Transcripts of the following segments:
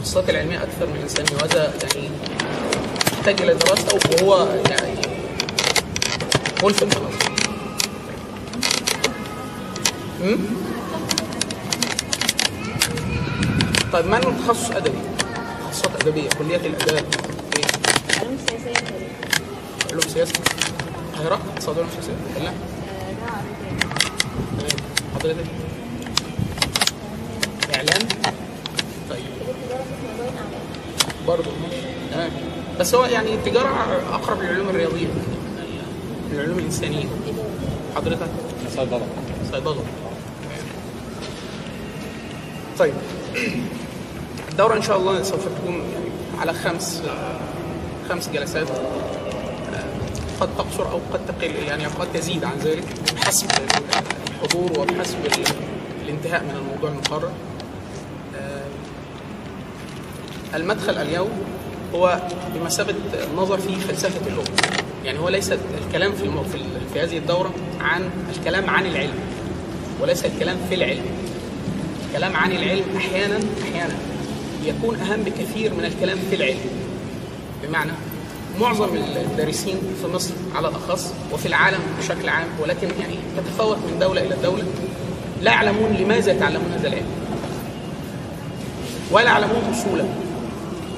التخصصات العلميه أكثر من الانسانيه وهذا يعني يحتاج إلى دراسة وهو يعني ملفت. أمم؟ طيب ما انه تخصص أدبي؟ تخصصات أدبية كليه الأداب. إيه علوم سياسية تقريبا علوم سياسة. القاهرة؟ اقتصاد علوم سياسيه لا. آه، تمام. حضرتك؟ إعلام. برضه ماشي تمام. بس هو يعني التجارة أقرب للعلوم الرياضية. من العلوم الإنسانية. حضرتك؟ صيدلة. صيدلة. طيب. الدورة إن شاء الله سوف تكون يعني على خمس خمس جلسات. قد تقصر أو قد تقل يعني قد تزيد عن ذلك بحسب الحضور وبحسب ال- الانتهاء من الموضوع المقرر. المدخل اليوم هو بمثابة النظر في فلسفة اللغة يعني هو ليس الكلام في. في, هذه الدورة عن الكلام عن العلم وليس الكلام في العلم. الكلام عن العلم أحيانا أحيانا يكون أهم بكثير من الكلام في العلم. بمعنى معظم الدارسين في مصر على الأخص وفي العالم بشكل عام ولكن يعني تتفاوت من دولة إلى دولة لا يعلمون لماذا يتعلمون هذا العلم. ولا يعلمون أصوله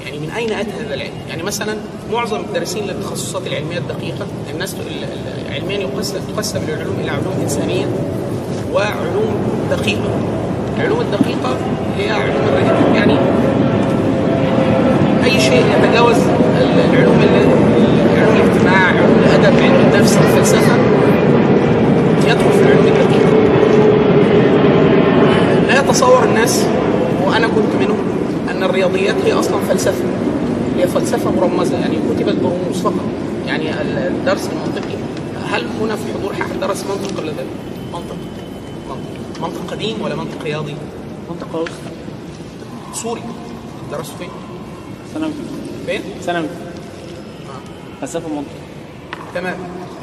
يعني من أين أتى هذا العلم؟ يعني مثلا معظم الدارسين للتخصصات العلمية الدقيقة الناس ال- ال- علميا تقسم العلوم إلى علوم إنسانية وعلوم دقيقة. العلوم الدقيقة هي علوم الرياضه يعني أي شيء يتجاوز ال- العلوم ال- علوم الاجتماع، علوم الأدب، علم النفس، الفلسفة يدخل في العلوم الدقيقة. لا يتصور الناس وأنا كنت منهم ان الرياضيات هي أصلا فلسفة. هي فلسفة مرمزة يعني كتبت برموز فقط. يعني الدرس المنطقي. هل هنا في حضور احد درس منطق ولا لا؟ منطق. منطق منطق قديم ولا منطق رياضي؟ منطقة قوس سوري. درسوا فين؟ ثانوي فين؟ ثانوي آه. فلسفة منطق تمام.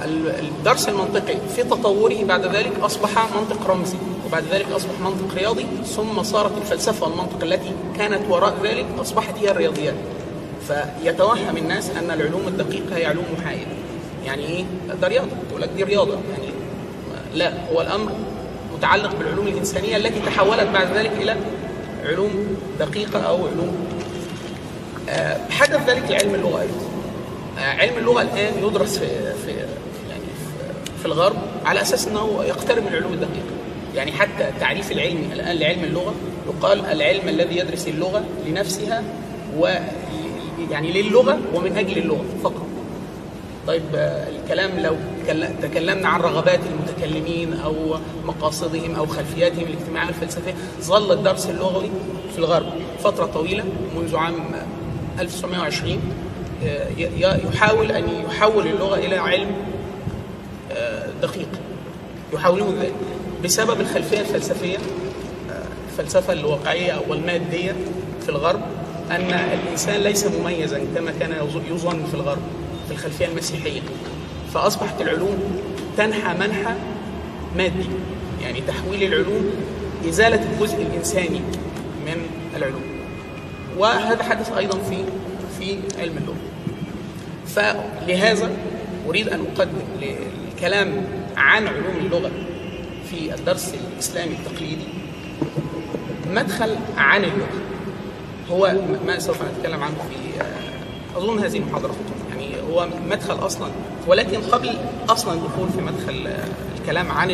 ال- الدرس المنطقي في تطوره بعد ذلك أصبح منطق رمزي. وبعد ذلك أصبح منطق رياضي ثم صارت الفلسفة والمنطق التي كانت وراء ذلك أصبحت هي الرياضيات. فيتوهم الناس أن العلوم الدقيقة هي علوم محايدة. يعني إيه؟ ده رياضة. تقول لك دي رياضة. يعني لا هو الأمر متعلق بالعلوم الإنسانية التي تحولت بعد ذلك إلى علوم دقيقة أو علوم آه، حدث ذلك لعلم اللغة أيضا. آه، علم اللغة الآن يدرس في في يعني في- الغرب على أساس إنه يقترب من العلوم الدقيقة. يعني حتى التعريف العلمي الان لعلم اللغة يقال العلم الذي يدرس اللغة لنفسها و يعني للغة ومن أجل اللغة فقط. طيب الكلام لو تكل- تكلمنا عن رغبات المتكلمين أو مقاصدهم أو خلفياتهم الاجتماعية والفلسفية ظل الدرس اللغوي في الغرب فترة طويلة منذ عام 1920 آه، يحاول أن يحول اللغة إلى علم آه، دقيق. يحاولون ذلك. بسبب الخلفية الفلسفية الفلسفة الواقعية أو المادية في الغرب أن الإنسان ليس مميزا كما كان يظ- يظن في الغرب في الخلفية المسيحية. فأصبحت العلوم تنحى منحى مادي. يعني تحويل العلوم إزالة الجزء الإنساني من العلوم. وهذا حدث أيضا في في علم اللغة. فلهذا أريد أن أقدم الكلام عن علوم اللغة. في الدرس الإسلامي التقليدي. مدخل عن اللغة. هو ما سوف نتكلم عنه في آه، أظن هذه المحاضره يعني هو مدخل أصلا ولكن قبل أصلا الدخول في مدخل آه، الكلام عن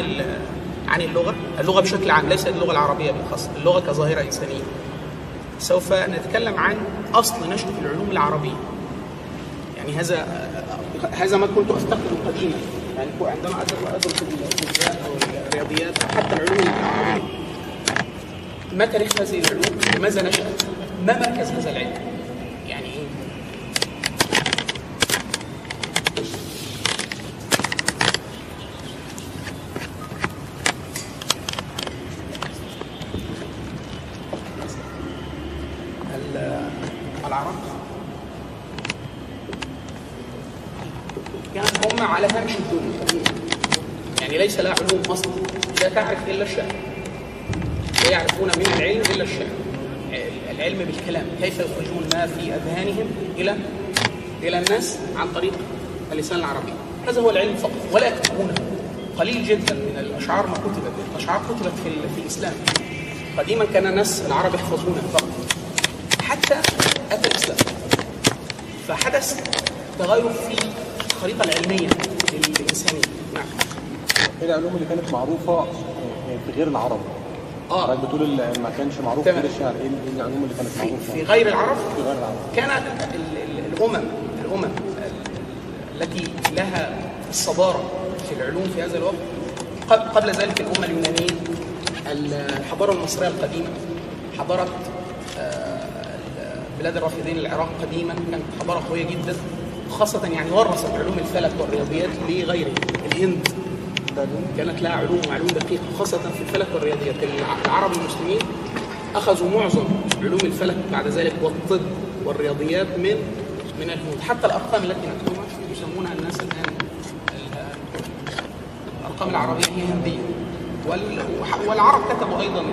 عن اللغة اللغة بشكل عام ليس اللغة العربية بالخاص اللغة كظاهرة إنسانية. سوف نتكلم عن أصل نشأة العلوم العربية. يعني هذا هذا ما كنت أفتقده قديما. يعني عندما ادرس الرياضيات حتى العلوم ما تاريخ هذه العلوم؟ لماذا نشأت؟ ما مركز هذا العلم؟ يعني إيه؟ ال- العرب كانت هم على هامش الدنيا يعني ليس لها علوم أصلا لا تعرف إلا الشعر. لا يعرفون من العلم إلا الشعر. العلم بالكلام. كيف يخرجون ما في أذهانهم إلى إلى الناس عن طريق اللسان العربي؟ هذا هو العلم فقط ولا يكتبونه. قليل جدا من الأشعار ما كتبت. الأشعار كتبت في, في الإسلام. قديما كان الناس العرب يحفظونها فقط. حتى أتى الإسلام. فحدث تغير في الخريطه العلمية للانسانيه نعم. العلوم اللي كانت معروفة في غير العرب؟ آه. حضرتك بتقول ما كانش معروف تمام. غير الشعر. إيه إيه العلوم اللي كانت في, معروفة؟ في غير العرب؟ في غير العرب؟ كانت ال- ال- الامم الأمم ال- التي لها الصدارة في العلوم في هذا الوقت. قبل ذلك الامه اليونانية ال- الحضارة المصرية القديمة حضاره بلاد الرافدين العراق قديما. كانت حضارة قوية جدا خاصة يعني ورثت علوم الفلك والرياضيات لغيره الهند. كانت لها علوم وعلوم دقيقه خاصة في الفلك والرياضيات. الع- العرب المسلمين أخذوا معظم علوم الفلك بعد ذلك والطب والرياضيات من من الهنود. حتى الأرقام التي نكتبها يسمونها الناس الآن ال- الأرقام العربية هي هندية. والعرب كتبوا أيضا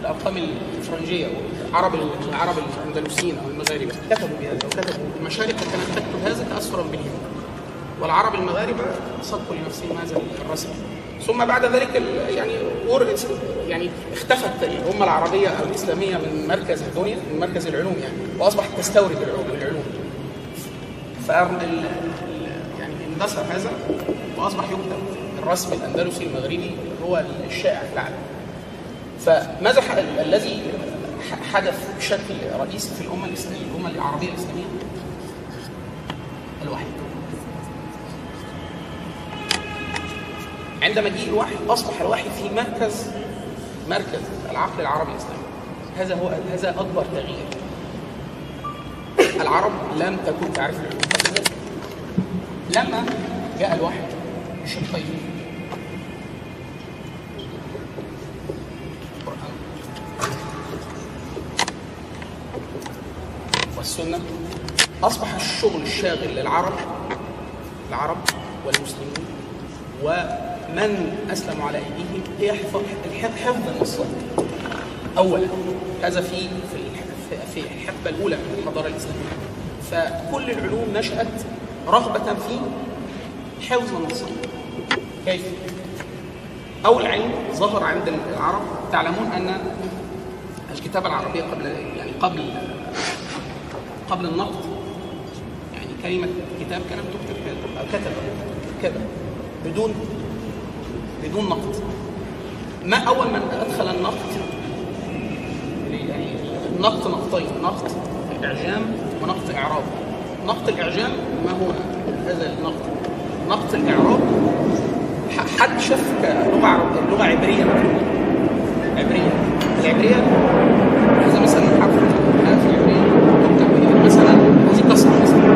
الأرقام الفرنجية والعرب العرب الأندلسيين أو المغاربة كتبوا بهذا وكتبوا المشارق كانت تكتب هذا تاثرا بالهند. والعرب المغاربة صدقوا لنفسهم هذا الرسم. ثم بعد ذلك يعني يعني اختفت الأمة العربية أو الإسلامية من مركز الدنيا من مركز العلوم يعني وأصبحت تستورد العلوم العلوم. فال يعني اندثر هذا وأصبح يكتب الرسم الأندلسي المغربي هو الشائع في العالم. فماذا الذي حدث بشكل رئيسي في الأمة الاسلاميه الأمة العربية الإسلامية؟ الوحي. عند مجيء الوحي أصبح الوحي في مركز مركز العقل العربي الإسلامي. هذا هو هذا أكبر تغيير. العرب لم تكن تعرف. لما جاء الوحي بشقين القرآن والسنة أصبح الشغل الشاغل للعرب العرب والمسلمين ومن أسلموا على أيديهم هي حفظ النصات أولا هذا في في الح- في الحقبة الأولى من الحضارة الإسلامية. فكل العلوم نشأت رغبة في حفظ النصات كيف؟ أول علم ظهر عند العرب. تعلمون أن الكتابة العربية قبل يعني قبل قبل النقد يعني كلمة كتاب كانت تكتب كده أو كتب كده بدون بدون نقد. ما أول من أدخل النقد؟ النقد نقطين نقد إعجام ونقد إعراب. نقد الإعجام ما هو هذا النقد؟ نقد الإعراب ح- حد شاف لغة عرب اللغة عبرية؟ عبرية. العبرية هذا مثلا حرف الألف العبرية تكتب مثلا هذه كسرة مثلا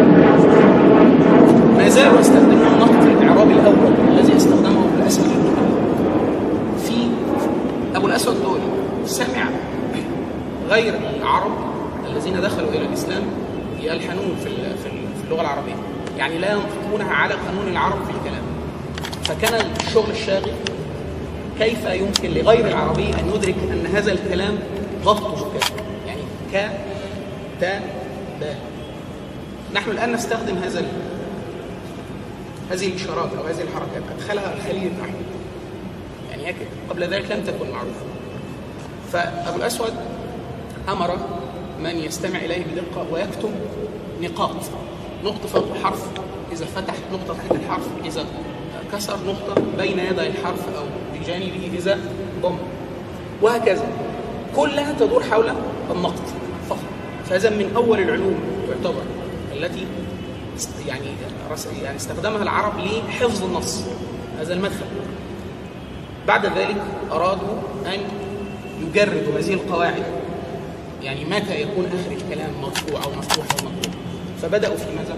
ما زالوا يستخدمون نقد الإعراب الأول الذي استخدمه أبو الأسود الدولي في أبو الأسود الدولي سمع غير العرب الذين دخلوا إلى الإسلام يلحنون في ال- في ال- في اللغة العربية يعني لا ينطقونها على قانون العرب في الكلام فكان الشغل الشاغل. كيف يمكن لغير العربي أن يدرك أن هذا الكلام ضبطه كذا؟ يعني ك تا دا نحن الآن نستخدم هذا هذه الإشارات أو هذه الحركات. أدخلها الخليل النحو يعني هيك. قبل ذلك لم تكن معروفة. فأبو الأسود أمر من يستمع إليه بدقة ويكتب نقاط. نقطة فوق حرف. إذا فتح نقطة تحت الحرف إذا كسر نقطة بين يدي الحرف أو بجانبه إذا ضم. وهكذا. كلها تدور حول النقد فقط. فهذا من أول العلوم يعتبر التي يعني يعني استخدمها العرب لحفظ النص. هذا المدخل. بعد ذلك أرادوا أن يجردوا هذه القواعد. يعني متى يكون آخر الكلام مرفوع أو مفتوح أو مقطوع فبدأوا في ماذا؟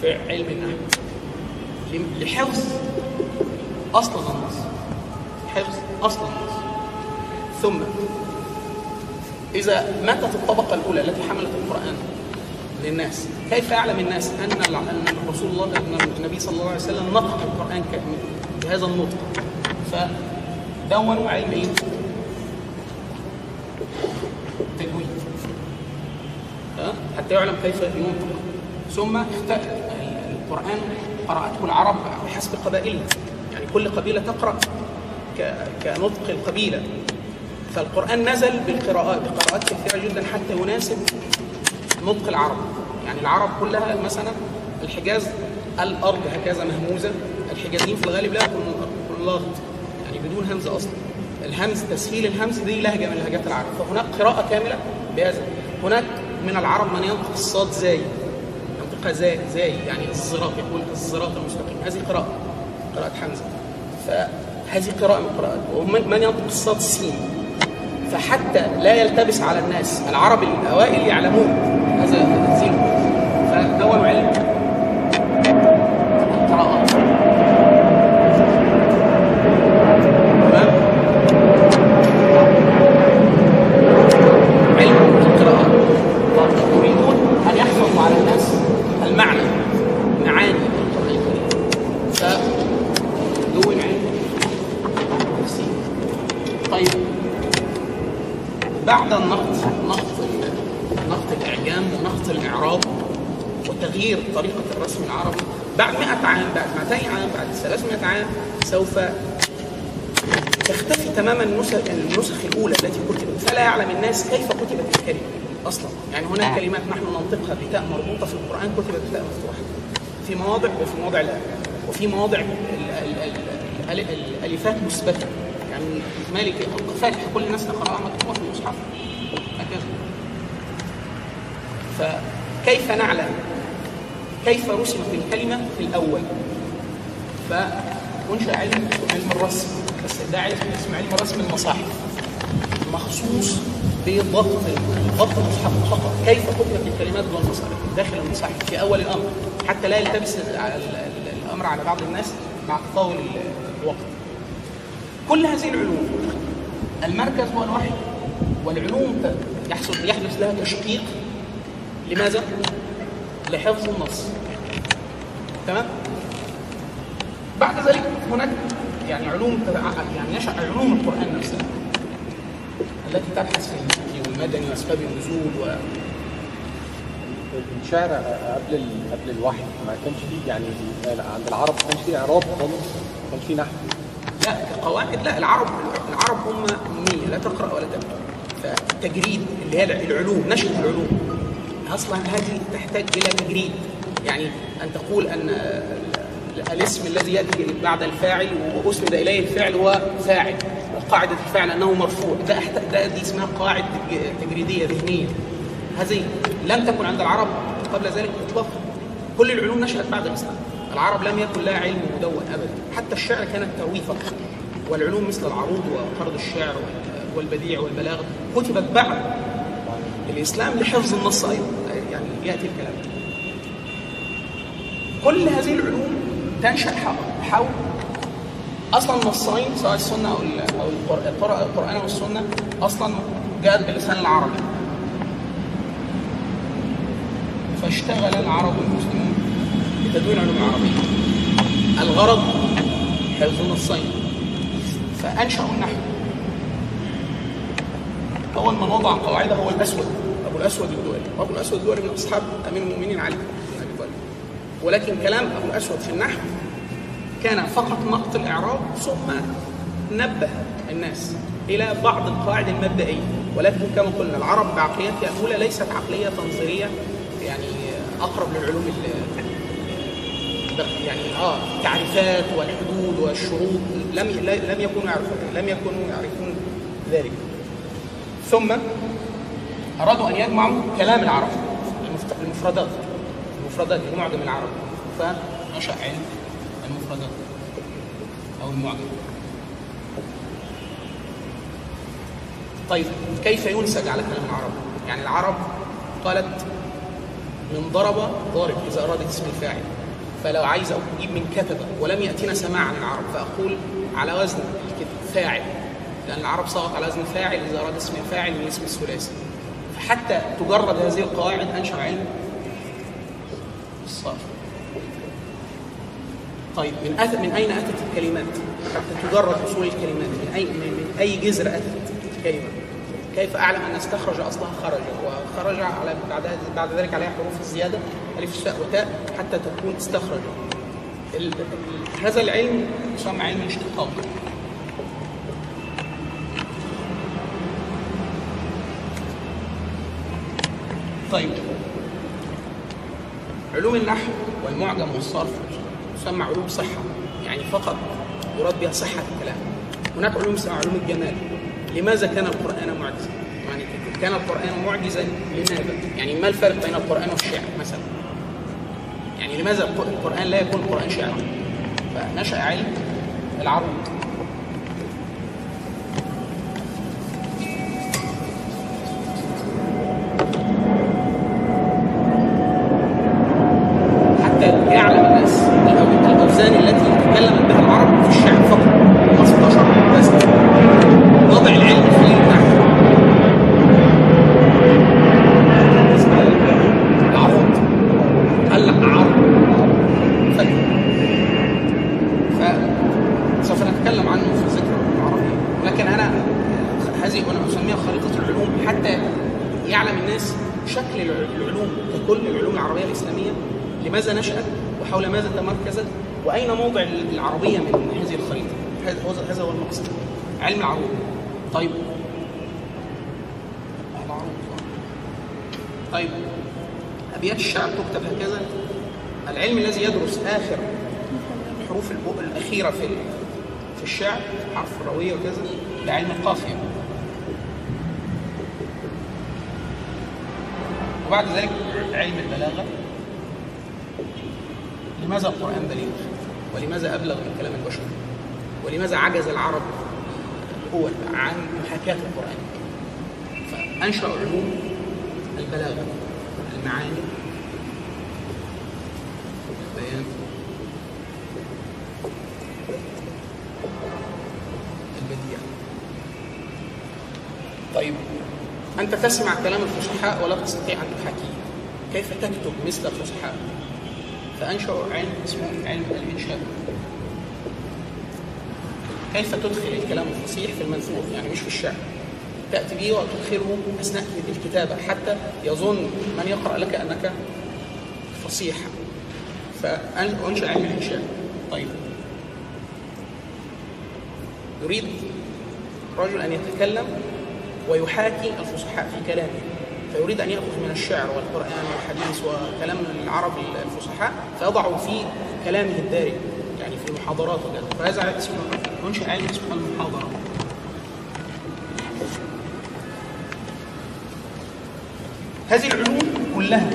في علم النحو. لحفظ أصل النص. حفظ أصل النص. ثم إذا ماتت الطبقة الأولى التي حملت القرآن للناس كيف يعلم الناس أن الع- أن الرسول الله أن النبي صلى الله عليه وسلم نطق القرآن ك- بهذا النطق؟ فدونوا علم إيه؟ تجويد؟ حتى يعلم كيف ينطق. ثم اخت- القرآن قرأته العرب بحسب قبائلها يعني كل قبيلة تقرأ كنطق القبيلة. فالقرآن نزل بالقراءات بقراءات كثيرة جدا حتى يناسب نطق العرب. يعني العرب كلها مثلا الحجاز الأرض هكذا مهموزة. الحجازيين في الغالب لا يكونون لاغط يعني بدون همزة أصلا. الهمز تسهيل الهمز دي لهجة من لهجات العرب. فهناك قراءة كاملة بهذا. هناك من العرب من ينطق الصاد زاي. ينطقها زاي زاي يعني الزراط يقول الزراط المستقيم. هذه قراءة قراءة حمزة. فهذه قراءة من القراءات ومن من ينطق الصاد سين. فحتى لا يلتبس على الناس العرب الأوائل يعلمون هذا التنزيل فدونوا علم القراءات تمام علم القراءات طب يريدون ان يحفظوا على الناس المعنى معاني القران الكريم فدون علم التفسير طيب بعد النقد نقد نقد الإعجام ونقد الإعراب وتغيير طريقة الرسم العربي. بعد 100 عام بعد 200 عام بعد 300 عام سوف تختفي تماما النسخ الأولى التي كتبت. فلا يعلم الناس كيف كتبت الكلمة أصلا. يعني هناك كلمات نحن ننطقها بتاء مربوطة في القرآن كتبت بتاء مفتوحة. في مواضع وفي مواضع لا. وفي مواضع ال- ال- ال- ال- ال- الألفات مثبتة. يعني مالك فاتح كل الناس تقرأها مكتوبة في المصحف هكذا فكيف نعلم؟ كيف رسمت الكلمة في الأول؟ فانشا علم علم الرسم بس ده علم اسمه علم رسم المصاحف. مخصوص بضبط ضبط المصحف فقط. كيف كتبت الكلمات داخل المصحف في أول الأمر. حتى لا يلتبس ال- ال- الأمر على بعض الناس مع تطاول ال- الوقت. كل هذه العلوم المركز هو الوحي والعلوم يحصل يحدث لها تشقيق لماذا؟ لحفظ النص تمام؟ بعد ذلك هناك يعني علوم يعني نشأ علوم القرآن نفسها التي تبحث في المكي والمدني وأسباب النزول و الشعر قبل ال- قبل الوحي ما كانش فيه يعني عند العرب ما كانش فيه اعراب خالص ما كانش فيه نحو لا القواعد لا العرب العرب هم أمية لا تقرأ ولا تكتب. فالتجريد اللي هي العلوم نشأة العلوم. أصلا هذه تحتاج إلى تجريد. يعني أن تقول أن ال- الاسم الذي يأتي بعد الفاعل وأسند إليه الفعل هو فاعل وقاعدة الفعل أنه مرفوع. ده, ده دي اسمها قواعد تج- تجريدية ذهنية. هذه لم تكن عند العرب قبل ذلك إطلاقا كل العلوم نشأت بعد الإسلام. العرب لم يكن لها علم مدون أبدا. حتى الشعر كانت ترويج فقط والعلوم مثل العروض وقرض الشعر وال- والبديع والبلاغة كتبت بعد الإسلام لحفظ النص أيضا. يعني يأتي الكلام. كل هذه العلوم تنشأ حول- أصلا النصين سواء السنة أو ال- أو القر- القر- القرآن أو السنة أصلا جاءت باللسان العربي. فاشتغل العرب المسلمون بتدوين علوم العربية. الغرض حفظ النصين. فأنشأوا النحو أول من وضع قواعده هو الأسود. أبو الأسود الدؤلي أبو الأسود الدؤلي من أصحاب أمير المؤمنين علي. بن ابي طالب ولكن كلام أبو الأسود في النحو كان فقط نقط الإعراب ثم نبه الناس إلى بعض القواعد المبدئية. ولكن كما قلنا العرب بعقليتها الأولى ليست عقلية تنظيرية يعني أقرب للعلوم يعني آه التعريفات والحدود والشروط لم لم يكونوا يعرفون لم يكونوا يعرفون ذلك. ثم أرادوا أن يجمعوا كلام العرب المفردات المفردات المعجم العربي فنشأ علم المفردات أو المعجم. طيب كيف ينسج على كلام العرب؟ يعني العرب قالت من ضرب ضارب إذا ارادت اسم الفاعل فلو عايز أجيب من كتب ولم يأتينا سماع عن العرب فأقول على وزن فاعل لأن العرب صاغت على وزن فاعل إذا أراد اسم الفاعل من اسم الثلاثي فحتى تجرد هذه القواعد أنشأ علم الصرف طيب من أث... من أين أتت الكلمات؟ حتى تجرد أصول الكلمات من اي من, أي جذر أتت الكلمة؟ كيف أعلم أن استخرج أصلها خرج وخرج على بعد بعد ذلك عليها حروف الزيادة ألف تاء وتاء حتى تكون استخرج. هذا العلم يسمى علم الاشتقاق. طيب علوم النحو والمعجم والصرف تسمى علوم صحة يعني فقط يراد بها صحة الكلام هناك علوم اسمها علوم الجمال لماذا كان القرآن معجزا؟ يعني كان القرآن معجزا لماذا؟ يعني ما الفرق بين القرآن والشعر مثلا؟ يعني لماذا الق- القرآن لا يكون القرآن شعرا؟ فنشأ علم العرض الأخيرة في في الشعر حرف الروية وكذا ده علم القافية. وبعد ذلك علم البلاغة. لماذا القرآن بليغ ولماذا أبلغ من كلام البشر؟ ولماذا عجز العرب الأول عن محاكاة القرآن؟ فأنشأ علوم البلاغة المعاني طيب أنت تسمع كلام الفصحاء ولا تستطيع أن تحاكيه كيف تكتب مثل الفصحاء؟ فأنشأوا علم اسمه علم الإنشاء. كيف تدخل الكلام الفصيح في المنثور يعني مش في الشعر. تأتي به وتدخله أثناء الكتابة حتى يظن من يقرأ لك أنك فصيح. فأنشأ علم الإنشاء. طيب. يريد رجل أن يتكلم ويحاكي الفصحاء في كلامه. فيريد أن يأخذ من الشعر والقرآن والحديث وكلام العرب الفصحاء فيضعه في كلامه الدارج يعني في المحاضرات وكذا فهذا اسمه منشأ علم اسمه المحاضرة. هذه العلوم كلها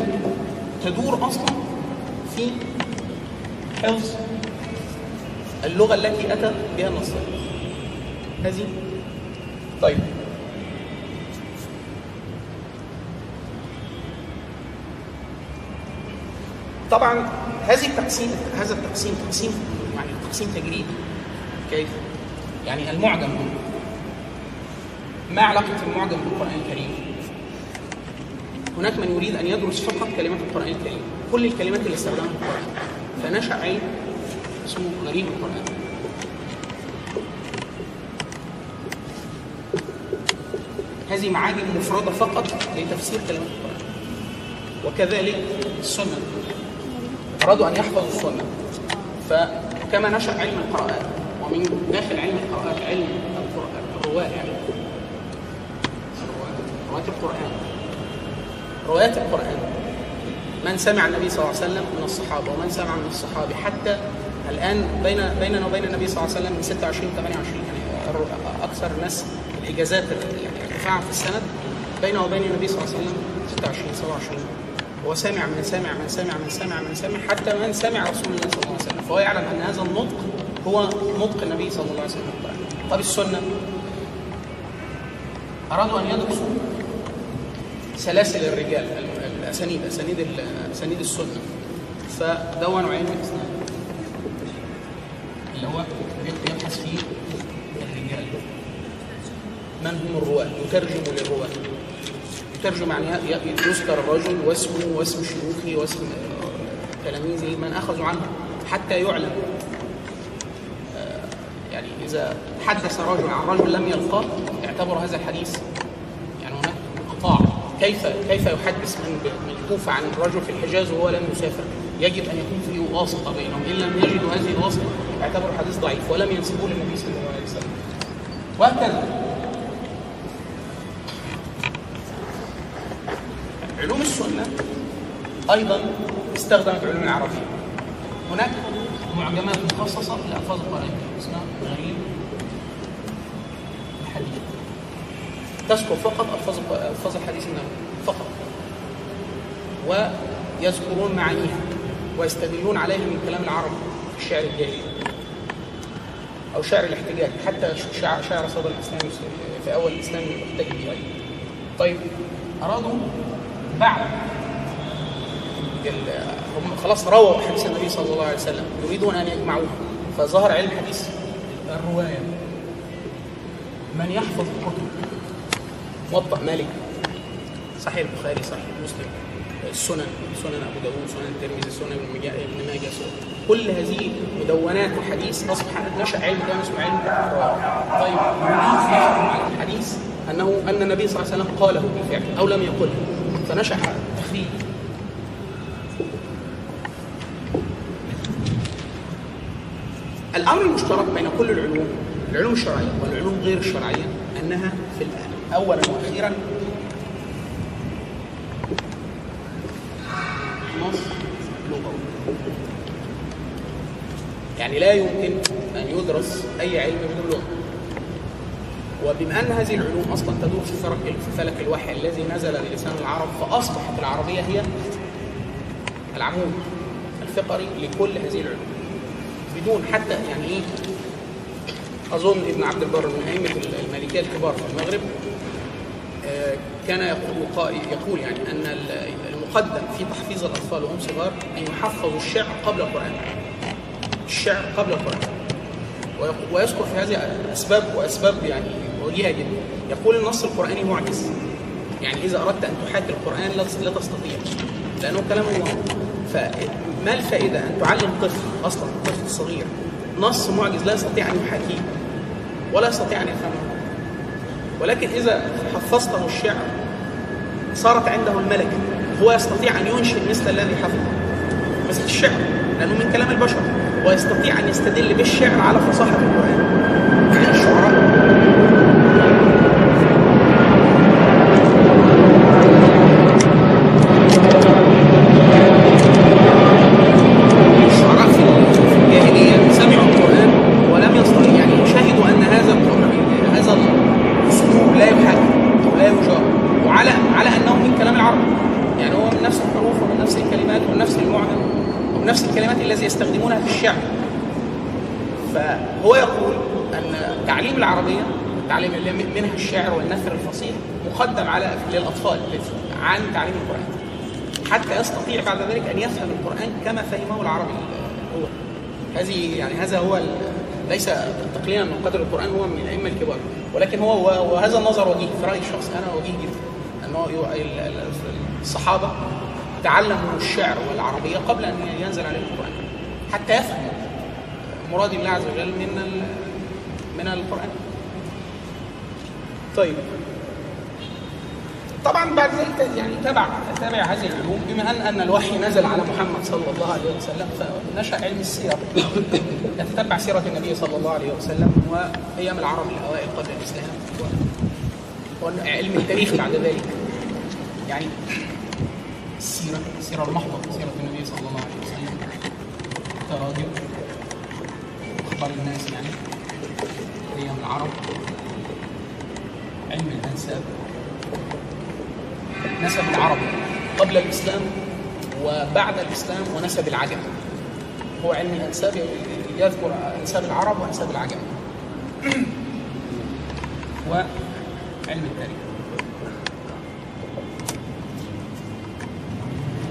تدور أصلا في حفظ اللغة التي أتى بها النصارى هذه. طيب. طبعا هذه التقسيم هذا التقسيم تقسيم يعني تقسيم تجريدي كيف؟ يعني المعجم ما علاقة المعجم بالقرآن الكريم؟ هناك من يريد أن يدرس فقط كلمات القرآن الكريم. كل الكلمات اللي استخدمها القرآن. فنشأ علم اسمه غريب القرآن. هذه معاجم مفردة فقط لتفسير كلمات القرآن. وكذلك السنة. أرادوا أن يحفظوا السنة. فكما نشأ علم القراءات ومن داخل علم القراءات علم القرآن الرواة يعني. رواة القرآن. روايات القرآن. من سمع النبي صلى الله عليه وسلم من الصحابة ومن سمع من الصحابة حتى الآن بين بيننا وبين النبي صلى الله عليه وسلم من 26 28 يعني أكثر الناس الإجازات يعني ارتفاعا في السند بينه وبين النبي صلى الله عليه وسلم 26 27 هو سامع من سامع من سامع من سامع من سامع حتى من سمع رسول الله صلى الله عليه وسلم. فهو يعلم أن هذا النطق هو نطق النبي صلى الله عليه وسلم. طب السنة. أرادوا أن يدرسوا سلاسل الرجال ال- الأسانيد أسانيد أسانيد السنة. فدونوا علم الاسناد اللي هو يبحث فيه الرجال. من هم الرواة؟ يترجم للرواة. يترجم يعني يذكر الرجل واسمه واسم شيوخه واسم آه، تلاميذه من أخذوا عنه حتى يعلم. إذا حدث رجل عن رجل لم يلقاه اعتبر هذا الحديث يعني هناك انقطاع. كيف كيف يحدث من من الكوفة عن الرجل في الحجاز وهو لم يسافر؟ يجب أن يكون في واسطة بينهم. إن لم يجدوا هذه الواسطة اعتبروا الحديث ضعيف ولم ينسبوه للنبي صلى الله عليه وسلم. وهكذا. علوم السنة أيضا استخدمت علوم العربية. هناك معجمات مخصصة لألفاظ القرآن اسمها غريب الحديث. تذكر فقط ألفاظ ألفاظ الحديث النبوي فقط. ويذكرون معانيها ويستدلون عليها من كلام العرب في الشعر الجاهلي أو شعر الاحتجاج حتى شعر, شعر صدر الإسلام في أول الإسلام يحتج به طيب أرادوا بعد. هم خلاص رووا حديث النبي صلى الله عليه وسلم. يريدون أن يجمعوها فظهر علم الحديث الرواية. من يحفظ الكتب. موطأ مالك. صحيح البخاري صحيح مسلم. السنن سنن أبو داوود سنن الترمذي سنن ابن ماجه سنن. كل هذه مدونات الحديث أصبح نشأ علم كان اسمه علم طيب الحديث؟ أنه أن النبي صلى الله عليه وسلم قاله بالفعل أو لم يقله. فنشأ. تخريج الأمر المشترك بين كل العلوم العلوم الشرعية والعلوم غير الشرعية أنها في الآن اولا وأخيرا نص لغوي يعني لا يمكن أن يدرس أي علم بدون لغه وبما أن هذه العلوم أصلا تدور في فلك في فلك الوحي الذي نزل للسان العرب فأصبحت العربيه هي العمود الفقري لكل هذه العلوم. بدون حتى يعني إيه أظن ابن عبد البر من ائمه المالكيه الكبار في المغرب آه، كان يقول يقول يعني أن ال- المقدم في تحفيظ الأطفال وهم صغار أن يحفظوا الشعر قبل القرآن. الشعر قبل القرآن. ويذكر في هذه اسباب وأسباب يعني وجيهه جدا يقول النص القرآني معجز. يعني إذا أردت أن تحاكي القرآن لا لا تستطيع. لأنه كلام الله. فما الفائدة أن تعلم طفل أصلا طفل صغير؟ نص معجز. لا يستطيع أن يحاكيه. ولا يستطيع أن يفهمه. ولكن إذا حفظته الشعر صارت عنده الملكه هو يستطيع أن ينشئ مثل الذي حفظه. مثل الشعر. لأنه من كلام البشر. ويستطيع أن يستدل بالشعر على فصاحة القرآن يعني الشعراء الشعراء في في الجاهليه سمعوا القران ولم يستطيعوا يعني شهدوا ان هذا القران هذا الاسلوب لا يحاكى ولا يجار وعلى على انه من كلام العرب يعني هو من نفس الحروف ومن نفس الكلمات ومن نفس المعجم ومن نفس الكلمات التي يستخدمونها في الشعر فهو يقول ان تعليم العربيه تعليم اللي منها الشعر والنثر الفصيح مقدم على للاطفال عن تعليم القران حتى يستطيع بعد ذلك ان يفهم القران كما فهمه العربي هو هذه يعني هذا هو ال- ليس تقليلا من قدر القرآن هو من الائمه الكبار. ولكن هو وهذا النظر وجيه في رأيي الشخصي أنا وجيه جدا. ال- الصحابة تعلموا الشعر والعربية قبل أن ينزل عليهم القرآن حتى يفهموا مراد الله عز وجل من من القرآن. طيب طبعا بعد ذلك يعني تبع تابع هذه العلوم بما ان أن الوحي نزل على محمد صلى الله عليه وسلم فنشأ علم السيرة. يتتبع سيرة النبي صلى الله عليه وسلم وأيام العرب الاوائل قبل الإسلام وعلم التاريخ بعد ذلك. يعني السيره السيره المحضه سيرة النبي صلى الله عليه وسلم. تراجم أخبار الناس يعني أيام العرب. علم الأنساب. نسب العرب قبل الإسلام وبعد الإسلام ونسب العجم. هو علم الأنساب يذكر أنساب العرب وأنساب العجم. وعلم التاريخ.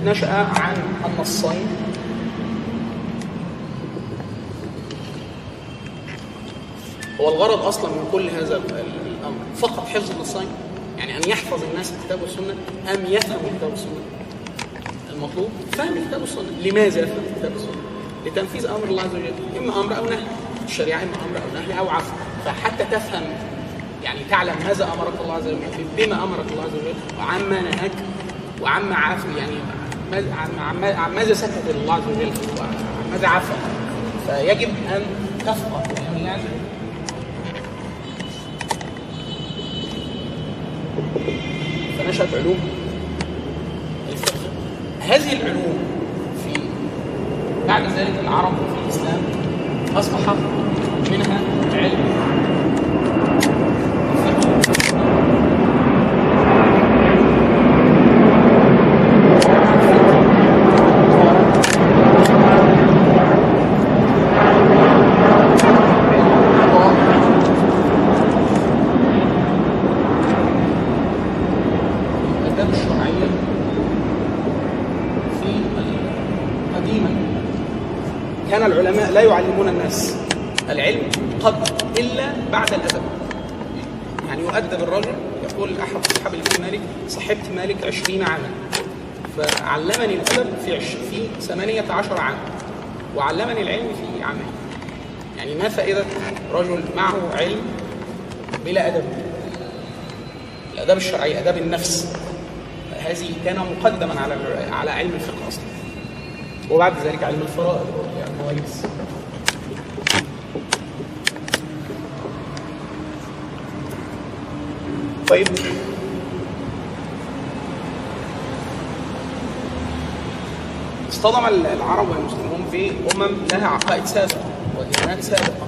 نشأ عن النصين. هو الغرض أصلا من كل هذا الأمر. فقط حفظ النصين. يعني أن يحفظ الناس الكتاب والسنة أم يفهموا الكتاب والسنة. المطلوب فهم الكتاب والسنة. لماذا يفهم الكتاب والسنة؟ لتنفيذ أمر الله عز وجل. إما أمر أو نهي الشريعة إما أمر أو نهي أو عفو. فحتى تفهم يعني تعلم ماذا أمرك الله عز وجل بما أمرك الله عز وجل وعما نهاك وعما عفو يعني عن- ماذا سكت الله عز وجل وعن ماذا عفى فيجب أن تفقه. يعني يعني فنشأت علوم هذه العلوم في بعد ذلك العرب في الإسلام أصبح منها علم الفقه الآداب الشرعية في قديما كان العلماء لا يعلمون الناس العلم قبل إلا بعد الأدب يعني يؤدب الرجل يقول أحد أصحاب الإمام مالك صحبت مالك عشرين عاما فعلمني الأدب في عش في ثمانية عشر عام وعلمني العلم في عامين يعني ما فائدة رجل معه علم بلا أدب؟ الآداب الشرعية آداب النفس. هذه كان مقدما على على علم الفقه أصلا. وبعد ذلك علم الفرائض. يعني كويس. طيب. اصطدم العرب والمسلمون بأمم لها عقائد سابقة وديانات سابقة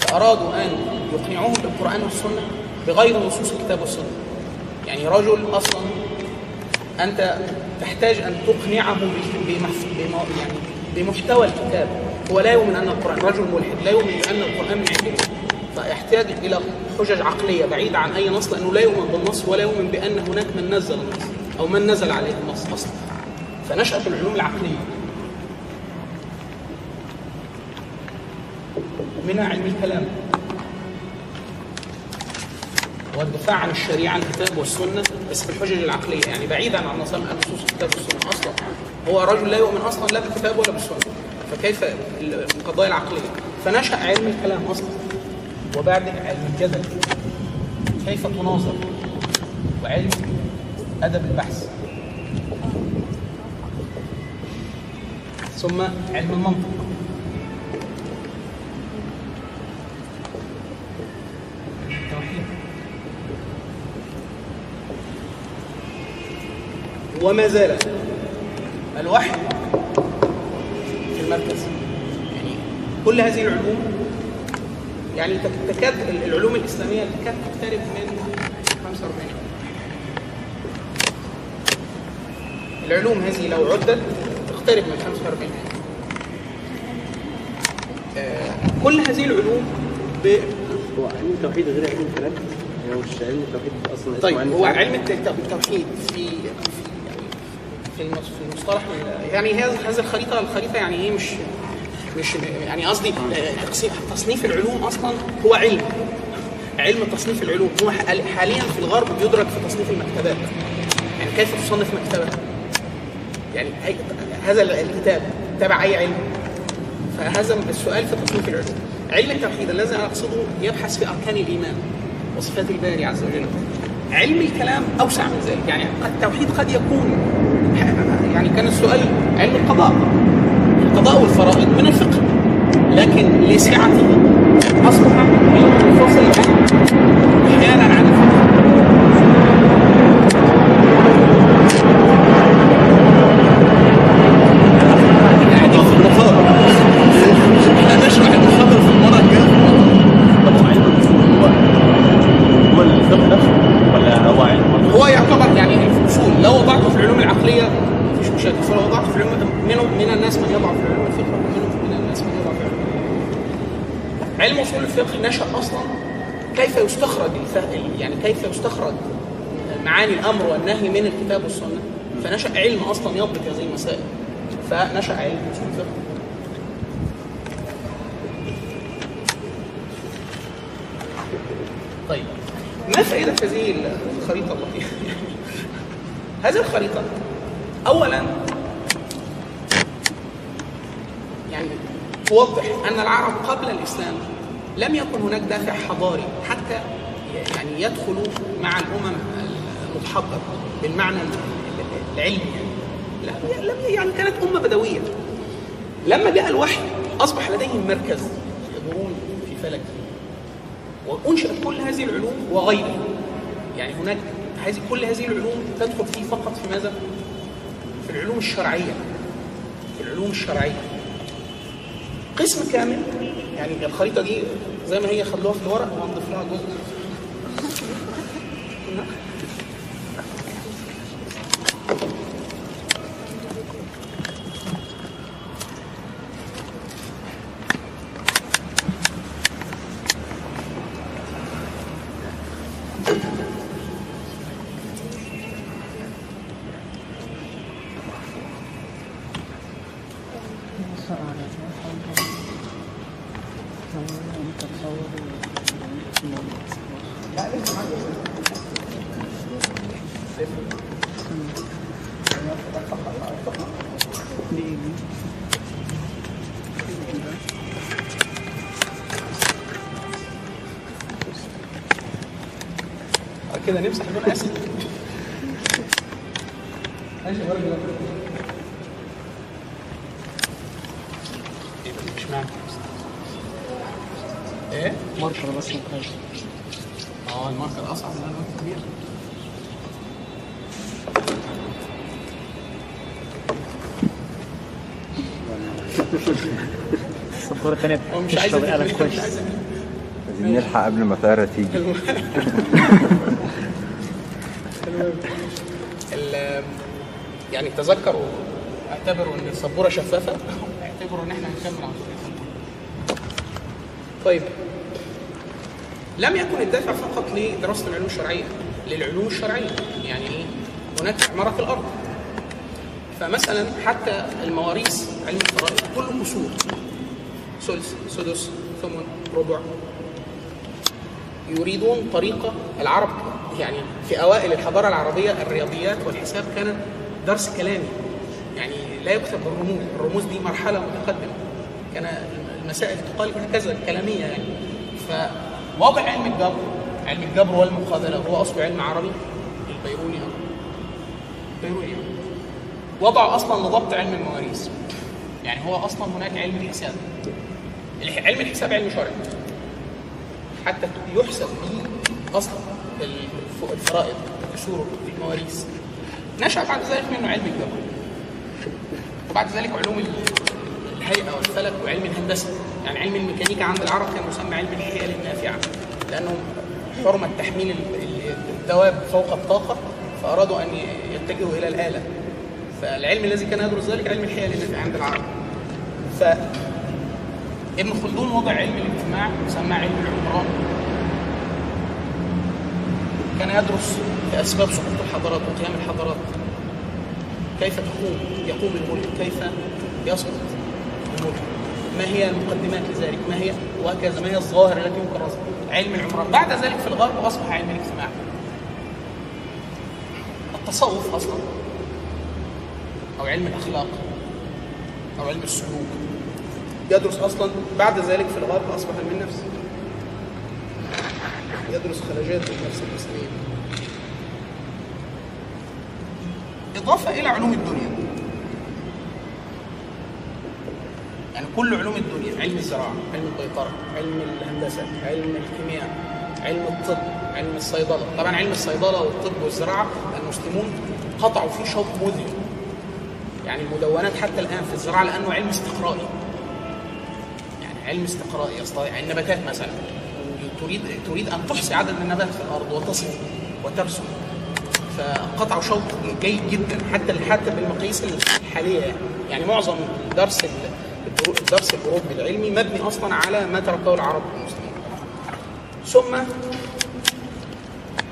فأرادوا أن يقنعوهم بالقرآن والسنة بغير نصوص الكتاب والسنة. يعني رجل أصلا أنت تحتاج أن تقنعه يعني بمحتوى الكتاب. هو لا يؤمن أن القرآن رجل ملحد لا يؤمن بأن القرآن من عند فيحتاج إلى حجج عقلية بعيدة عن أي نص لأنه لا يؤمن بالنص ولا يؤمن بأن هناك من نزل النص أو من نزل عليه النص أصلا. فنشأت العلوم العقلية. منها علم الكلام. والدفاع عن الشريعة عن الكتاب والسنة بس بالحجج العقلية. يعني بعيدا عن نظام نصوص الكتاب والسنة أصلا. هو رجل لا يؤمن أصلا لا بالكتاب ولا بالسنة. فكيف القضايا العقلية؟ فنشأ علم الكلام أصلا. وبعد علم الجدل. كيف تناظر؟ وعلم أدب البحث. ثم علم المنطق التوحيد وما زال. الوحي في المركز. يعني كل هذه العلوم يعني تك- تكاد العلوم الإسلامية تكاد تقترب من 45 العلوم هذه لو عدت تقترب من 45 آه، كل هذه العلوم ب... هو علم التوحيد غير علم الكلام يعني هو مش علم التوحيد أصلا؟ طيب هو الكلام. علم الت- التوحيد في في المص- في المصطلح يعني هذه الخريطة الخريطة يعني إيه مش مش يعني قصدي تصنيف العلوم أصلا هو علم. علم تصنيف العلوم. هو حال- حاليا في الغرب بيدرك في تصنيف المكتبات. يعني كيف تصنف مكتبة؟ يعني هذا الكتاب تبع أي علم. فهذا السؤال في تصنيف العلوم. علم التوحيد الذي أنا أقصده يبحث في أركان الإيمان وصفات الباري عز وجل. علم الكلام أوسع من ذلك. يعني التوحيد قد يكون يعني كان السؤال علم القضاء. القضاء والفرائض من الفقه. لكن لسعته أصبح علم منفصل أحيانا عن الفقه قاعدين في المحاضرة إحنا نشرح المحاضرة في المرة الجاية طب هو علم الاصول هو هو الفقه نفسه ولا هو علم هو يعتبر يعني الاصول لو وضعته في العلوم العقليه مفيش مشاكل فلو وضعته في العلوم منهم من الناس من يضع في علوم الفقه ومنهم من الناس من يضع في علوم الفقه. علم اصول الفقه نشا أصلا كيف يستخرج الف- يعني كيف يستخرج معاني الامر والنهي من الكتاب والسنة فنشأ علم أصلا يضبط هذه المسائل. فنشأ علم اصول الفقه طيب ما فائدة هذه الخريطة اللطيفة؟ هذه الخريطة أولا يعني توضح أن العرب قبل الإسلام لم يكن هناك دافع حضاري حتى يعني يدخل مع الامم المتحضره بالمعنى العلمي يعني لا لم يعني كانت امه بدويه لما جاء الوحي اصبح لديهم مركز يدورون في فلك وانشئت كل هذه العلوم وغيرها يعني هناك هذه كل هذه العلوم تدخل فيه فقط في ماذا؟ في العلوم الشرعية. قسم كامل يعني الخريطة دي زي ما هي خلوها في الورق وهنضيف لها جزء. كده نمسح دول اسد مش معنى. إيه؟ ماركر بس مكان آه الماركر أصعب من الألوان الكبيرة. الصفورة الثانية مش عايز القلم كويس. عايز عايزين نلحق قبل ما طيارة تيجي ال- يعني تذكروا. اعتبروا إن السبورة شفافة. اعتبروا إن إحنا هنكمل على طيب. لم يكن الدافع فقط لدراسة العلوم الشرعية للعلوم الشرعية. يعني إيه هناك عمارة في الأرض. فمثلا حتى المواريث علم الفرائض كله اصول ثلث سدس ثمن ربع. يريدون طريقة العرب. يعني في أوائل الحضارة العربية الرياضيات والحساب كانت درس كلامي. يعني لا يكتب بالرموز. الرموز دي مرحلة متقدمة. كان المسائل تقال هكذا كلامية يعني. فوضع علم الجبر علم الجبر والمقابلة هو أصله علم عربي. البيروني البيروني وضعه أصلا لضبط علم المواريث. يعني هو أصلا هناك علم الحساب. الح- علم الحساب علم شرعي. حتى يحسب به أصلا الف- الفرائض الشروط المواريث. نشا بعد ذلك منه علم الجبر وبعد ذلك علوم ال- الهيئة والفلك وعلم الهندسة. يعني علم الميكانيكا عند العرب كان يسمى علم الحيل النافعه لأنه حرمة تحميل ال- ال- الدواب فوق الطاقة فأرادوا أن ي- يتجهوا إلى الآلة. فالعلم الذي كان يدرس ذلك علم الحيل النافعه عند العرب. ف ابن خلدون وضع علم الاجتماع سماه علم العمران. كان يدرس في اسباب سقوط الحضارات وقيام الحضارات. كيف تقوم؟ يقوم الملك. كيف يسقط الملك؟ ما هي المقدمات لذلك؟ ما هي وهكذا؟ ما هي الظواهر التي يمكن علم العمران؟ بعد ذلك في الغرب أصبح علم الاجتماع. التصوف أصلا أو علم الأخلاق أو علم السلوك يدرس أصلا بعد ذلك في الغرب أصبح علم النفس. يدرس خلاجات النفس الاسلاميه إضافة إلى علوم الدنيا. يعني كل علوم الدنيا علم الزراعة علم البيطرة علم الهندسة علم الكيمياء علم الطب علم الصيدلة. طبعا علم الصيدلة والطب والزراعة المسلمون قطعوا فيه شوط مذهل. يعني المدونات حتى الآن في الزراعة لأنه علم استقرائي. يعني علم استقرائي يستطيع النباتات مثلا. تريد تريد أن تحصي عدد النبات في الأرض وتصف وترسم. فقطعوا شوط جيد جدا حتى حتى بالمقاييس الحالية يعني. يعني معظم درس الدرس الاوروبي العلمي مبني أصلا على ما تركه العرب المسلمين. ثم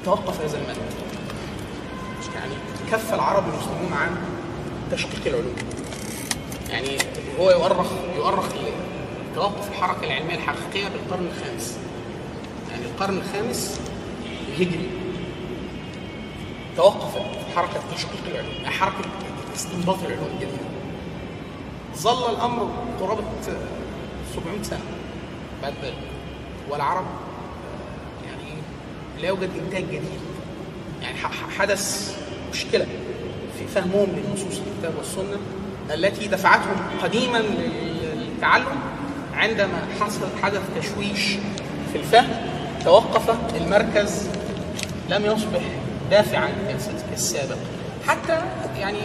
توقف هذا المنهج يعني كف العرب المسلمون عن تشقيق العلوم. يعني هو يؤرخ يؤرخ توقف الحركة العلمية الحقيقية بالقرن الخامس. يعني القرن الخامس الهجري توقفت حركة تشقيق العلوم حركة استنباط العلوم الجديده ظل الأمر قرابة 700 سنة بعد ذلك والعرب يعني؟ لا يوجد إنتاج جديد يعني حدث مشكلة في فهمهم للنصوص الكتاب والسنة التي دفعتهم قديما لل- للتعلم عندما حصل حدث تشويش في الفهم توقف المركز لم يصبح دافعا كالسابق حتى يعني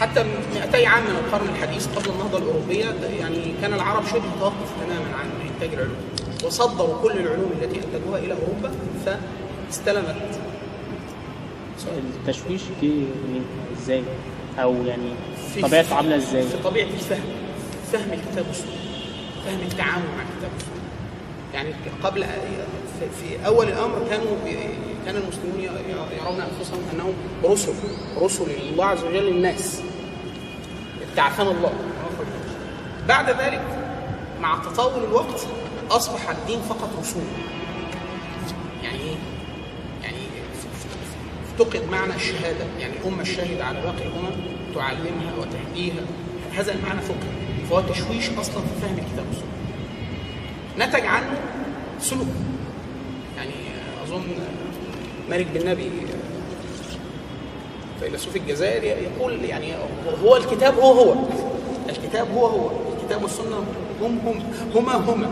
حتى 200 عام من القرن الحديث قبل النهضة الأوروبية يعني كان العرب شبه توقف تماما عن إنتاج العلوم وصدروا كل العلوم التي أنتجوها إلى أوروبا فاستلمت التشويش في؟ إزاي؟ أو يعني طبيعته عاملة إزاي؟ في طبيعة الفهم فهم الكتاب والسنة فهم التعامل مع الكتاب والسنة يعني قبل في- أول الأمر كانوا كان المسلمون يرون أنفسهم أنهم رسل رسل الله عز وجل للناس. ابتعثنا الله. بعد ذلك مع تطور الوقت أصبح الدين فقط رسوم يعني إيه؟ يعني افتقد معنى الشهادة. يعني الامه الشاهده على باقي الأمم تعلمها وتهديها. هذا المعنى فقد فهو تشويش أصلا في فهم الكتاب والسنة. نتج عنه سلوك. أظن مالك بن نبي فيلسوف الجزائر يقول يعني هو الكتاب هو هو الكتاب هو هو الكتاب والسنة هم هم هما هما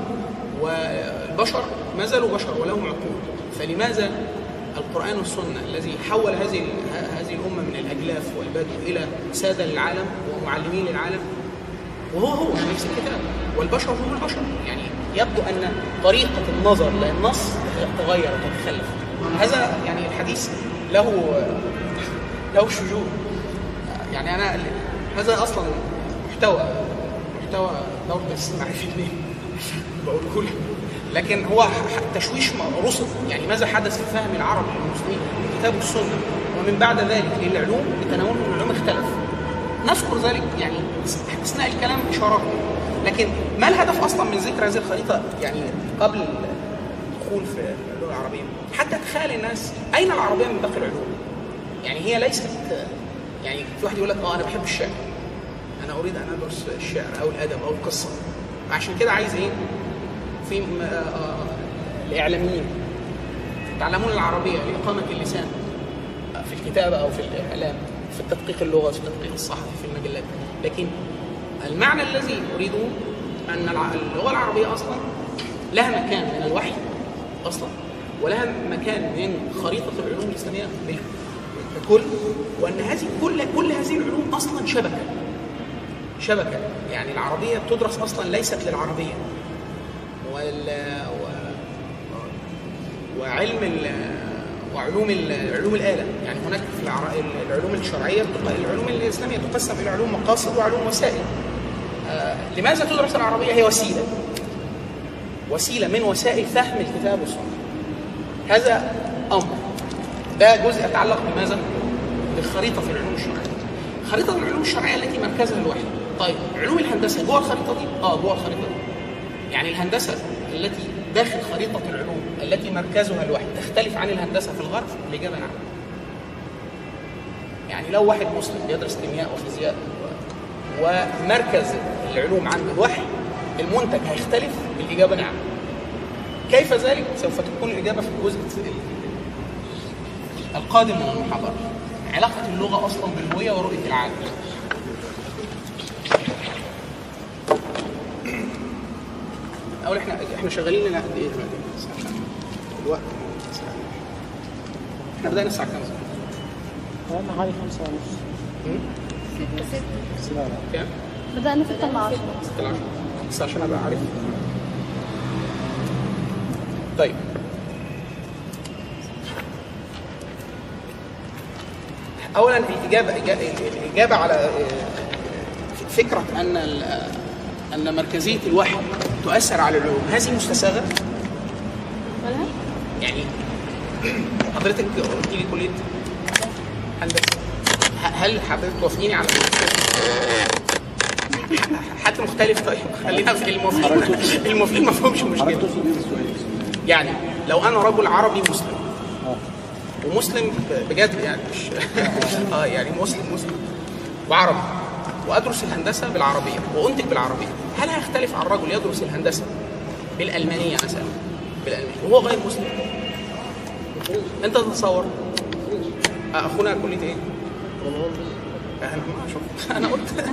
والبشر ما زالوا بشر ولهم عقول. فلماذا القرآن والسنة الذي حول هذه هذه الأمة من الأجلاف والبدو إلى سادة للعالم ومعلمين للعالم؟ وهو هو نفس الكتاب. والبشر هم البشر يعني يبدو أن طريقة النظر للنص تغير وتتخلف هذا يعني الحديث له له شجون. يعني أنا هذا أصلا محتوى محتوى دور الاستماع في الليل بقوله لك لكن هو تشويش رسل. يعني ماذا حدث في فهم العرب والمسلمين للكتاب والسنة ومن بعد ذلك للعلوم لتناولهم العلوم اختلف. نذكر ذلك يعني أثناء الكلام اشارات لكن ما الهدف أصلا من ذكر هذه الخريطة؟ يعني قبل الدخول في اللغة العربية. حتى تخيل الناس أين العربية من باقي العلوم؟ يعني هي ليست يعني في واحد يقول لك آه أنا بحب الشعر. أنا أريد أن أدرس الشعر أو الأدب أو القصة. عشان كده عايز إيه؟ في آه، آه، الإعلاميين يتعلمون العربية لاقامه اللسان في الكتابة أو في الإعلام في التدقيق اللغة في التدقيق الصحفي في المجلات. لكن المعنى الذي أريده أن الع- اللغة العربية أصلا لها مكان من الوحي أصلا ولها مكان من خريطة العلوم الإسلامية بال- ككل وأن هذه كل كل هذه العلوم أصلا شبكة. شبكة. يعني العربية بتدرس أصلا ليست للعربية. وال و... وعلم ال... وعلوم ال... علوم الآلة. يعني هناك في العر... العلوم الشرعية بتق- العلوم الإسلامية تقسم إلى علوم مقاصد وعلوم وسائل. لماذا تدرس العربية هي وسيلة وسيلة من وسائل فهم الكتاب والسنة هذا أمر ده جزء يتعلق بماذا؟ بالخريطة في العلوم الشرعية. خريطة العلوم الشرعية التي مركزها الوحي. طيب علوم الهندسة جوه الخريطة دي؟ آه جوه الخريطة دي. يعني الهندسة التي داخل خريطة العلوم التي مركزها الوحي تختلف عن الهندسة في الغرب؟ الإجابة نعم. يعني لو واحد مسلم بيدرس كيمياء وفيزياء ومركز العلوم عنده الوحي المنتج هيختلف؟ الاجابه نعم. كيف ذلك؟ سوف تكون الإجابة في الجزء القادم من المحاضرة علاقة اللغة أصلا بالهوية ورؤية العالم أول إحنا إحنا شغالين لنا قد إيه دلوقتي؟ عشان الوقت إحنا بدأنا الساعة كام؟ قلنا حوالي خمسة ونص ستة ستة كام؟ بدأنا ستة إلا عشرة. ستة العشرة بس عشان أبقى عارف طيب. اولا الاجابه الإجابة على فكرة أن أن مركزية الوحي تؤثر على العلوم. هذه مستساغة؟ يعني حضرتك قلت لي كلية هل حضرتك توافقيني على حد مختلف؟ طيب خلينا في الموافقين الموافقين ما حضرتك مشكله؟ يعني لو أنا رجل عربي مسلم ومسلم ب- بجد يعني مش آه يعني مسلم مسلم وعربي وأدرس الهندسة بالعربية وأنتج بالعربية هل هيختلف عن رجل يدرس الهندسة بالألمانية مثلا؟ بالألمانية. وهو غير مسلم. أنت تتصور؟ أخونا كلية إيه؟ أنا شوف أنا قلت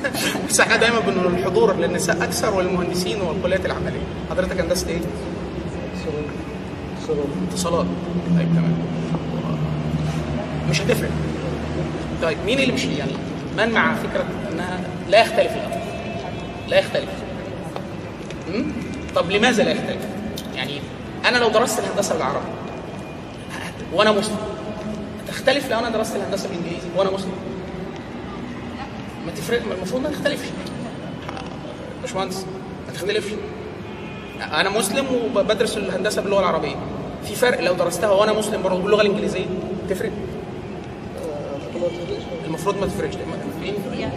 بس إحنا دايما بنقول الحضور للنساء أكثر وللمهندسين والكليات العملية. حضرتك هندسة إيه؟ اتصالات. طيب تمام. مش هتفرق. طيب مين اللي مش يعني من مع فكرة إنها لا يختلف الأمر؟ لا يختلف? طب لماذا لا يختلف؟ يعني أنا لو درست الهندسة بالعربي وأنا مسلم تختلف لو أنا درست الهندسة بالانجليزي وأنا مسلم. ما تفرق المفروض ما تختلفش. باشمهندس ما تختلفش. أنا مسلم وبدرس الهندسة باللغة العربية. في فرق لو درستها وأنا مسلم برضه باللغة الإنجليزية. تفرق؟ المفروض ما تفرقش. الفرق.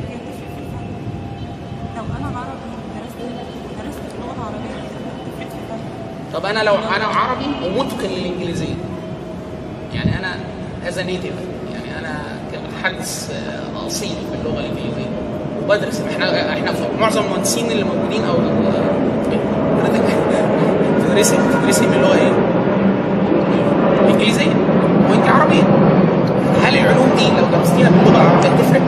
لو أنا عربي درست اللغة العربية. طب أنا لو أنا عربي ومتقن للإنجليزية. يعني أنا as native كمتحدث آه، أصيل في اللغة الإنجليزية وبدرس إحنا إحنا معظم المهندسين اللي موجودين أو حضرتك بتدرسي بتدرسي باللغة إيه؟ الإنجليزية وانت عربية هل العلوم دي لو درستيها باللغة العربية تفرق؟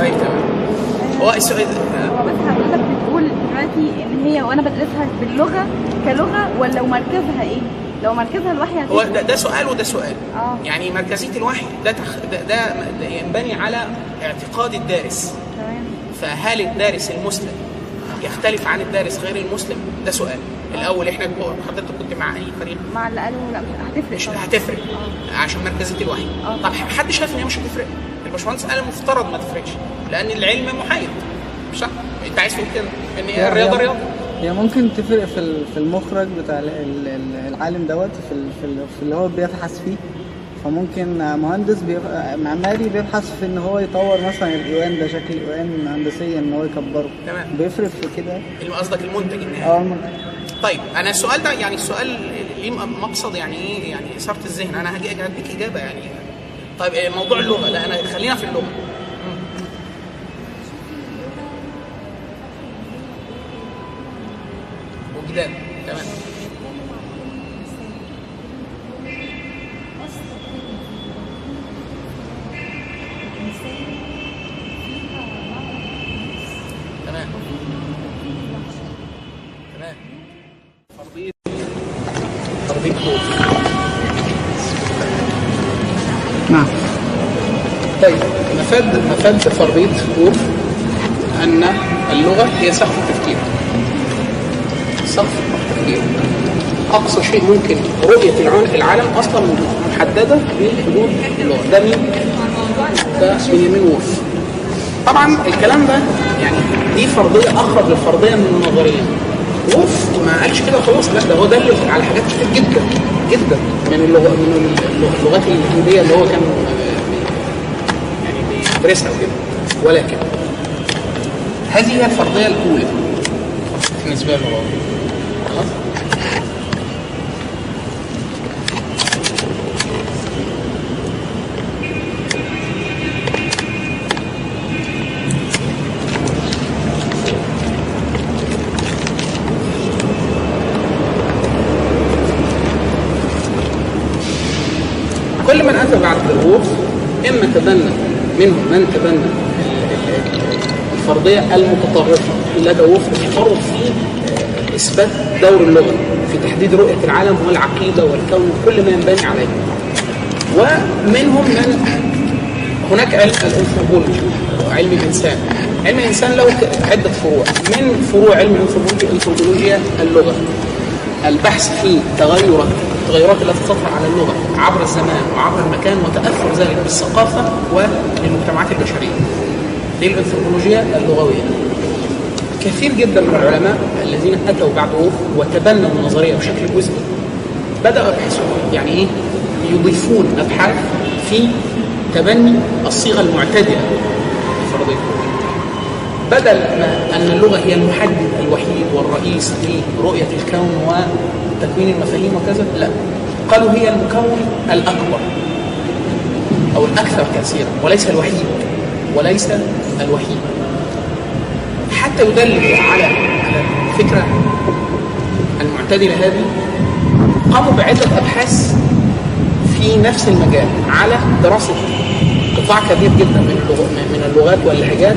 طيب تمام هو السؤال دلوقتي إن هي وأنا بدرسها باللغة كلغة ولا مركزها إيه؟ لو مركزها الوحي هو هتفرق. ده, ده سؤال وده سؤال. آه. يعني مركزية الوحي ده, تخ... ده, ده ينبني على اعتقاد الدارس. تمام. فهل الدارس المسلم يختلف عن الدارس غير المسلم؟ ده سؤال. الأول إحنا حضرتك كنت مع أي فريق؟ مع اللي قالوا لا مش هتفرق مش. هتفرق. عشان مركزية الوحي. آه. طب حد شايف إن هي مش هتفرق؟ الباشمهندس قال المفترض ما تفرقش لأن العلم محايد. مش صح؟ أنت عايز تقول كده؟ إن الرياضه رياضة. هي ممكن تفرق في في المخرج بتاع ال- ال- ال- العالم دوت في في ال- في اللي هو بيبحث فيه. فممكن مهندس بيبقى معماري بيبحث في إن هو يطور مثلا الإيوان ده شكل الإيوان هندسيا إن هو يكبره. تمام. بيفرق في كده؟ قصدك المنتج النهائي. آه ممكن. طيب أنا السؤال ده يعني السؤال ليه مقصد يعني إيه؟ يعني إثارة الذهن. أنا هاجي اديك إجابة يعني. طيب إيه موضوع اللغة لا أنا خلينا في اللغة. فرضية خوف أن اللغة هي سقف التفكير. سقف التفكير. أقصى شيء ممكن رؤية العالم أصلا محددة بحدود اللغة. ده مين؟ ده بنيامين وولف. طبعا الكلام ده يعني دي فرضية أخرج الفرضية من النظرية. وولف ما قالش كده خلاص لا ده هو دلل على حاجات كتير جدا جدا من اللغة من اللغات الهندية اللي هو كان بيدرسها وكده. ولكن هذه هي الفرضية الأولى بالنسبة للغة خلاص كل من اتى بعد الوقف إما تبنى منهم من تبنى الفرضية المتطرفة لدى وقف التطرف في إثبات دور اللغة في تحديد رؤية العالم والعقيدة والكون وكل ما ينبني عليه. ومنهم من هناك علم الانثروبولوجي علم الإنسان. علم الإنسان له عدة فروع. من فروع علم الانثروبولوجي انثروبولوجيا اللغة. البحث في تغيرات التغيرات التي تطرأ على اللغة عبر الزمان وعبر المكان وتأثر ذلك بالثقافة والمجتمعات البشرية. دي الأنثروبولوجيا اللغوية. كثير جدا من العلماء الذين أتوا بعد وتبنوا النظرية بشكل جزئي بدأوا يبحثوا يعني إيه؟ يضيفون أبحاث في تبني الصيغة المعتدلة لفرضية بدل ما أن اللغة هي المحدد الوحيد والرئيس لرؤية الكون وتكوين المفاهيم وكذا؟ لا. قالوا هي المكون الأكبر أو الأكثر تأثيرا وليس الوحيد وليس الوحيد. حتى يدل على على الفكرة المعتدلة هذه قاموا بعدة أبحاث في نفس المجال على دراسة قطاع كبير جدا من من اللغات واللهجات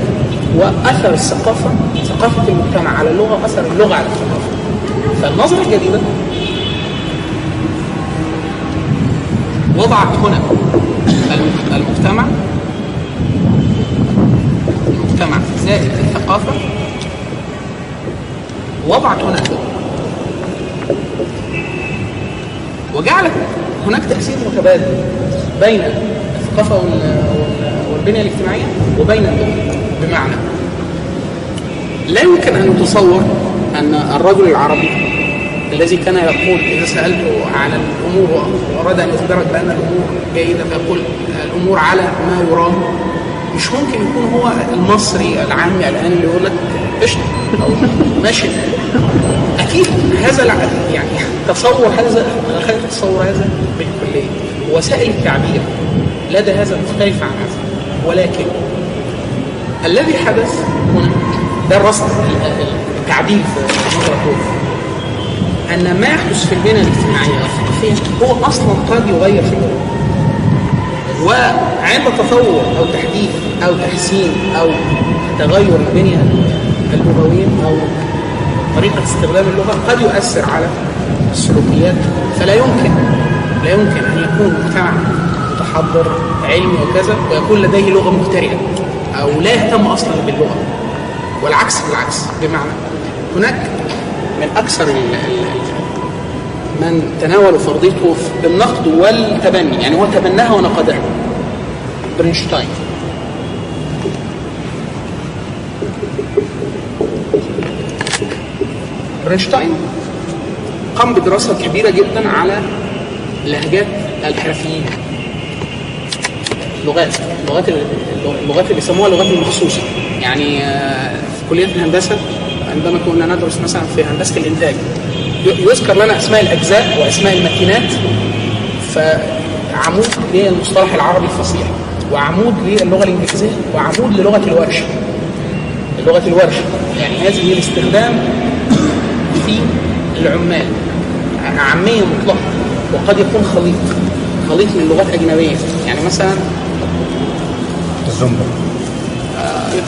وأثر الثقافة ثقافة المجتمع على اللغة وأثر اللغة على الثقافة. فالنظرة الجديدة وضعت هنا. الم- المجتمع. المجتمع زائد الثقافة. وضعت هنا. وجعلت هناك تأثير متبادل بين الثقافة وال- وال- والبنية الاجتماعية وبين اللغة بمعنى لا يمكن أن يتصور أن الرجل العربي الذي كان يقول إذا سألته على الأمور وأراد أن يخبرك بأن الأمور جيدة فيقول الأمور على ما يرام. مش ممكن يكون هو المصري العامي الآن اللي يقول لك قشطة أو ماشي. أكيد هذا يعني تصور هذا خلينا تصور هذا بالكلية وسائل التعبير لدى هذا مختلفة عن هذا. ولكن الذي حدث هنا ده الرصد التعديل في أن ما يحدث في البنية الاجتماعية والثقافية هو أصلا قد يغير في اللغة وعند تطور أو تحديث أو تحسين أو تغير البنية اللغوية أو طريقة استخدام اللغة قد يؤثر على السلوكيات. فلا يمكن لا يمكن أن يكون مجتمع متحضر علمي وكذا ويكون لديه لغة مخترعة أو لا يهتم أصلا باللغة. والعكس بالعكس بمعنى هناك من أكثر من تناولوا فرضية ووف بالنقد والتبني يعني هو تبناها ونقدها. برينشتاين برينشتاين قام بدراسة كبيرة جدا على لهجات الحرفيين. لغات. اللغات اللغات اللي بيسموها اللغات المخصوصة. يعني آه، في كلية الهندسة عندما كنا ندرس مثلا في هندسة الإنتاج ي- يذكر لنا أسماء الأجزاء وأسماء الماكينات فعمود للمصطلح العربي الفصيح وعمود للغة الإنجليزية وعمود للغة الورشة. لغة الورشة يعني هذه الاستخدام في العمال عامية مطلقة وقد يكون خليط خليط من لغات أجنبية. يعني مثلا الزنبر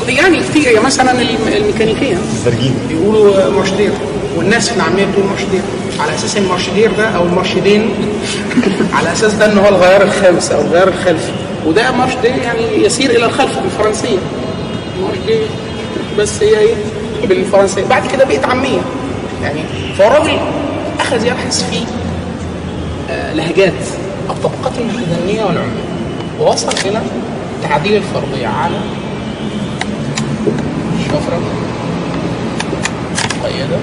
يعني كتير يعني مثلا الم- الميكانيكية. الزرجين بيقولوا مرشدير والناس في العامية بتقول مرشدير على أساس إن المرشدير ده أو المرشدين على أساس ده إن هو الغيار الخامس أو الغيار الخلفي. وده مرشدير يعني يسير إلى الخلف بالفرنسية. مرشدير بس هي هي بالفرنسية. بعد كده بقت عامية. يعني فالراجل أخذ يبحث في آه، لهجات الطبقات المتدنية والعمال ووصل إلى تعديل الفرضية على شفرة مقيدة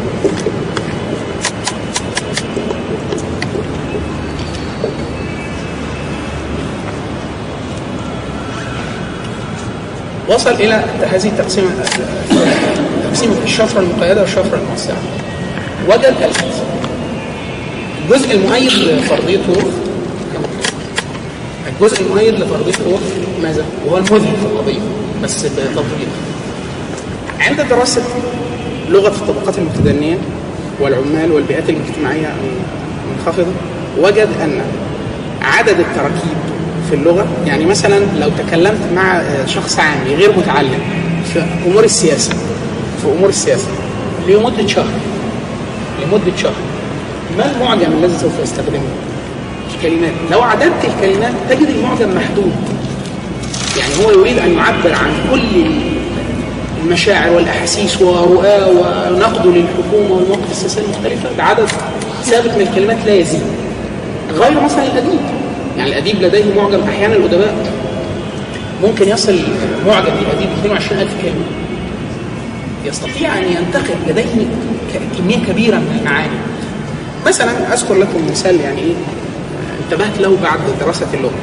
وصل إلى هذه التقسيمة تقسيمة الشفرة المقيدة والشفرة الموسعة. وجد الجزء المؤيد لفرضية الجزء المؤيد لفرضية ماذا؟ وهو المذهل في القضية بس بتطبيق عند دراسة لغة الطبقات المتدنية والعمال والبيئات الاجتماعية المنخفضة وجد أن عدد التراكيب في اللغة يعني مثلا لو تكلمت مع شخص عامي غير متعلم في أمور السياسة في أمور السياسة لمدة شهر لمدة شهر ما المعجم الذي سوف يستخدمه؟ الكلمات لو عددت الكلمات تجد المعجم محدود يعني هو يريد أن يعبر عن كل المشاعر والأحاسيس ورؤاه ونقده للحكومة والمواقف السياسية المختلفة بعدد ثابت من الكلمات لا يزيد. غير مثلا الأديب. يعني الأديب لديه معجم أحيانا الأدباء. ممكن يصل معجم للأديب 22000 كلمة. يستطيع أن ينتقل لديه كمية كبيرة من المعاني. مثلا أذكر لكم مثال يعني إيه انتبهت له بعد دراسة اللغة.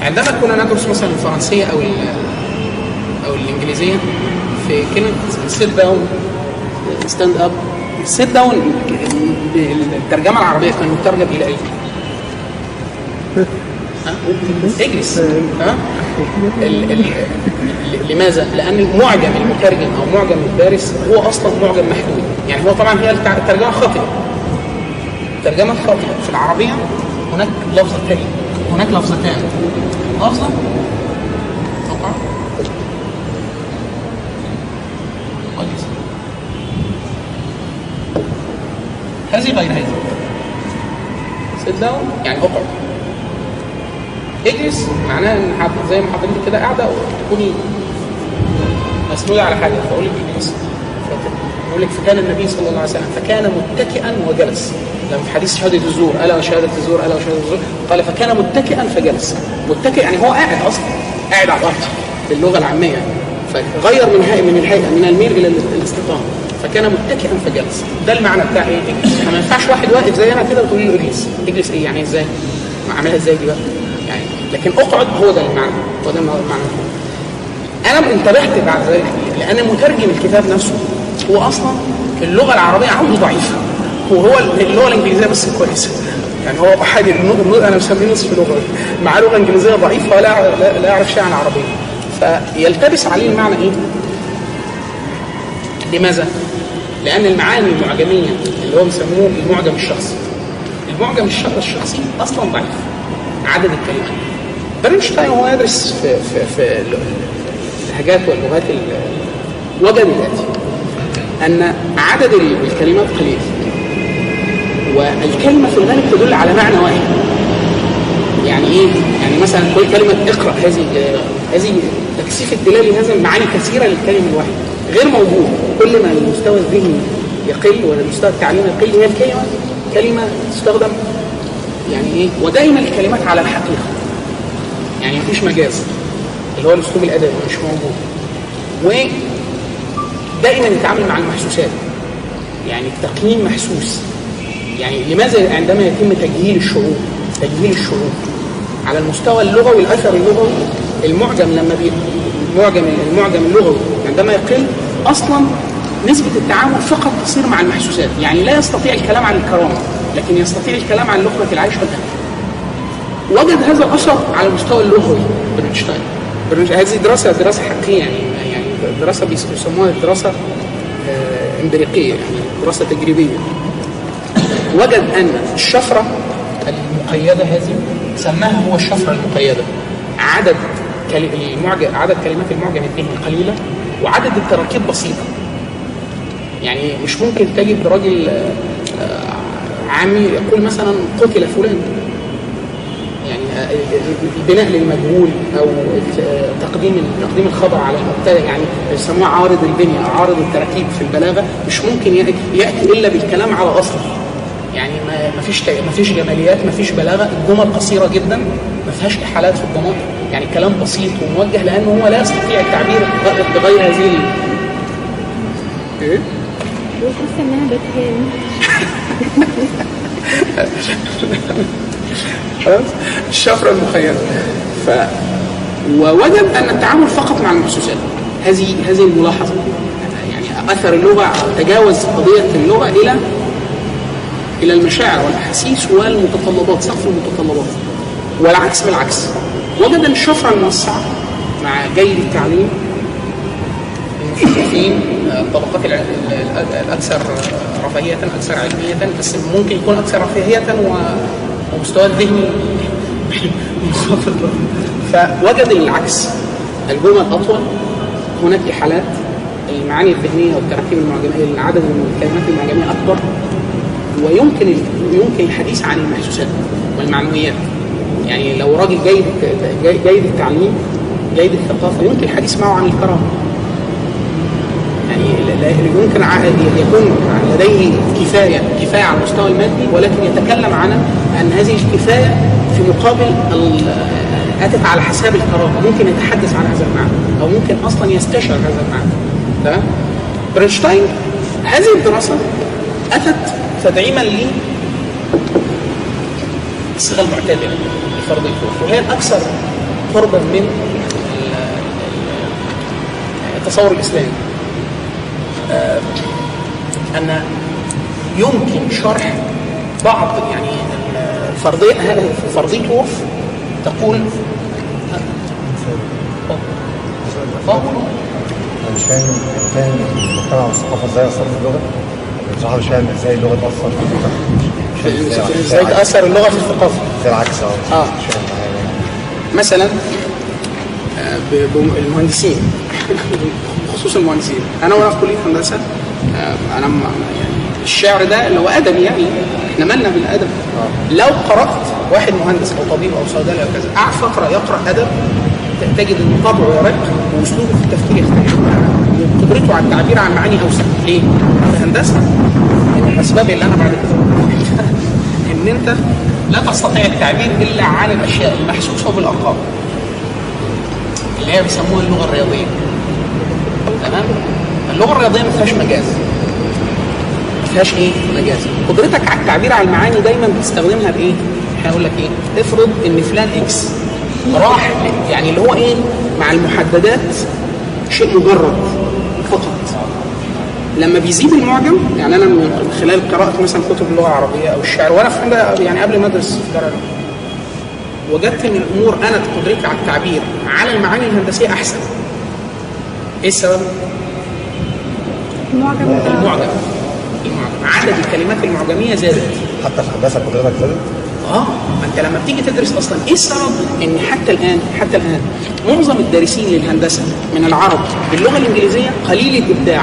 عندما كنا ندرس مثلا الفرنسية أو الإنجليزية في كلمة sit down stand up sit down الترجمة العربية كان مترجم إلى إيه؟ ها؟ اجلس ها؟ لماذا؟ لأن معجم المترجم أو معجم الدارس هو أصلا معجم محدود يعني هو طبعا هي الترجمة خاطئة ترجمة خاطئة في العربية هناك لفظتين هناك لفظتان لفظة هذه غير هذه. sit down يعني أقعد. اجلس معناها إن زي ما حضرتك كده قاعدة وتكوني مسنوده على حاجة. فأقول لك اجلس فت- يقول لك فكان النبي صلى الله عليه وسلم فكان متكئا وجلس. لما في حديث شهادة الزور ألا وشهاده الزور ألا وشهاده الزور؟ قال فكان متكئا فجلس. متكئ يعني هو قاعد أصلا قاعد على الأرض باللغة العامية. يعني فغير من من الهيئه من الميل إلى ال- الاستقامة. فكان متكئا فجلس ده المعنى بتاع إيه؟ اجلس ما ينفعش واحد واقف زي أنا كده وتقول له إجلس. إجلس إيه يعني إزاي؟ اعملها إزاي دي بقى؟ يعني لكن أقعد هو ده المعنى. هو ده المعنى. أنا انتبهت بعد ذلك لأن مترجم الكتاب نفسه هو أصلا اللغة العربية عنده ضعيفه وهو اللغة الإنجليزية بس كويسة. يعني هو احد أنا مسميه نصف لغة. معاه لغة إنجليزية ضعيفة ولا لا, يعرف شيئا عن العربيه فيلتبس عليه المعنى إيه؟ لماذا؟ لأن المعاني المعجمية اللي هو بيسموه المعجم الشخصي. المعجم الش- الشخصي أصلا ضعيف عدد الكلمات برنشتاين وهو يدرس في في في اللهجات واللغات ال- وجد الاتي أن عدد ال- الكلمات قليل. والكلمة في الغالب تدل على معنى واحد. يعني إيه؟ يعني مثلا كل كلمة اقرأ هذه هذه تكثيف الدلاله هذا معاني كثيرة للكلمة الواحدة غير موجود كل ما المستوى الذهني يقل ولا المستوى التعليمي يقل هي الكلمة كلمة تستخدم يعني إيه؟ ودائما الكلمات على الحقيقة. يعني مفيش مجاز. اللي هو الأسلوب الأدبي مش موجود. ودائما يتعامل مع المحسوسات. يعني التقييم محسوس. يعني لماذا عندما يتم تجهيل الشعور؟ تجهيل الشعور. على المستوى اللغوي الأثر اللغوي المعجم لما بي المعجم المعجم اللغوي عندما يقل أصلا نسبة التعامل فقط تصير مع المحسوسات. يعني لا يستطيع الكلام عن الكرامة لكن يستطيع الكلام عن لقمة العيش والأكل وجد هذا الأثر على المستوى اللغوي برنشتاين برنش- هذه دراسة دراسة حقيقية يعني يعني دراسة بيس- بيسموها دراسة آه، إمبريقية يعني دراسة تجريبية. وجد أن الشفرة المقيدة هذه سماها هو الشفرة المقيدة. عدد المعجم عدد كلمات المعجم الذهني قليلة وعدد التراكيب بسيطة. يعني مش ممكن تجد راجل آه، عامي يقول مثلا قتل فلان. يعني آه، البناء للمجهول أو آه، تقديم تقديم الخبر على المبتدأ. يعني يسموها عارض البنيه عارض التراكيب في البلاغة. مش ممكن يأتي إلا بالكلام على أصله. يعني ما فيش ما فيش جماليات ما فيش بلاغة. الجمل قصيرة جدا ما فيهاش إحالات في الضمائر يعني كلام بسيط وموجه لأنه هو لا يستطيع التعبير بغ- بغير هذه إيه؟ بحس انها بتهان خلاص الشفرة المخيلة ف ووجد أن التعامل فقط مع المحسوسات هذه هذه الملاحظة. يعني أثر اللغة تجاوز قضية اللغة إلى إلى المشاعر والأحاسيس والمتطلبات سقف المتطلبات. والعكس بالعكس. وجد أن الشفرة الموسعة مع جيد التعليم المثقفين الطبقات الع- ال- ال- الأكثر رفاهية أكثر علمية بس ممكن يكون أكثر رفاهية و- ومستوى الذهني منخفض. فوجد العكس. الجمل أطول هناك إحالات المعاني الذهنية والتراكيب المعجمية عدد الكلمات المعجمية أكبر ويمكن يمكن الحديث عن المحسوسات والمعنويات. يعني لو راجل جيد جيد التعليم جيد الثقافة يمكن الحديث معه عن الكرامة يعني ع- يكون لديه كفاية كفاية على المستوى المادي ولكن يتكلم عن أن هذه الكفاية في مقابل اتت على حساب الكرامه ممكن يتحدث عن هذا المعنى أو ممكن أصلا يستشعر هذا المعنى. تمام؟ برنشتاين هذه الدراسة أتت تدعيما لي الصيغة المعتدله لفرض الكفر وهي الأكثر قربا من ال- التصور الإسلامي. أن يمكن شرح بعض يعني فرضية فرضية وورف تقول أنا مش فاهم فاهم المجتمع والثقافة إزاي اثرت في اللغة. بصراحة مش فاهم إزاي اللغة تاثر في المجتمع إزاي تاثر اللغة في الثقافة. زي العكس آه. آه. مثلا آه، بالمهندسين خصوص المهندسين. أنا وأنا في كلية هندسة آه، أنا يعني الشعر ده اللي هو أدبي يعني إحنا مالنا بالادب لو قرأت واحد مهندس أو طبيب أو صيدلي أو كذا قعد فتره يقرأ أدب تجد إن طبعه يرق وأسلوبه في التفكير يختلف. وقدرته على التعبير عن معاني أوسع. ليه؟ في هندسه من الأسباب اللي أنا بعد كده إن أنت لا تستطيع التعبير إلا عن الأشياء المحسوسة بالأرقام اللي هي بيسموها اللغة الرياضية. تمام؟ اللغة الرياضية ما فيهاش مجاز. ما فيهاش إيه؟ مجاز. قدرتك على التعبير عن المعاني دايما بتستخدمها بإيه؟ إحنا هقول لك إيه؟ افرض إن فلان إكس راح يعني اللي هو إيه؟ مع المحددات شيء مجرد فقط. لما بيزيد المعجم يعني أنا من خلال قراءة مثلا كتب اللغة العربية أو الشعر وأنا في يعني قبل ما أدرس في وجدت إن الأمور أنا قدرتي على التعبير على المعاني الهندسية أحسن. إيه السبب؟ المعجم المعجم. المعجم. عدد الكلمات المعجمية زادت. حتى في هندسه قدرتك زادت آه ما أنت لما بتيجي تدرس أصلا إيه السبب إن حتى الآن حتى الآن معظم الدارسين للهندسة من العرب باللغة الإنجليزية قليل الإبداع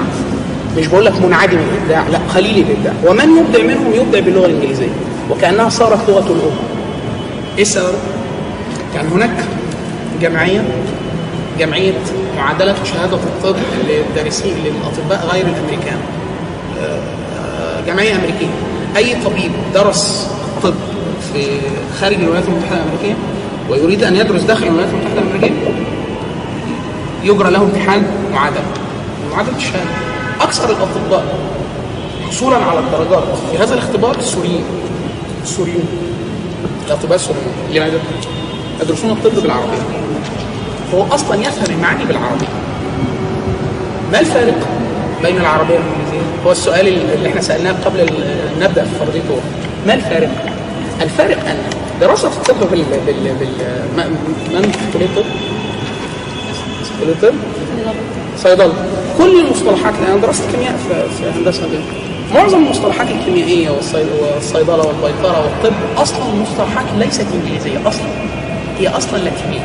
مش بقول لك منعدم الإبداع لا قليل الإبداع ومن يبدع منهم يبدع باللغة الإنجليزية وكأنها صارت لغة الأم إيه السبب؟ كان هناك جمعية جمعية معادلة شهادة الطب للدارسين للأطباء غير الأمريكان. جمعية أمريكية. أي طبيب درس طب في خارج الولايات المتحدة الأمريكية ويريد أن يدرس داخل الولايات المتحدة الأمريكية؟ يجرى له امتحان معادلة. معادلة الشهادة. أكثر الأطباء حصولا على الدرجات. في هذا الاختبار السوريين السوريون الأطباء السوريون لماذا؟ يدرسون الطب بالعربية. هو أصلا يفهم المعاني بالعربيه ما الفارق بين العربية والإنجليزية؟ هو السؤال اللي إحنا سألناه قبل نبدأ في الوقت. ما الفارق؟ الفارق أن دراسة الطب بال بال بال من كلية الطب؟ الطب؟ صيدلة كل المصطلحات أنا درست كيمياء في هندسة معظم المصطلحات الكيميائية والصي- والصيدلة والبيطرة والطب أصلا مصطلحات ليست إنجليزية أصلا هي أصلا لاتينية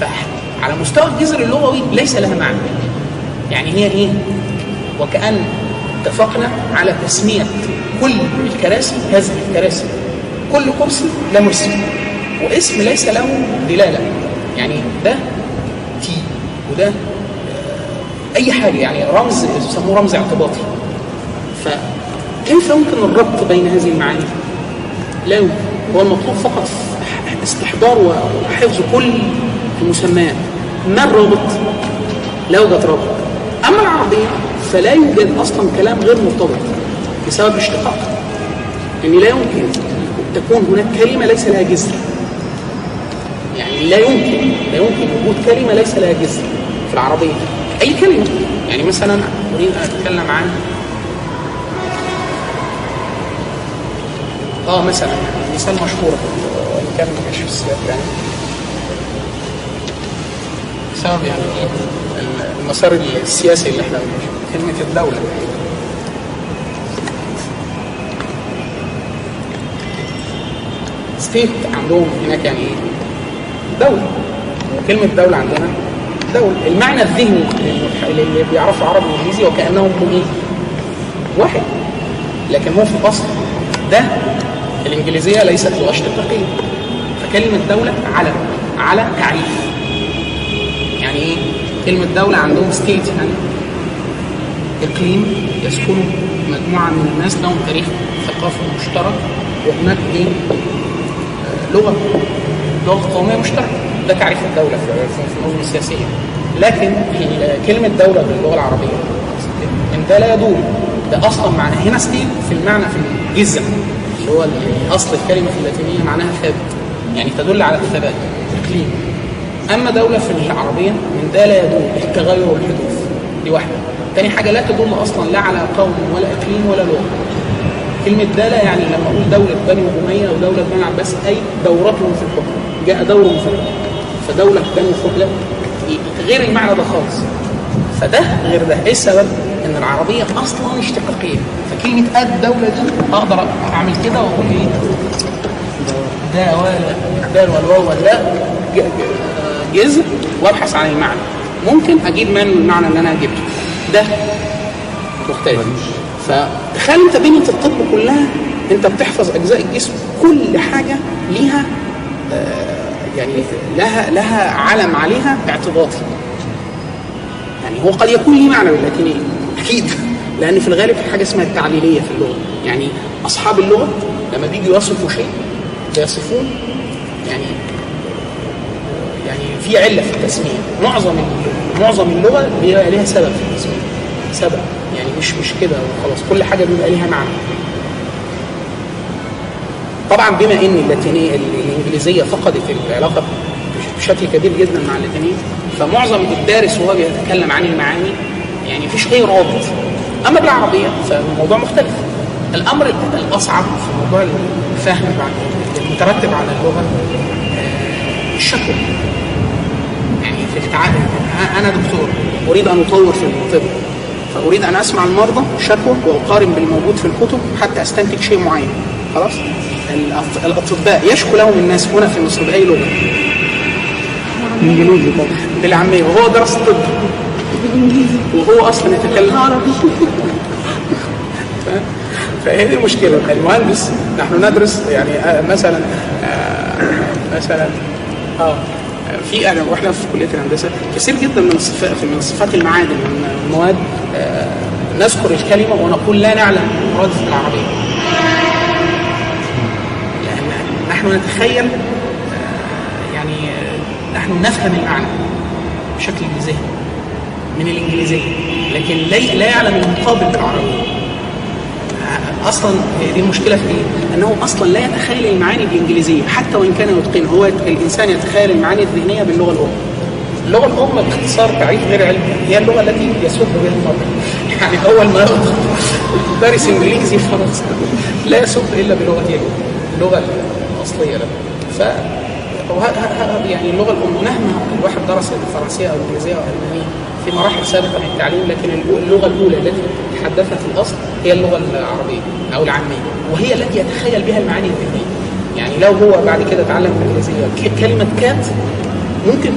فعلى مستوى الجذر اللغوي ليس لها معنى. يعني هي إيه؟ وكأن اتفقنا على تسمية كل الكراسي هذه الكراسي. كل كرسي له اسم واسم ليس له دلالة. يعني ده تي وده آه، أي حاجة. يعني رمز يسموه رمز اعتباطي. فكيف يمكن الربط بين هذه المعاني؟ لا هو المطلوب فقط استحضار وحفظ كل المسميات ما الرابط؟ لا يوجد رابط. أما العربية فلا يوجد أصلا كلام غير مرتبط بسبب الاشتقاق. ان لا يمكن تكون هناك كلمة ليس لها جذر. يعني لا يمكن لا يمكن وجود كلمة ليس لها جذر في العربية. أي كلمة. يعني مثلا أريد أن أتكلم عن آه مثلا يعني مثال مشهور. كان كانش في السياق يعني. بسبب يعني المسار السياسي اللي إحنا بنمشي كلمة الدولة. ستيت عندهم هناك يعني؟ دولة. وكلمة دولة عندنا دولة. المعنى الذهني اللي بيعرفوا عربي وإنجليزي وكأنهم هم إيه؟ واحد. لكن هو في الأصل ده الإنجليزية ليست لغة اشتقاقية فكلمة دولة علم على تعريف. كلمة دولة عندهم state يعني إقليم يسكنه مجموعة من الناس لهم تاريخ ثقافي مشترك وهناك آه، لغة لغة قومية مشتركة. ده تعريف الدولة في النظم السياسية. لكن ال- كلمة دولة باللغة العربية إن ده لا يدور. ده أصلا معنى هنا state في المعنى في الجذع اللي هو أصل الكلمة في اللاتينية معناها ثابت. يعني تدل على الثبات إقليم. أما دولة في العربية من ده لا يدل التغير والحدوث. دي واحدة. تاني حاجة لا تدل أصلا لا على قوم ولا أقليم ولا لغة. كلمة دالة يعني لما أقول دولة بني أمية أو دولة بني العباس أي دورتهم في الحكم. جاء دور في الحكم. فدولة بنو فهلة غير المعنى ده خالص. فده غير ده. إيه السبب؟ إن العربية أصلا اشتقاقية. فكلمة الدولة دي أقدر أعمل كده وأقول إيه؟ ده ولا الدال والواو واللاء جذر وابحث عن المعنى. ممكن أجيب من المعنى اللي أنا جبته. ده مختلف. فتخيل أنت بنية الطب كلها أنت بتحفظ أجزاء الجسم كل حاجة ليها آه، يعني لها لها علم عليها اعتباطي يعني هو قد يكون ليه معنى باللاتينيه أكيد. لأن في الغالب في حاجة اسمها التعليلية في اللغة. يعني أصحاب اللغة لما بيجوا يصفوا شيء بيصفون يعني يعني في علة في التسمية. معظم معظم اللغة بيبقى ليها سبب في التسمية. سبب. يعني مش مش كده وخلاص. كل حاجة بيبقى ليها معنى. طبعا بما إن اللاتينيه الإنجليزية فقدت العلاقة بشكل كبير جدا مع اللاتينيه فمعظم الدارس وهو بيتكلم عن المعاني يعني مفيش أي رابط. أما بالعربية فالموضوع مختلف. الأمر الأصعب في موضوع الفهم المترتب على اللغة آه، الشكوى. في التعامل أنا دكتور أريد أن أطور في الطب فأريد أن أسمع المرضى شكوى وأقارن بالموجود في الكتب حتى أستنتج شيء معين. خلاص؟ الأطباء يشكو لهم الناس هنا في مصر بأي لغة. إنجليزي طبعا. بالعامية. وهو درس طب. وهو أصلا يتكلم. عربي فهي دي المشكلة. المهندس نحن ندرس يعني آه، مثلا آه، مثلا آه في انا وإحنا في كلية الهندسة كثير جدا من الصفات من صفات المعادن والمواد آه، نذكر الكلمة ونقول لا نعلم المراد في العربية. لأن نحن نتخيل آه، يعني آه، نحن نفهم المعنى بشكل ذهني من الإنجليزية لكن لا يعلم المقابل بالعربية. أصلا دي المشكلة في إيه؟ أنه أصلا لا يتخيل المعاني الإنجليزية حتى وإن كان يتقنها هو الإنسان يتخيل المعاني الذهنية باللغة الأم. اللغة الأم باختصار تعريف غير علمي هي اللغة التي يسب بها النطق. يعني أول ما دارس إنجليزي خلاص لا يسب إلا بلغته اللغة الأصلية له. ف يعني اللغة الأم مهما الواحد درس الفرنسيه أو الانجليزيه أو الالمانيه في مراحل سابقة من التعليم لكن اللغة الأولى التي تحدثها في الأصل هي اللغة العربية أو العامية وهي التي يتخيل بها المعاني الذهنية. يعني لو هو بعد كده اتعلم الانجليزيه كلمة كات ممكن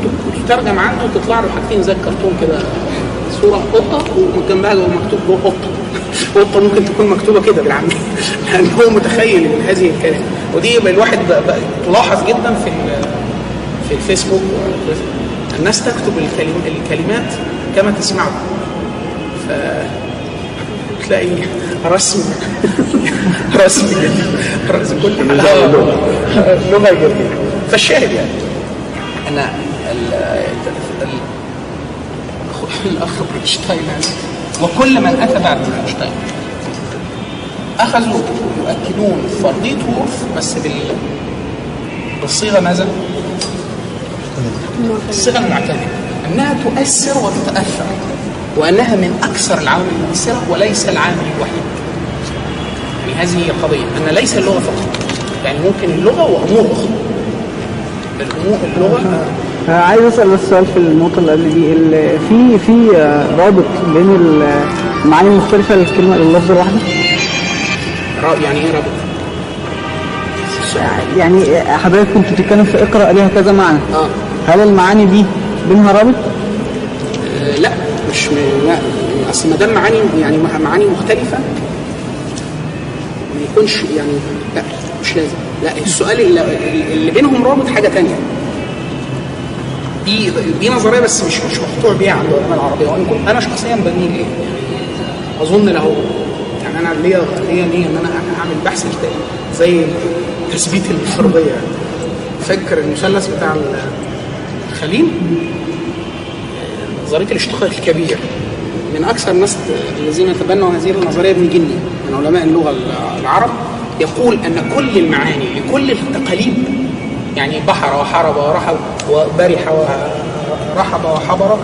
تترجم عنه وتطلع له حاجتين زي الكرتون كده صورة قطة وجنبها مكتوب جوه قطة. قطة ممكن تكون مكتوبة كده بالعامية. لأن هو متخيل من هذه الكلمة. ودي الواحد بقى بقى تلاحظ جدا في في الفيسبوك. الناس تكتب الكلم الكلمات كما تسمعها ف تلاقي رسم رسم رسم كل حاجة. لغة جديده فالشاهد يعني. ان ال- ال- الاخ برينشتاين وكل من أتى بعد برينشتاين أخذوا يؤكدون فرضيه وقف بس بال بالصيغة ماذا؟ الصيغه المعتدلة. أنها تؤثر وتتأثر. وأنها من أكثر العوامل المؤثرة وليس العامل الوحيد. يعني هذه هي القضية أن ليس اللغة فقط يعني ممكن اللغة وأمور أخرى. الأمور اللغة آه، عايز أسأل بس سؤال في النقطة اللي قبل دي في في رابط بين ال- المعاني المختلفة للكلمة لللفظ الواحدة يعني إيه رابط؟ يعني حضرتك كنت بتتكلم في اقرأ ليها كذا معنى آه هل المعاني دي بينها رابط؟ آه، لا مش م... أصل ما دام معاني يعني مع- معاني مختلفة ما يكونش يعني لا مش لازم. لا السؤال اللي, اللي بينهم رابط حاجة تانية. دي دي نظرية بس مش مش مقطوع بيها عند علماء العربية. وان كنت أنا شخصيا بميل يعني أظن له يعني أنا ليا ليا نيه إن أنا أعمل بحث زي تثبيت الفرضيه يعني. فاكر المثلث بتاع الخليل نظريه الاشتقاق الكبير من أكثر الناس الذين تبنوا هذه النظرية ابن جني من علماء اللغة العرب يقول أن كل المعاني لكل التقاليد يعني بحر وحرب ورحب وبرح ورحب وحبر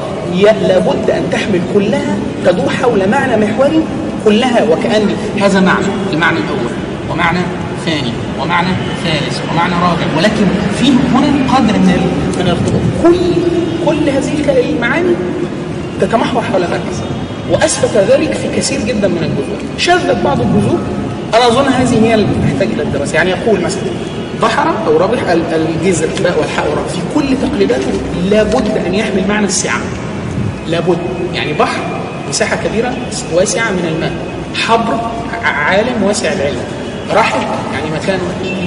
لابد أن تحمل كلها تدور حول معنى محوري كلها وكأن هذا معنى المعنى الأول ومعنى ثاني. ومعنى ثالث ومعنى رابع. ولكن فيه هنا قدر من من الارتباط كل كل هذه المعاني تتمحور حول هذا وأثبت ذلك في كثير جدا من الجذور. شذت بعض الجذور. أنا أظن هذه هي اللي تحتاج إلى الدراسة. يعني يقول مثلا بحر أو ربح ال- الجذر باء والحاء في كل تقليداته لابد أن يحمل معنى السعة. لابد. يعني بحر مساحة كبيرة واسعة من الماء. حبر عالم واسع العلم. رحب يعني مكان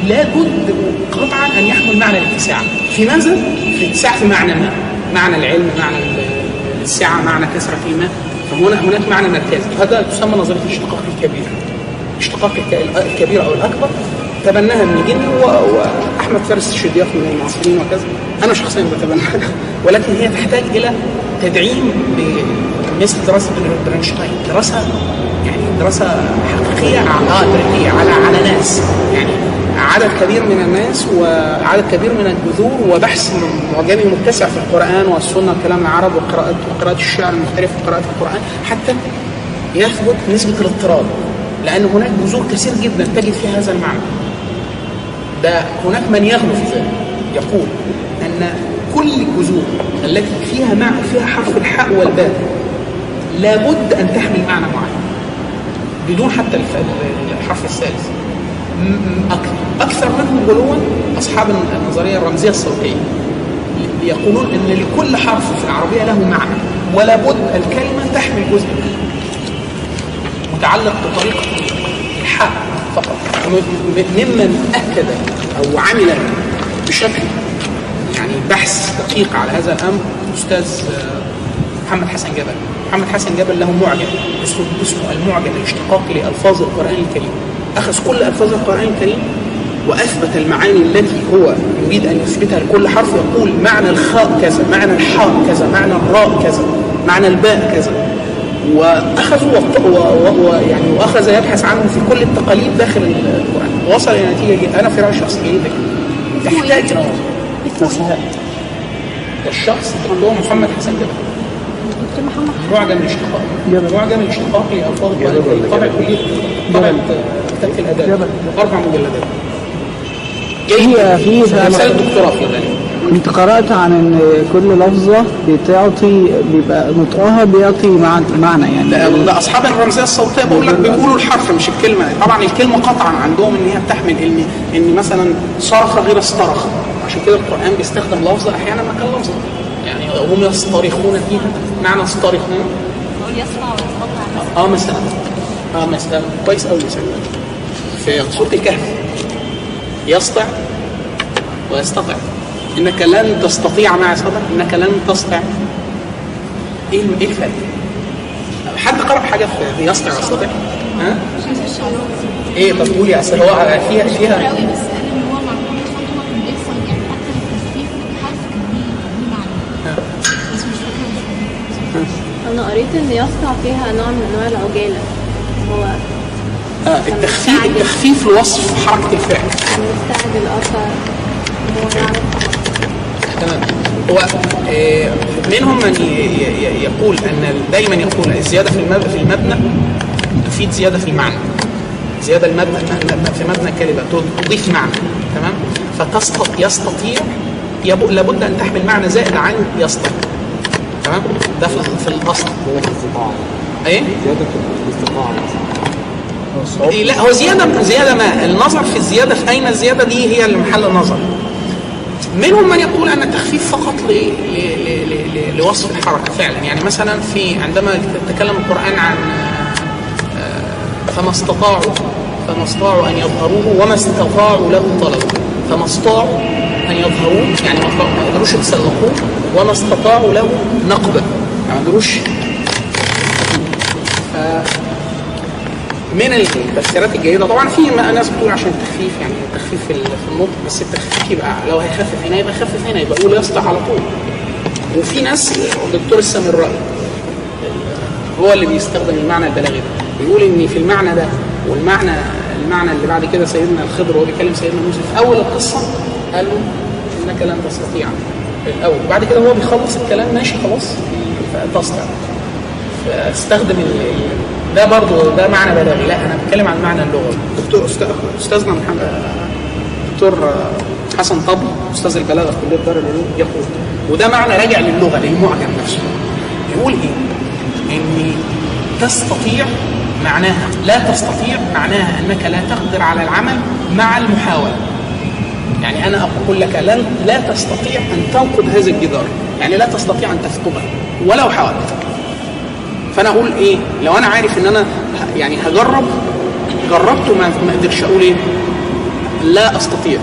لابد قطعا أن يحمل معنى الاتساع. في ماذا؟ في الاتساع في معنى ما. معنى العلم معنى ال- السعه معنى كثره الماء فهنا هناك معنى مركزي هذا تسمى نظرية الاشتقاق الكبير. اشتقاق الك- الكبير أو الأكبر. تبناها ابن جني واحمد فارس الشدياق من المعاصرين وكذا. أنا شخصيا بتبناها. ولكن هي تحتاج إلى تدعيم مثل دراسة برنشتاين دراسة يعني دراسه حقيقية تاريخيه على على ناس. يعني عدد كبير من الناس وعدد كبير من الجذور وبحث معجمي متسع في القرآن والسنة وكلام العرب وقراءات وقراءات الشعر المختلفه وقراءات القرآن حتى يثبت نسبة الاضطراب. لأن هناك جذور كثير جدا تجد فيها هذا المعنى. ده هناك من يغلو في ذلك. يقول أن كل الجذور التي فيها مع فيها حرف الحاء والباء لابد أن تحمل معنى معين. بدون حتى الحرف الثالث م- م- أك- أكثر منهم غلوا أصحاب النظرية الرمزية الصوتية. يقولون إن لكل حرف في العربية له معنى ولا بد الكلمة تحمل جزء منه متعلق بطريقة الحاء فقط. ممن أكد أو عمل بشكل يعني بحث دقيق على هذا الأمر أستاذ آه، محمد حسن جبل. محمد حسن جبل له معجم. اسمه اسمه المعجم الاشتقاقي لألفاظ القرآن الكريم. أخذ كل ألفاظ القرآن الكريم وأثبت المعاني التي هو يريد أن يثبتها لكل حرف. يقول معنى الخاء كذا معنى الحاء كذا معنى الراء كذا معنى الباء كذا. واخذوا وط- و- و- و- يعني وأخذ يبحث عنه في كل التقاليد داخل القرآن. وصل إلى نتيجة جيدة. أنا في رايي شخص جدا تحتاج نظر الشخص الدكتور محمد حسن جبل معجم الاشتقاق معجم الاشتقاق الكريم طبع كليه طبع كتابه الاداب أربع مجلدات. هي في رساله دكتوراه في ذلك كنت قرأت عن إن كل لفظة بتعطي بيبقى نطقها بيعطي مع- معنى يعني. ده, ده أصحاب الرمزية الصوتية بقول لك بيقولوا الحرف مش الكلمة. طبعا الكلمة قطعا عندهم إن هي بتحمل ان إن مثلا صرخ غير استرخ. عشان كده القرآن بيستخدم لفظة أحيانا مكان لفظة. يعني هم يصطرخون فيها معنى يصطرخون آه مثلا. آه مثلا. كويس قوي مثلا في سوره الكهف. يسطع ويستطع. إنك لن تستطيع مع يستطع إنك لن تستطع إيه إيه الفرق؟ حد قرأ حاجة في يسطع ويستطع؟ ها؟ إيه طب قولي اصل هو فيها فيها قريت ان يسطع فيها نوع من أنواع العجالة. هو آه التخفيف التخفيف لوصف حركة الفعل. مستعجل هو يعرف تمام. هو آه، منهم من يقول أن دايما يقول الزياده في المبنى في المبنى تفيد زيادة في المعنى. زيادة المبنى في مبنى الكلمة تضيف معنى. تمام؟ فتستطيع لابد أن تحمل معنى زائد عن يستطيع. تمام؟ ده في, في الأصل. إيه؟ زيادة الاستطاعة إيه لا هو زياده زيادة ما النظر في الزيادة في أين الزيادة؟ دي هي اللي محل النظر. منهم من يقول أن التخفيف فقط. ل... ل... لوصف الحركة فعلا. يعني مثلا في عندما تكلم القرآن عن آه، فما استطاعوا فما استطاعوا أن يظهروه وما استطاعوا له طلبا فما استطاعوا أن يظهروه يعني ما قدروش يتسلقوه وما استطاعوا له يعني ما قدروش من التفسيرات الجيدة طبعا في ناس بتقول عشان التخفيف يعني التخفيف في ال- في النطق بس التخفيف يبقى لو هيخفف هنا يبقى يخفف هنا يبقى يقول يصلح على طول. وفي ناس الدكتور السامرائي هو اللي بيستخدم المعنى البلاغي ده. بيقول إن في المعنى ده والمعنى المعنى اللي بعد كده سيدنا الخضر وهو بيكلم سيدنا موسى في أول القصة قال له انك لن تستطيع الأول. بعد كده هو بيخلص الكلام ماشي خلاص. ال- ال- ده برضه ده معنى بلاغي لا أنا بتكلم عن المعنى اللغوي دكتور أستاذنا محمد دكتور حسن طبل أستاذ البلاغة في كلية دار العلوم يقول وده معنى راجع للغة للمعجم نفسه. يقول إيه؟ إن تستطيع معناها لا تستطيع معناها أنك لا تقدر على العمل مع المحاولة. يعني أنا أقول لك لن لا تستطيع أن تنقض هذا الجدار. يعني لا تستطيع أن تثقبه ولو حاولت. فأنا أقول إيه؟ لو أنا عارف إن أنا يعني هجرب جربت وما ما قدرش أقول إيه؟ لا أستطيع.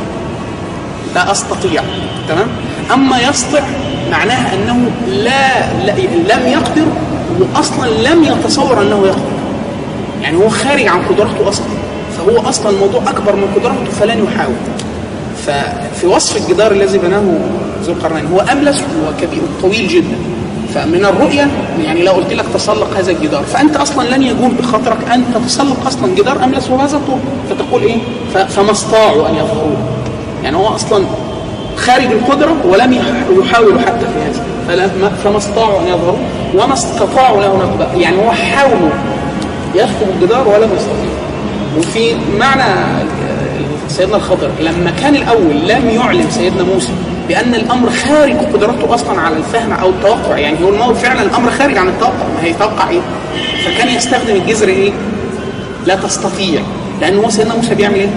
لا أستطيع. تمام؟ أما يستطيع معناها أنه لا, لا لم يقدر واصلا لم يتصور أنه يقدر. يعني هو خارج عن قدرته أصلا. فهو أصلا الموضوع أكبر من قدرته فلن يحاول. ففي وصف الجدار الذي بناه ذو القرنين هو أملس وكبير طويل جدا. فمن الرؤية يعني لو قلت لك تسلق هذا الجدار فأنت أصلا لن يجول بخاطرك أن تتسلق أصلا جدار أملس وهذا الطول. فتقول إيه؟ ف- فما استطاعوا أن يظهروه يعني هو أصلا خارج القدرة ولم يح- يحاولوا حتى في هذا. فما استطاعوا أن يظهروه وما استطاعوا له نقبة. يعني هو حاولوا يثقب الجدار ولم يستطيعوا وفي معنى سيدنا الخضر لما كان الأول لم يعلم سيدنا موسى بأن الأمر خارج قدرته أصلا على الفهم أو التوقع يعني هو فعلا الأمر خارج عن التوقع ما هيتوقع إيه؟ فكان يستخدم الجذر إيه؟ لا تستطيع لأن هو سيدنا موسى بيعمل إيه؟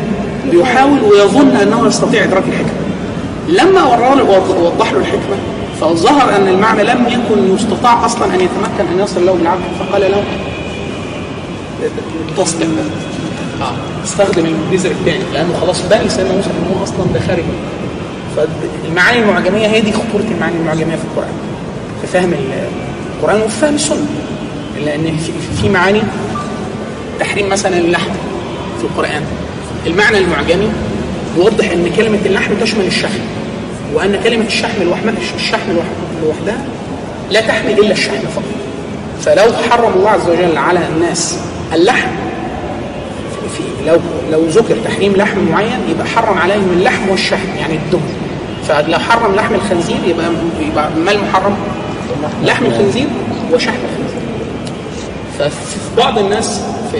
بيحاول ويظن أنه يستطيع إدراك الحكمة. لما وضح له الحكمة فظهر أن المعنى لم يكن يستطاع أصلا أن يتمكن أن يصل له بالعقل فقال له تصدق. استخدم الجذر الثاني لأنه خلاص بقى سيدنا موسى إن هو أصلا ده خارج. فالمعاني المعجمية هي دي خطورة المعاني المعجمية في القرآن في فهم القرآن وفي فهم السنة. لأن في, معاني تحريم مثلا اللحم في القرآن. المعنى المعجمي يوضح إن كلمة اللحم تشمل الشحم وأن كلمة الشحم لوحدها الشحم لوحدها- لا تحمل إلا الشحم فقط. فلو حرم الله عز وجل على الناس اللحم لو لو ذكر تحريم لحم معين يبقى حرم عليهم اللحم والشحم يعني الدهن فلو حرم لحم الخنزير يبقى يبقى ما المحرم؟ لحم الخنزير وشحم الخنزير. ففي بعض الناس في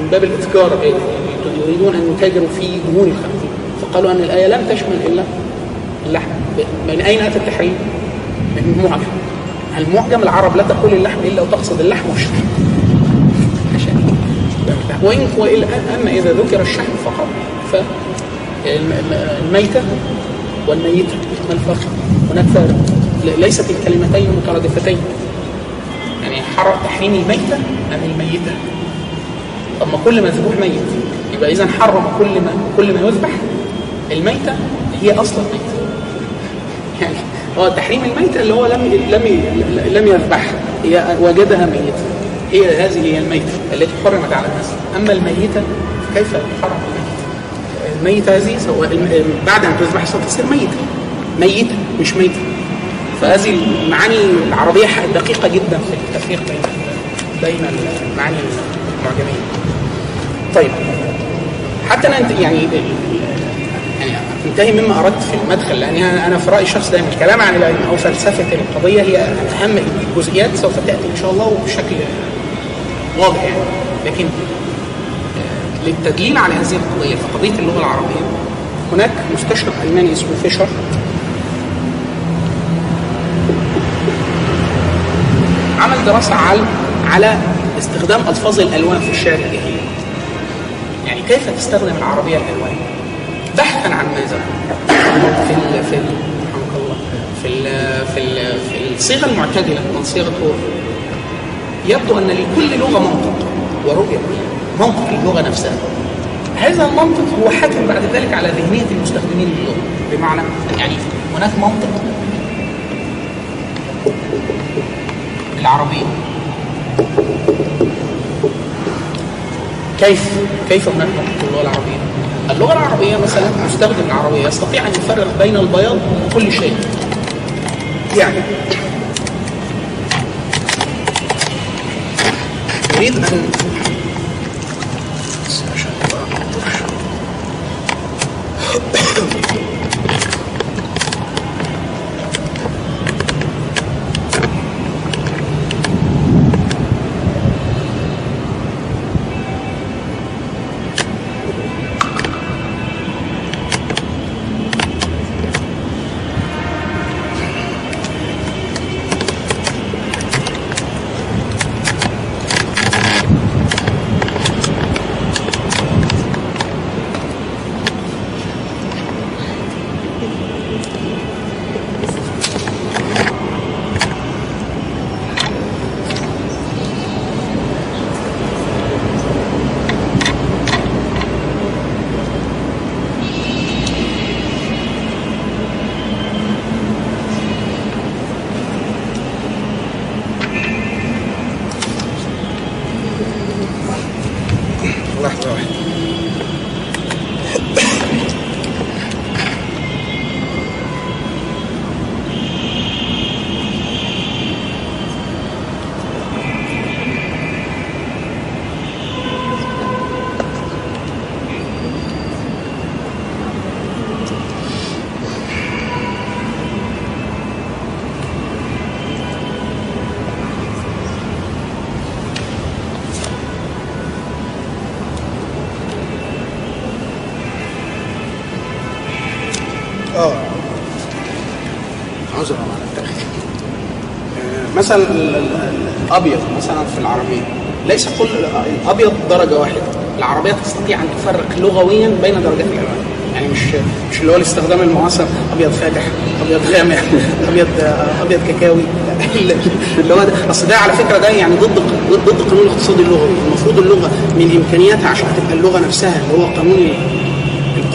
من باب الاتجار يريدون أن يتاجروا في دهون الخنزير. فقالوا أن الآية لم تشمل إلا اللحم. من أين أتى التحريم؟ من المعجم. المعجم العرب لا تقول اللحم إلا وتقصد اللحم والشحم. وإن وإلا أما إذا ذكر الشحم فقط فالميتة والميتة ما الفرق؟ هناك فارق ليست الكلمتين مترادفتين يعني حر تحريم الميتة أم الميتة. طب ما كل مذبوح ميت يبقى إذا حرم كل ما كل ما يذبح الميتة هي أصلا ميتة يعني هو تحريم الميتة اللي هو لم لم لم يذبحها هي وجدها ميتة. هي هذه هي الميتة التي حرمت على الناس. أما الميتة فكيف تحرم الميتة؟ الميتة هذه سواء بعد أن تذبح ستصير ميتة. ميتة مش ميتة. فهذه المعاني العربية دقيقة جدا في التفريق بين بين المعاني المعجمية. طيب. حتى أنا يعني يعني أنتهي مما أردت في المدخل أنا أنا في رايي الشخصي دايما الكلام عن العلم أو فلسفه القضية هي أهم الجزئيات سوف تأتي إن شاء الله وبشكل واضح. يعني لكن آه، للتدليل على هذه القضية فقضية اللغة العربية هناك مستشرق ألماني اسمه فيشر. عمل دراسة على على استخدام ألفاظ الألوان في الشعر الجاهلي. يعني كيف تستخدم العربية الألوان؟ بحثا عن ماذا؟ في ال في ال رحمك الله في ال في ال في الصيغة المعتدلة من صيغة يبدو أن لكل لغة منطق ورؤية منطق اللغة نفسها هذا المنطق هو حاكم بعد ذلك على ذهنية المستخدمين للغة بمعنى يعني هناك منطق العربيه كيف كيف هناك منطق اللغة العربية؟ اللغة العربية مثلا مستخدم العربية يستطيع أن يفرق بين البياض وكل شيء. يعني يريد آه. عذرا آه، مثلا ال- ال- الأبيض مثلا في العربية ليس كل الأبيض درجة واحدة. العربية تستطيع أن تفرق لغويا بين درجات الألوان. يعني مش مش اللي هو الاستخدام المعاصر أبيض فاتح أبيض غامق أبيض آه، أبيض كاكاوي. اللي هو ده. أصل ده على فكرة ده يعني ضد ضد قانون الاقتصاد اللغوي. المفروض اللغة من إمكانياتها عشان تبقى اللغة نفسها اللي هو قانون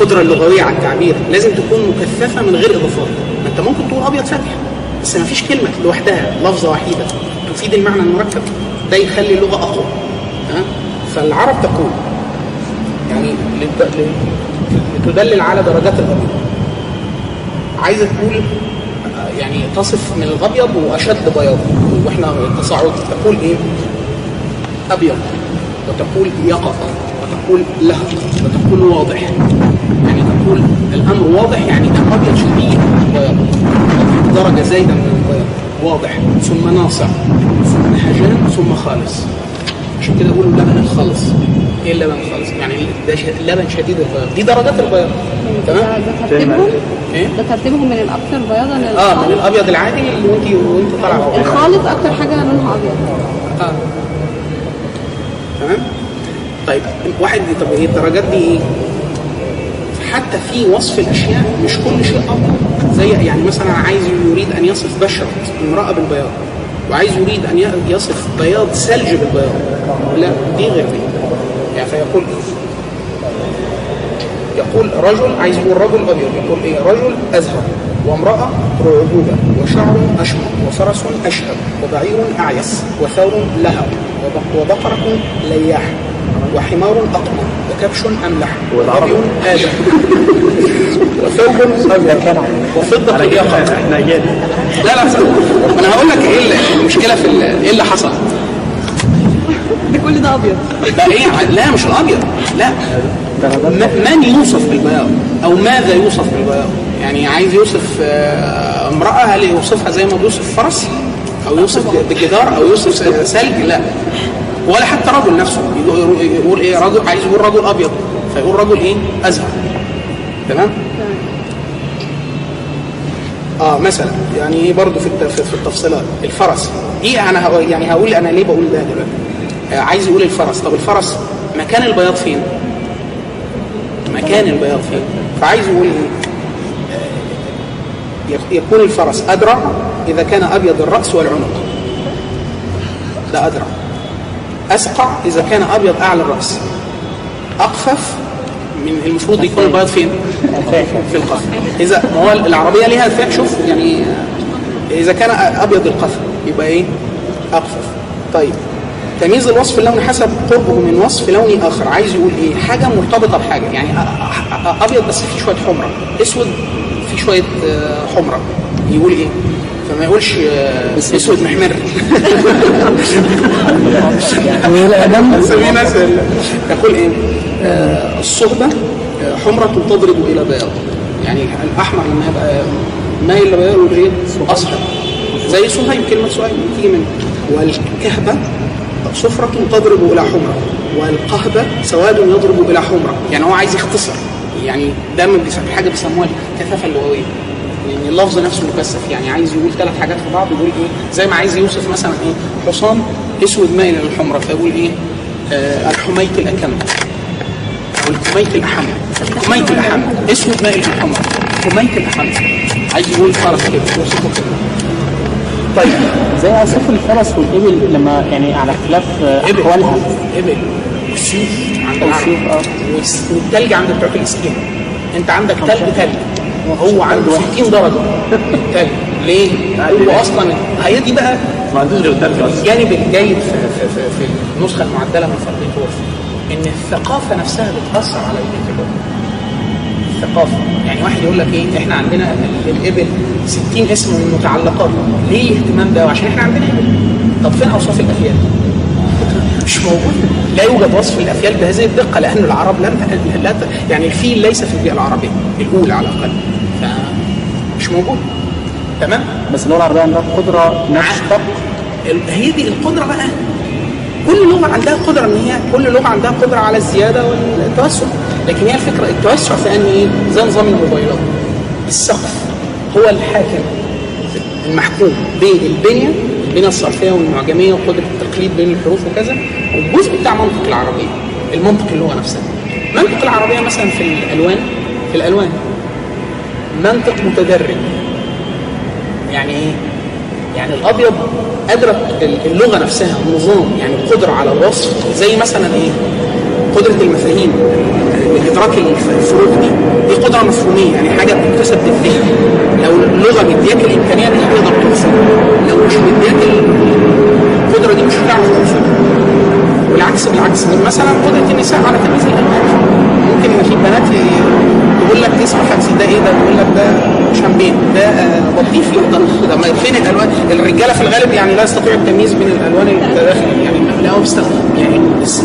القدرة اللغوية على التعبير لازم تكون مكثفة من غير إضافات. ما أنت ممكن تقول أبيض فاتح بس ما فيش كلمة لوحدها لفظة وحيدة. تفيد المعنى المركب؟ ده يخلي اللغة أقوى. ها؟ فالعرب تقول يعني لتدلل على درجات الأبيض. عايزة تقول يعني تصف من الأبيض وأشد بياض. وإحنا التصاعد تقول إيه؟ أبيض. وتقول يقظ وتقول لهق وتقول واضح. يعني تقول الأمر واضح يعني الابيض شديد البياض درجة زايدة من البياض واضح. ثم ناصع. ثم هجان ثم خالص. عشان كده يقولوا اللبن الخالص إيه اللبن الخالص يعني ده ش- اللبن شديد البياض دي درجات البياض تمام؟ ده ترتيبهم إيه؟ ده ترتيبهم من الاكثر بياضا آه من للخالص الأبيض العادي اللي وانت وأنت طالعة الخالص أكتر حاجة لونها أبيض. آه. تمام؟ طيب. واحد طب إيه الدرجات دي إيه؟ حتى في وصف الأشياء مش كل شيء ابيض زي يعني مثلا عايز يريد أن يصف بشره امرأة بالبياض وعايز يريد أن يصف بياض ثلج بالبياض. لا دي غير دي. يعني فيقول يقول رجل عايز يقول رجل أبيض يقول إيه؟ رجل أزهر وامرأة رعبوبة وشعر أشمر وفرس اشهب وبعير أعيس وثور لهب وبق- وبقرة لياح وحمار أقمر. وكبش املح وظبي آدم. وثوب أبيض. وفضة يقع إحنا اجانب لا لا أنا هقول لك إيه ال- المشكلة في ال- إيه اللي حصل. ده كل ده أبيض. لا إيه لا مش الأبيض. لا. من يوصف بالبياض؟ أو ماذا يوصف بالبياض؟ يعني عايز يوصف آه، امرأة هل يوصفها زي ما بيوصف فرس؟ أو يوصف بالجدار؟ أو يوصف ثلج لا. ولا حتى رجل نفسه. يقول- إيه؟ رجل عايز يقول رجل أبيض. فيقول رجل إيه؟ أزهر. تمام؟ آه مثلا. يعني برضه في في التفصيلات. الفرس. دي أنا هقول يعني هقول أنا ليه بقول ده دلوقتي؟ آه عايز يقول الفرس. طب الفرس مكان البياض فين؟ مكان البياض فين؟ فعايز يقول إيه؟ آه، يك- يكون الفرس ادرع إذا كان أبيض الرأس والعنق. ده ادرع أسقع إذا كان أبيض أعلى الرأس أقفف من المفروض يكون البياض فين؟ في القفا إذا ما هو العربية ليها فئة شوف يعني إذا كان أبيض القفا يبقى إيه؟ أقفف طيب تمييز الوصف اللوني حسب قربه من وصف لوني آخر عايز يقول إيه؟ حاجة مرتبطة بحاجة يعني أ- أ- أ- أبيض بس فيه شوية حمرة أسود فيه شوية آه، حمرة يقول إيه؟ فما يقولش آه، أسود محمر. يقول إيه؟ آه، الصهبه آه، حمرة تضرب إلى بياض. يعني الأحمر لما يبقى مايل لبياض يقول إيه؟ اصفر زي صهيب كلمة صهيب تيجي منه. والكهبة صفرة تضرب إلى حمرة. والقهبة سواد يضرب إلى حمرة. يعني هو عايز يختصر. يعني من بيسمى حاجة بيسموها الكثافة اللغوية. يعني اللفظ نفسه مكثف. يعني عايز يقول ثلاث حاجات في بعض يقول إيه؟ زي ما عايز يوصف مثلا إيه؟ حصان أسود مائل للحمرة فيقول إيه؟ آه الحميت الأكم. أو الكميت الأحم. الكميت الأحم. أسود مائل للحمرة الكميت الأحم. عايز يقول فرس كده يوصفه كده. طيب زي أوصاف الفرس والإبل لما يعني على اختلاف آه، إبل. أحوالها. إبل. والسيوف عند والسيوف، العرب. والس- والتلج عند بتوع فلسطين أنت عندك تلج تلج هو عنده 60 درجة. ليه؟ هو أصلا هي دي بقى ما عندوش غير الجانب الجيد في, في, في, في النسخة المعدلة من فرد تورف إن الثقافة نفسها بتأثر على الكتاب الثقافة. يعني واحد يقول لك إيه؟ إحنا عندنا ال- الإبل 60 اسم من المتعلقات ليه الاهتمام ده؟ عشان إحنا عندنا إبل. طب فين أوصاف الأفيال؟ مش موجود. لا يوجد وصف الأفيال بهذه الدقة لأن العرب لم لا يعني الفيل ليس في البيئة العربية الأولى على الأقل. فمش موجود. تمام؟ بس اللغة العربيه عندها قدرة ال- هي دي القدرة بقى. كل لغة عندها قدرة إن هي كل لغة عندها قدرة على الزيادة والتوسع. لكن هي الفكرة التوسع في ان إيه زي نظام الموبايلات. السقف هو الحاكم المحكوم بين البنية البنية الصرفية والمعجمية وقدرة التقليد بين الحروف وكذا. والجزء بتاع منطق العربية المنطق اللغة نفسها. منطق العربية مثلا في الألوان في الألوان. منطق متدرج. يعني إيه؟ يعني الأبيض أدرك اللغة نفسها النظام يعني القدرة على الوصف زي مثلا إيه؟ قدرة المفاهيم إدراك الفروق دي. دي قدرة مفهومية يعني حاجة بتكتسب بالذهن لو اللغة مدياك الإمكانية دي تقدر توصلها لو مش مدياك القدرة دي مش هتعرف توصلها والعكس بالعكس مثلا قدرة النساء على تمييز الألوان. ممكن في بنات تقول لك اسمع حدث ده إيه ده؟ تقول لك ده شامبين ده بطيخ لا ده ما فين الألوان؟ الرجالة في الغالب يعني لا يستطيعوا التمييز بين الألوان المتداخلة يعني لا بيستخدم يعني بس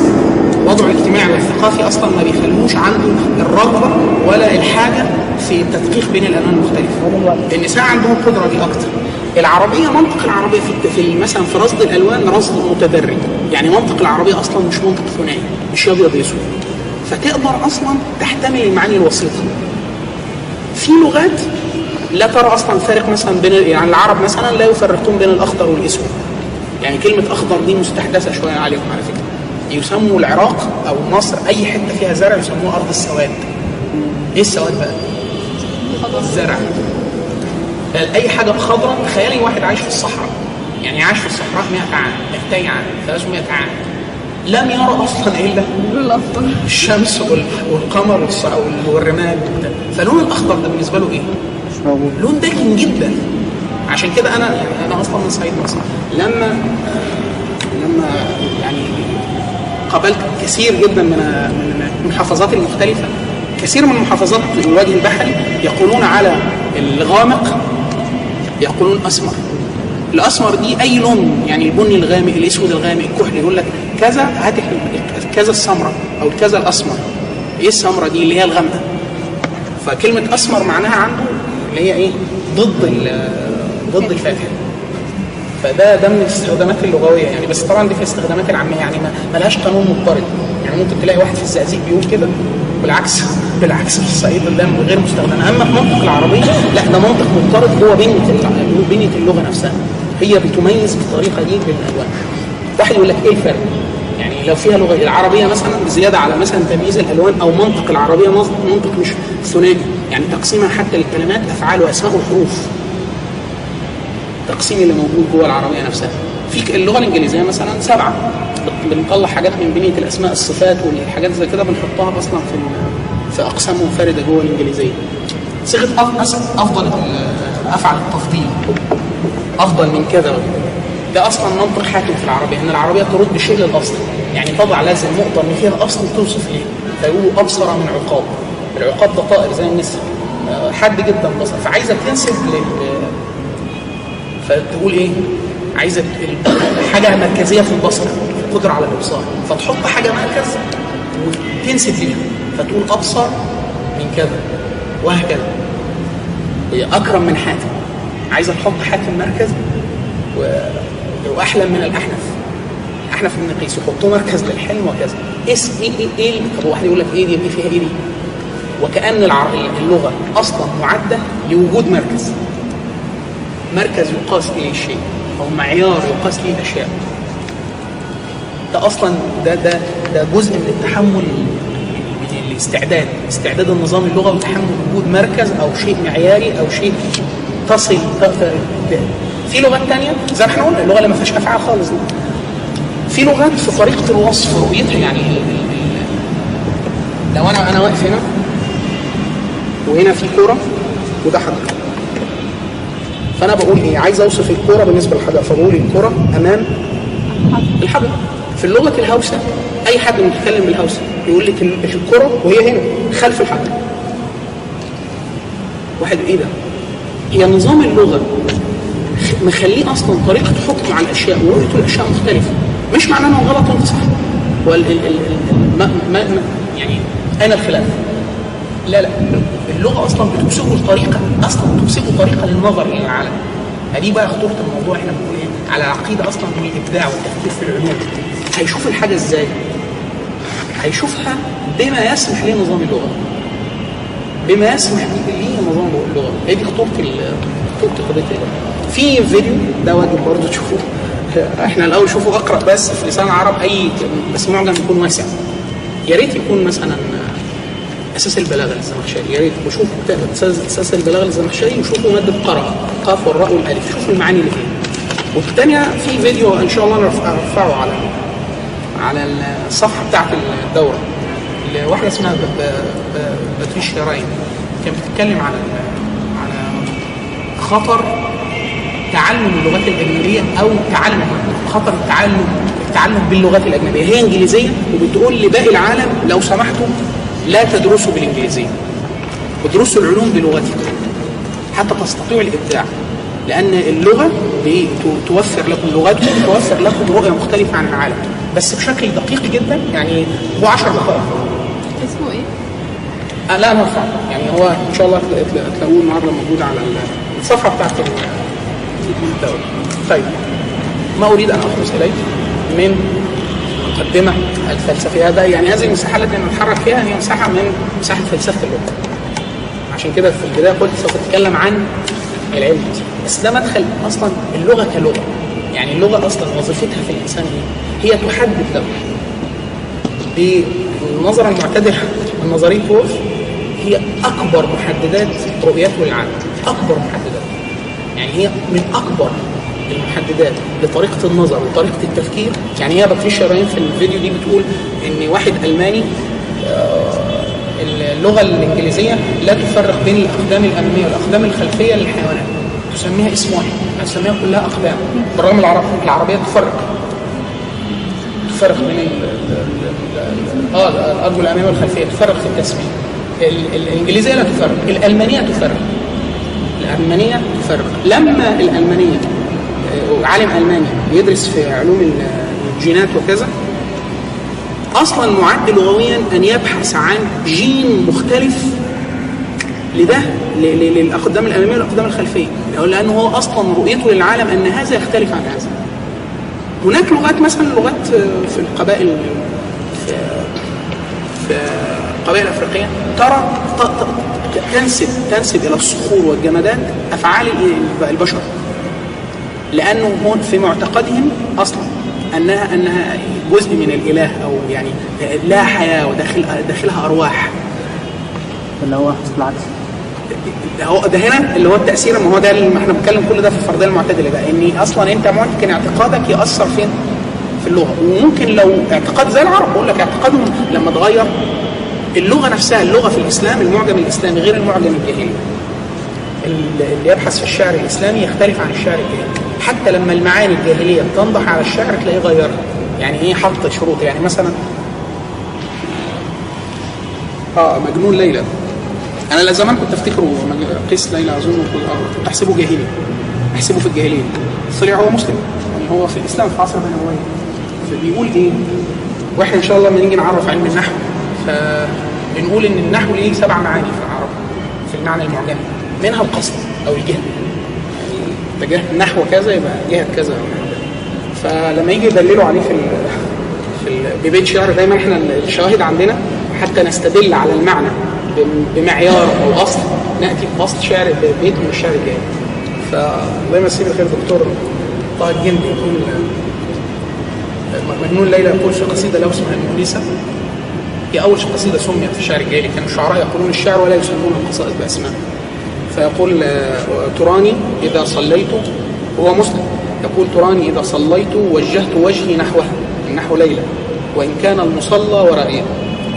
وضعه الاجتماعي والثقافي أصلا ما بيخلوش عنده الرغبة ولا الحاجة في التدقيق بين الألوان المختلفة. النساء عندهم القدرة دي أكتر. العربية منطق العربية في في مثلا في رصد الألوان رصد متدرج. يعني منطق العربية أصلا مش منطق ثنائي مش أبيض اسود فتقدر أصلا تحتمل المعاني الوسيطه في لغات لا ترى أصلا فارق مثلا بين يعني العرب مثلا لا يفرقون بين الأخضر والأسود. يعني كلمة أخضر دي مستحدثة شوية عليهم على فكرة. يسموا العراق أو مصر أي حتة فيها زرع يسموها أرض السواد. إيه السواد بقى؟ الزرع أي حاجة خضراء تخيلي واحد عايش في الصحراء. يعني عاش في الصحراء 100 عام 200 عام 300 عام. لم يرى أصلا إلا الشمس وال- والقمر والرماد. فلون الأخضر ده بالنسبة له إيه؟ مش موجود لون داكن جدا. عشان كده أنا يعني أنا أصلا من صعيد مصر. لما لما يعني قابلت كثير جدا من من المحافظات المختلفة. كثير من محافظات الوجه البحري يقولون على الغامق يقولون اسمر الأسمر دي أي لون؟ يعني البني الغامق الأسود الغامق الكحلي يقول لك كذا هات ال- كذا السمراء أو كذا الأسمر. إيه السمراء دي؟ اللي هي الغامقة. فكلمة أسمر معناها عنده اللي هي إيه؟ ضد ضد الفاتح. فده ده من الاستخدامات اللغوية يعني. بس طبعا دي في الاستخدامات العامية يعني ما ملهاش قانون مضطرد. يعني ممكن تلاقي واحد في الزقازيق بيقول كده بالعكس بالعكس في الصعيد ده غير مستخدم. أما في منطق العربية لا ده منطق مضطرد جوه بنيه بنيه اللغة نفسها. هي بتميز بالطريقة دي بين الالوان واحد يقول لك إيه الفرق؟ لو فيها لغة العربية مثلا بزياده على مثلا تمييز الألوان أو منطق العربية منطق- مش ثنائي. يعني تقسيمها حتى للكلمات أفعال وأسماء وحروف. التقسيم اللي موجود جوه العربية نفسها. في اللغة الإنجليزية مثلا سبعة. بنطلع حاجات من بنية الأسماء الصفات والحاجات زي كده بنحطها أصلا في في أقسام منفردة جوه الإنجليزية. صيغة أفضل أفعل التفضيل. أفضل من كذا. ده أصلا منطق حاكم في العربية إن العربية ترد شيء للأصل. يعني طبع لازم نقطه ان فيها أصل توصف إيه فيقولوا أبصر من عقاب. العقاب ده طائر زي النسر. آه، حاد جدا بصر. فعايزه تنسب لل فتقول عايزه ال- حاجة مركزية في البصر القدرة على الإبصار. فتحط حاجة مركز وتنسب ليها. فتقول أبصر من كذا وهكذا. أكرم من حاتم. عايزه تحط حاتم مركز و- واحلم من الاحنف احنف بن قيس يحطوه مركز للحلم وكذا اسم إيه إيه إيه واحد يقول لك إيه دي إيه فيها إيه دي؟ وكأن الع- اللغة أصلا معدة لوجود مركز. مركز يقاس إليه الشيء أو معيار يقاس إليه الأشياء ده أصلا ده ده ده جزء من التحمل الاستعداد. استعداد النظام اللغوي وتحمل وجود مركز أو شيء معياري أو شيء تصل في لغات تانية؟ زي ما إحنا قلنا اللغة اللي ما فيهاش أفعال خالص دي. في لغات في طريقة الوصف رؤيتها يعني. لو أنا أنا واقف هنا وهنا في كورة وده حجر فأنا بقول إيه عايز أوصف الكورة بالنسبة للحجر فبقول الكورة أمام الحجر في اللغة الهوسه أي حد متكلم بالهوسه يقول لك ال- الكورة وهي هنا خلف الحجر واحد إيه ده؟ هي نظام اللغة مخليه أصلا طريقة حكم على الأشياء ورؤيته الأشياء مختلفة. مش معناه إنه غلط وانت صح. هو ال- ال- ال- ال- ما ما ما- يعني اين الخلاف؟ لا لا. اللغة أصلا بتكسبه الطريقة أصلا بتكسبه طريقه للنظر إلى العالم. فدي بقى خطورة الموضوع. إحنا بنقول إيه؟ على العقيده أصلا من الإبداع والتفكير في العلوم. هيشوف الحاجة إزاي؟ هيشوفها بما يسمح ليه نظام اللغة. بما يسمح ليه نظام اللغة. هي دي خطورة خطورة قضيه في فيديو ده واجب برضه تشوفوه. إحنا الأول شوفوا اقرأ بس في لسان العرب أي بس معجم يكون واسع. يا ريت يكون مثلا أساس البلاغة للزمخشري. يا ريت وشوفوا كتاب أساس البلاغة للزمخشري وشوفوا مادة قراءه قاف والراء والألف. شوفوا المعاني اللي فيها. والثانيه في فيديو إن شاء الله أرفع- ارفعه على على الصفحة بتاعت الدورة. اللي واحدة اسمها باتريشيا راين. كانت بتتكلم على على خطر تعلم اللغات الأجنبية أو تعلم خطر التعلم التعلم باللغات الأجنبية. هي إنجليزية وبتقول لباقي العالم لو سمحتوا لا تدرسوا بالإنجليزية. ادرسوا العلوم بلغتكم. حتى تستطيعوا الإبداع. لأن اللغة توفر لكم لغتكم توفر لكم رؤية مختلفة عن العالم. بس بشكل دقيق جدا يعني هو 10 دقائق. اسمه إيه؟ آه لا نرفع يعني هو إن شاء الله تلا- تلا- تلاقوه النهارده موجود على الصفحة بتاعت الدولة. طيب ما أريد أن اخلص إليك من مقدمة الفلسفيه هذا يعني هذه المساحه التي نتحرك فيها هي مساحة من مساحة فلسفة اللغة. عشان كده في البداية قلت سوف أتكلم عن العلم بس ده مدخل أصلا اللغة كلغة يعني اللغة أصلا وظيفتها في الإنسان إيه؟ هي تحدد له بالنظرة المعتدلة من نظرية هي أكبر محددات رؤيته للعالم أكبر محددات يعني هي من أكبر المحددات لطريقة النظر وطريقة التفكير. يعني هي باتريشيا راين في الفيديو دي بتقول إن واحد ألماني آه، اللغة الإنجليزية لا تفرق بين الأقدام الأمامية والأقدام الخلفية للحيوانات. تسميها اسم واحد تسميها كلها أقدام. بالرغم العرب العربية تفرق. تفرق بين آه الارجل الاماميه والخلفية. تفرق في التسمية. ال- ال- الإنجليزية لا تفرق الألمانية تفرق. الألمانية تفرق لما الألمانية آه، عالم ألماني بيدرس في علوم ال- الجينات وكذا أصلا معد لغويا أن يبحث عن جين مختلف لده ل- ل- للأقدام الأمامية والأقدام الخلفية. لأنه هو أصلا رؤيته للعالم أن هذا يختلف عن هذا. هناك لغات مثلا لغات في القبائل في في القبائل الافريقيه ترى تنسب تنسب إلى الصخور والجمادات أفعال ال- البشر. لأنه هون في معتقدهم أصلا أنها أنها جزء من الإله أو يعني لا حياة وداخل داخلها أرواح. اللي هو بالعكس هو ده هنا اللي هو التأثير ما هو ده اللي إحنا بنتكلم كل ده في الفرديه المعتدلة ده إن أصلا أنت ممكن اعتقادك يأثر فين؟ في اللغة. وممكن لو اعتقاد زي العرب بقول لك اعتقادهم لما اتغير اللغة نفسها اللغة في الإسلام المعجم الإسلامي غير المعجم الجاهلي. اللي يبحث في الشعر الإسلامي يختلف عن الشعر الجاهلي. حتى لما المعاني الجاهلية بتنضح على الشعر تلاقيه غيرها. يعني إيه حط شروط؟ يعني مثلا آه مجنون ليلى. أنا لا زمان كنت أفتكره مج- قيس ليلى كنت آه، كنت أحسبه جاهلي. أحسبه في الجاهلية. طلع هو مسلم. يعني هو في الإسلام في عصر اميه فبيقول إيه؟ وإحنا إن شاء الله لما نيجي نعرف علم النحو. فبنقول إن النحو ليه سبع معاني في العرب في المعنى المعجمي منها القصد أو الجهه يعني نحو كذا يبقى جهه كذا فلما يجي يدللوا عليه في في ببيت شعر دايما إحنا الشواهد عندنا حتى نستدل على المعنى بم- بمعيار أو أصل نأتي بأصل شعر بيت من الشعر الجاهلي. فالله يمسيه بالخير دكتور طه الجندي يقول مجنون ليلى يقول في قصيدة له اسمها المؤنسه هي أول قصيده سميت في الشعر الجاهلي كان الشعراء يقولون الشعر ولا يسمون القصائد بأسماء. فيقول آه، تراني إذا صليت هو مسلم. يقول تراني إذا صليت وجهت وجهي نحوها نحو ليلى وإن كان المصلى ورائيا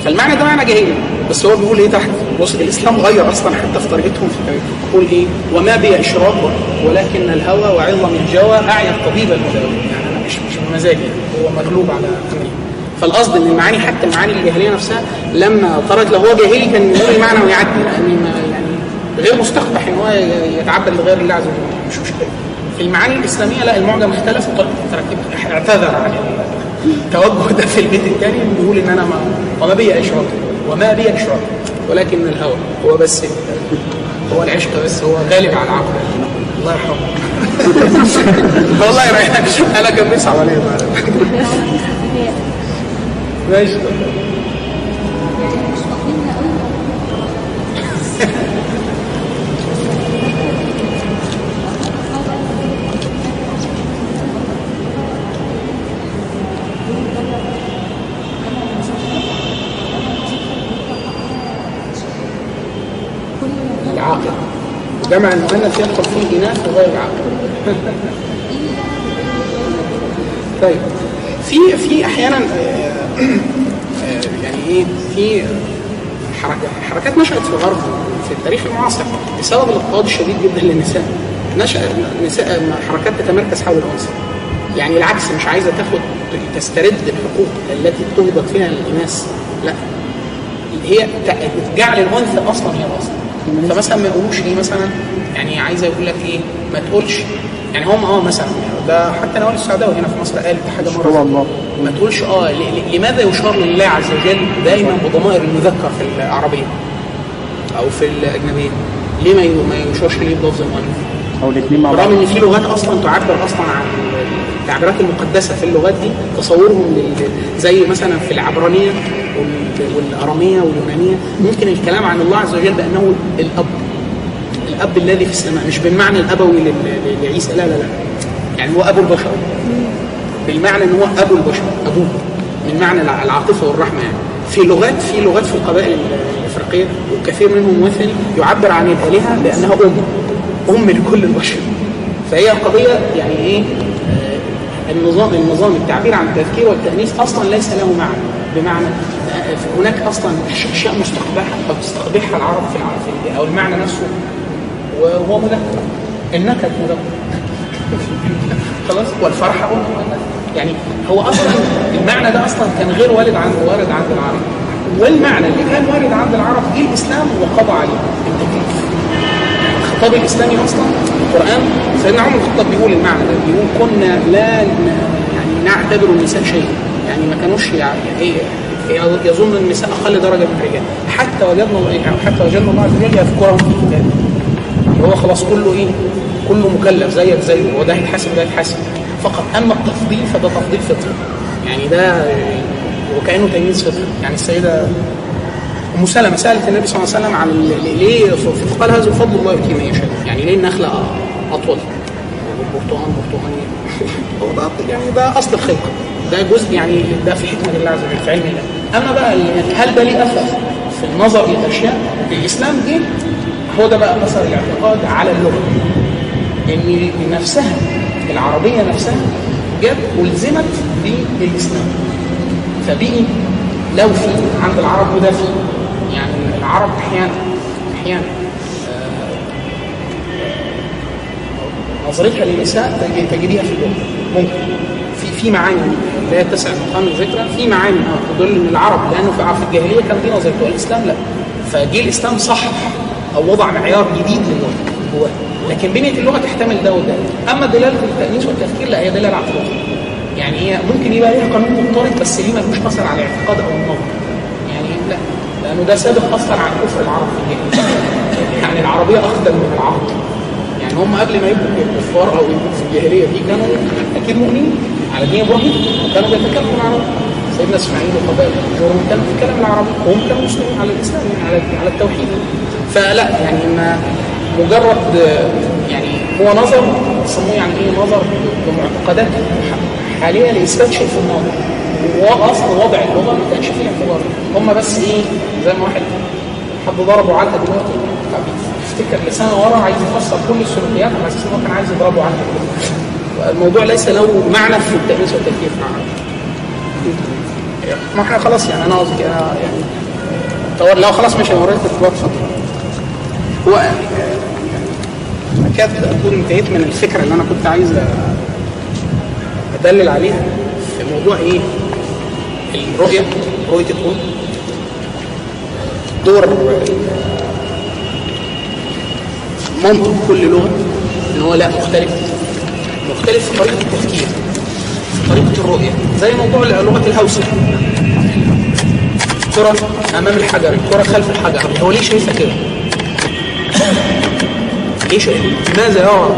فالمعنى ده معنى جاهلي بس هو بيقول إيه تحت؟ بص الإسلام غير أصلا حتى في طريقتهم في كلامهم يقول إيه؟ وما بي إشراق ولكن الهوى وعظم الجوى أعيا الطبيب المداوي يعني أنا مش مش بمزاجي هو مغلوب على فالقصد إن المعاني حتى المعاني الجاهلية نفسها لما طرت لو هو جاهلي كان يقول المعنى ويعدي ما يعني غير مستقبح إن هو يتعبد لغير الله عز وجل. مش مشكلة. في المعاني الإسلامية لا المعجم اختلف وطريقه اعتذر عن التوجه ده في البيت الثاني بيقول إن أنا ما وما بي اشراك وما بي اشراك ولكن الهوى هو بس هو العشق بس هو غالب على العقل. الله يرحمه. والله يريحك أنا كان بيصعب عليا ماشي. العاقل جمع المؤنث يدخل فيه إناث وغير عاقل طيب في في أحيانا يعني إيه في حركات نشأت في الغرب في التاريخ المعاصر بسبب الاضطهاد الشديد جدا للنساء. نشأ النساء حركات تتمركز حول الأنثى. يعني العكس مش عايزة تاخد تسترد الحقوق التي اضطهدت فيها الاناث لا. هي جعل الانثى أصلا هي الأصل. فمثلا ما يقولوش إيه مثلا؟ يعني عايزة يقول لك إيه ما تقولش. يعني هم آه مثلا. ده حتى نوال السعداوي هنا في مصر قال حاجة مرة. الله. ما تقولش آه لماذا يشار لله عز وجل دائما بضمائر المذكر في العربية أو في الأجنبية؟ ليه ما يشارش ليه بلفظ المؤنث أو الاثنين مع بعض. برغم إن في لغات أصلا تعبر أصلا عن التعبيرات المقدسة في اللغات دي تصورهم. زي مثلا في العبرانية وال- والأرامية واليونانية ممكن الكلام عن الله عز وجل بأنه الأب. الأب الذي في السماء مش بالمعنى الأبوي لعيسى لا لا لا. يعني هو أبو البشر. بالمعنى إن هو أبو البشر أبوه. من معنى الع- العاطفة والرحمة يعني. في لغات في لغات في القبائل ال- الإفريقية وكثير منهم مثلي يعبر عن الآلهة بأنها أم. أم لكل البشر. فهي قضية يعني إيه؟ آه، النظام النظام التعبير عن التذكير والتأنيث أصلا ليس له معنى. بمعنى آه، هناك أصلا أشياء مستقبحة أو تستقبحها العرب في الع- في- أو المعنى نفسه. وهو مذكر. النكد مذكر. خلاص والفرحه مؤنث يعني هو أصلا المعنى ده أصلا كان غير وارد عند وارد عند العرب. والمعنى اللي كان وارد عند العرب جه الإسلام وقضى عليه التكليف الخطاب الإسلامي أصلا القرآن سيدنا عمر الخطاب بيقول المعنى ده بيقول كنا لا يعني نعتبر النساء شيئا يعني ما كانوش يعني يظن النساء أقل درجة من الرجال. حتى وجدنا حتى وجدنا الله عز وجل يذكرهم في كتابه هو خلاص كله إيه؟ كله مكلف زيك زيه وده هيتحاسب وده هيتحاسب. فقط أما التفضيل فده تفضيل فطري. يعني ده وكأنه تمييز فطري. يعني السيدة أم سلمة سألت النبي صلى الله عليه وسلم عن ليه فقال هذا فضل الله يؤتيه من يشاء. يعني ليه النخلة أطول؟ برتقان برتقاني. هو ده يعني ده أصل الخلقه ده جزء يعني ده في حكمة الله عز وجل في علم الله. أما بقى هل ده ليه أثر في النظر للاشياء الاسلام جه هو ده بقى أثر الاعتقاد على اللغة. ان نفسها العربيه نفسها جت الزمت بالإسلام. فبقي لو في عند العرب وده في يعني العرب أحيانا أحيانا آه، نظرتها للنساء تجديها في اللغة ممكن. في في معاني هي تسع مقام الذكرى في معاني تدل إن العرب لأنه في في الجاهلية كان دي نظرته الإسلام لا. فجه الإسلام صحح أو وضع معيار جديد للغه هو لكن بنية اللغة تحتمل ده وده. أما دلالة التأنيث والتفكير لا هي دلالة اعتراضيه يعني هي ممكن يبقى ليها قانون مضطرد بس ليه ملوش اثر على الاعتقاد أو النظر؟ يعني لا لأنه ده سابق أثر عن كفر العرب في الجاهليه يعني العربية اقدم من العرب. يعني هم قبل ما يبقوا كفار أو يبقوا في الجاهلية دي كانوا أكيد مؤمنين على دين إبراهيم وكانوا بيتكلموا العربي. سيدنا إسماعيل وقبائل غيرهم كانوا بيتكلموا العربي وهم كانوا مسلمين على الإسلام على على التوحيد. فلا يعني ما مجرد يعني هو نظر يسموه يعني إيه نظر؟ بمعتقدات. حاليه لاثبات في الماضي وأصل وضع اللغة ما كانش فيه اعتبار. هم بس إيه زي ما واحد حد ضربه علقه دلوقتي يفتكر لسنه ورا عايز يفسر كل السلوكيات على أساس ان هو كان عايز يضربه علقه الموضوع ليس له معنى في التأنيث والتكييف ما إحنا خلاص يعني أنا قصدي يعني لو خلاص مش هوريك الكتاب هو اكاد اكون انتهيت من الفكرة اللي أنا كنت عايز أدلل عليها في موضوع إيه؟ الرؤية رؤية الكون. دور منطق كل لغة إن هو لا مختلف. مختلف في طريقة التفكير في طريقة الرؤية. زي موضوع لغة الهوسه الكرة أمام الحجر الكرة خلف الحجر. هو ليه شايفها كده؟ ليه شايف؟ لماذا يرى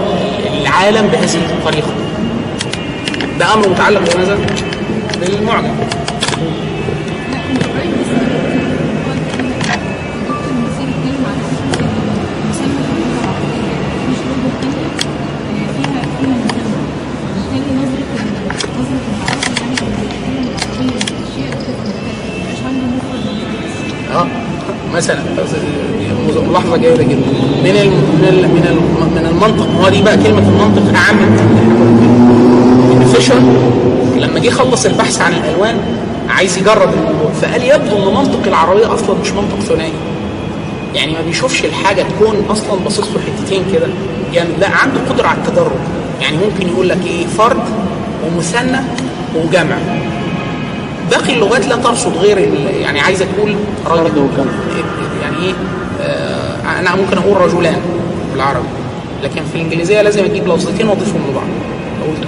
العالم بهذه الطريقة؟ ده أمر متعلق بماذا؟ بالمعجم آه مثلا ملاحظه جيده جدا من ال من ال من, ال من المنطق هو دي بقى كلمة المنطق اعم ان فيشر لما جه خلص البحث عن الألوان عايز يجرب الموضوع. فقال يبدو إن منطق العربية أصلا مش منطق ثنائي. يعني ما بيشوفش الحاجة تكون أصلا باصص له حتتين كده. يعني لا عنده قدرة على التدرج. يعني ممكن يقول لك إيه فرد ومثنى وجمع. باقي اللغات لا ترصد غير يعني عايزة تقول رجل يعني إيه؟ أنا ممكن أقول رجلان بالعربي. لكن في الإنجليزية لازم أجيب لفظتين وأضيفهم لبعض. أقول two.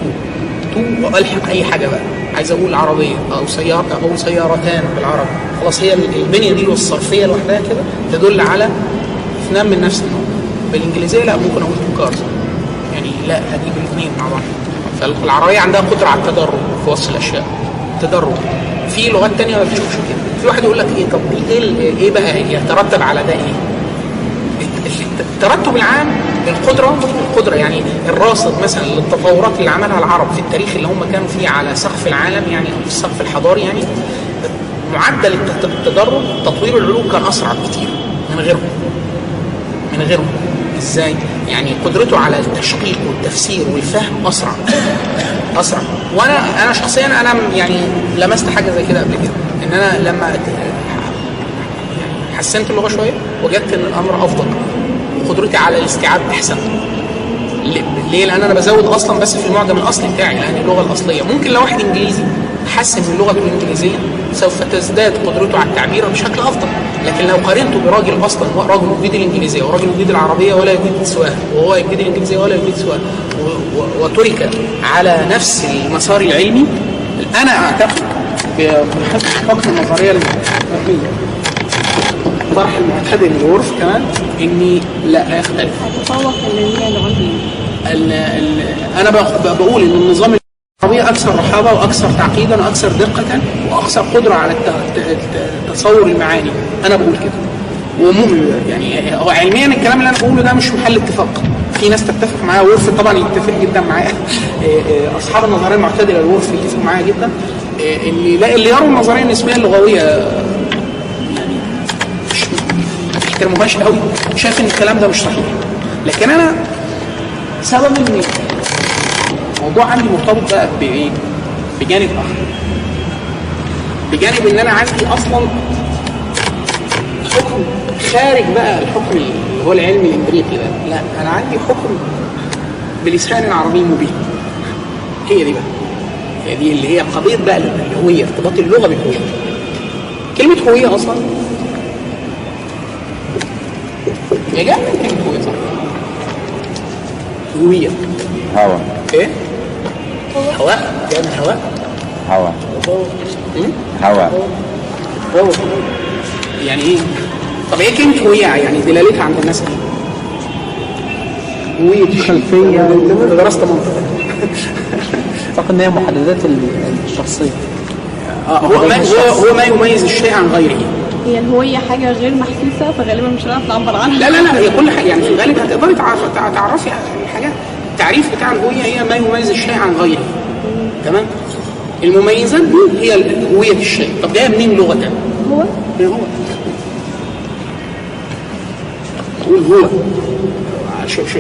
two وألحق أي حاجة بقى. عايز أقول عربية أو سيارة أو سيارتان بالعربي. خلاص هي البنية دي والصرفية لوحدها كده تدل على اثنان من نفس النوع. بالإنجليزية لا ممكن أقول two cars. يعني لا هجيب الاثنين مع بعض. فالعربية عندها قدرة على التدرج في وصف الأشياء. تدرج. في لغات تانية ما بتشوفش كده في واحد يقول لك إيه؟ طب إيه إيه بقى يترتب على ده إيه؟ الترتب العام القدرة القدرة يعني الراصد مثلا للتطورات اللي عملها العرب في التاريخ اللي هم كانوا فيه على سقف العالم يعني أو في السقف الحضاري يعني معدل الت- التدرج تطوير العلوم كان أسرع بكتير من غيرهم. من غيرهم. إزاي؟ يعني قدرته على التشقيق والتفسير والفهم أسرع. أسرع. وأنا أنا شخصيا أنا يعني لمست حاجة زي كده قبل كده. إن أنا لما حسنت اللغة شوية وجدت إن الأمر أفضل. وقدرتي على الاستيعاب أحسن. ليه؟ لأن أنا بزود أصلا بس في المعجم الأصلي بتاعي لأن اللغة الأصلية. ممكن لو واحد إنجليزي حسن من لغته الإنجليزية سوف تزداد قدرته على التعبير بشكل أفضل. لكن لو قارنته براجل أصلا هو راجل يجيد الإنجليزية وراجل يجيد العربية ولا يجيد سواها. وهو يجيد الإنجليزية ولا يجيد سواها. وترك على نفس المسار العلمي أنا أعتقد بحكم النظرية العلميه طرح المعتدل للغرف كمان إني لا يختلف. هتفوق اللي هي العليا ال ال أنا بق- بقول إن النظام العربي أكثر رحابة وأكثر تعقيدا وأكثر دقة وأكثر قدرة على تصور المعاني. أنا بقول كده. ومؤمن. يعني هو علميا الكلام اللي أنا بقوله ده مش محل اتفاق. في ناس تتفق معايا وورف طبعا يتفق جدا معايا إيه إيه أصحاب النظرية المعتدلة الورف يتفق معايا جدا. إيه اللي لا اللي يروا النظرية النسبية اللغوية بيحترموهاش قوي. شايف إن الكلام ده مش صحيح. لكن أنا سبب ان الموضوع عندي مرتبط بقى بايه؟ بجانب آخر. بجانب إن أنا عندي أصلا حكم خارج بقى الحكم اللي هو العلمي الامريكي ده. لا أنا عندي حكم بلسان عربي مبين. هي دي بقى. هي دي اللي هي قضية بقى الهويه ارتباط اللغة بالهوية. كلمة هوية أصلا جاية من كلمه هويه صح. هويه هوا. إيه؟ هواء جاي من هواء هوا. مم؟ هوا. هو يعني إيه؟ طب إيه كلمة هوية يعني؟ دلالتها عند الناس. إيه؟ هوية خلفية. درست منطق. أعتقد إن هي محددات ال- الشخصية. آه هو ما هو هو ما يميز الشيء عن غيره. هي الهوية حاجة غير محسوسة فغالبا مش هنعرف نعبر عنها. لا لا لا هي كل حاجة يعني في الغالب هتقدري تعرف- تع- تعرفي الحاجات التعريف بتاع الهوية هي ما يميز الشيء عن غيره. تمام؟ المميزات دي هي هوية الشيء. طب جاية منين لغة؟ هو؟ هو. تقول هو. شو شو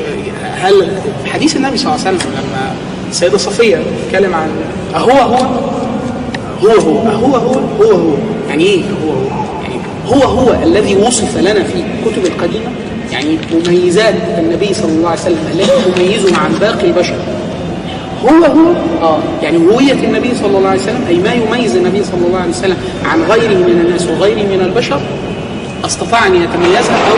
هل حديث النبي صلى الله عليه وسلم لما السيدة صفية تتكلم عن أهو هو هو هو أهو هو هو هو يعني إيه هو هو هو هو الذي وصف لنا في الكتب القديمة يعني مميزات النبي صلى الله عليه وسلم التي تميزه عن باقي البشر. هو هو آه يعني هوية النبي صلى الله عليه وسلم أي ما يميز النبي صلى الله عليه وسلم عن غيره من الناس وغيره من البشر أستطاع أن يتميزها أو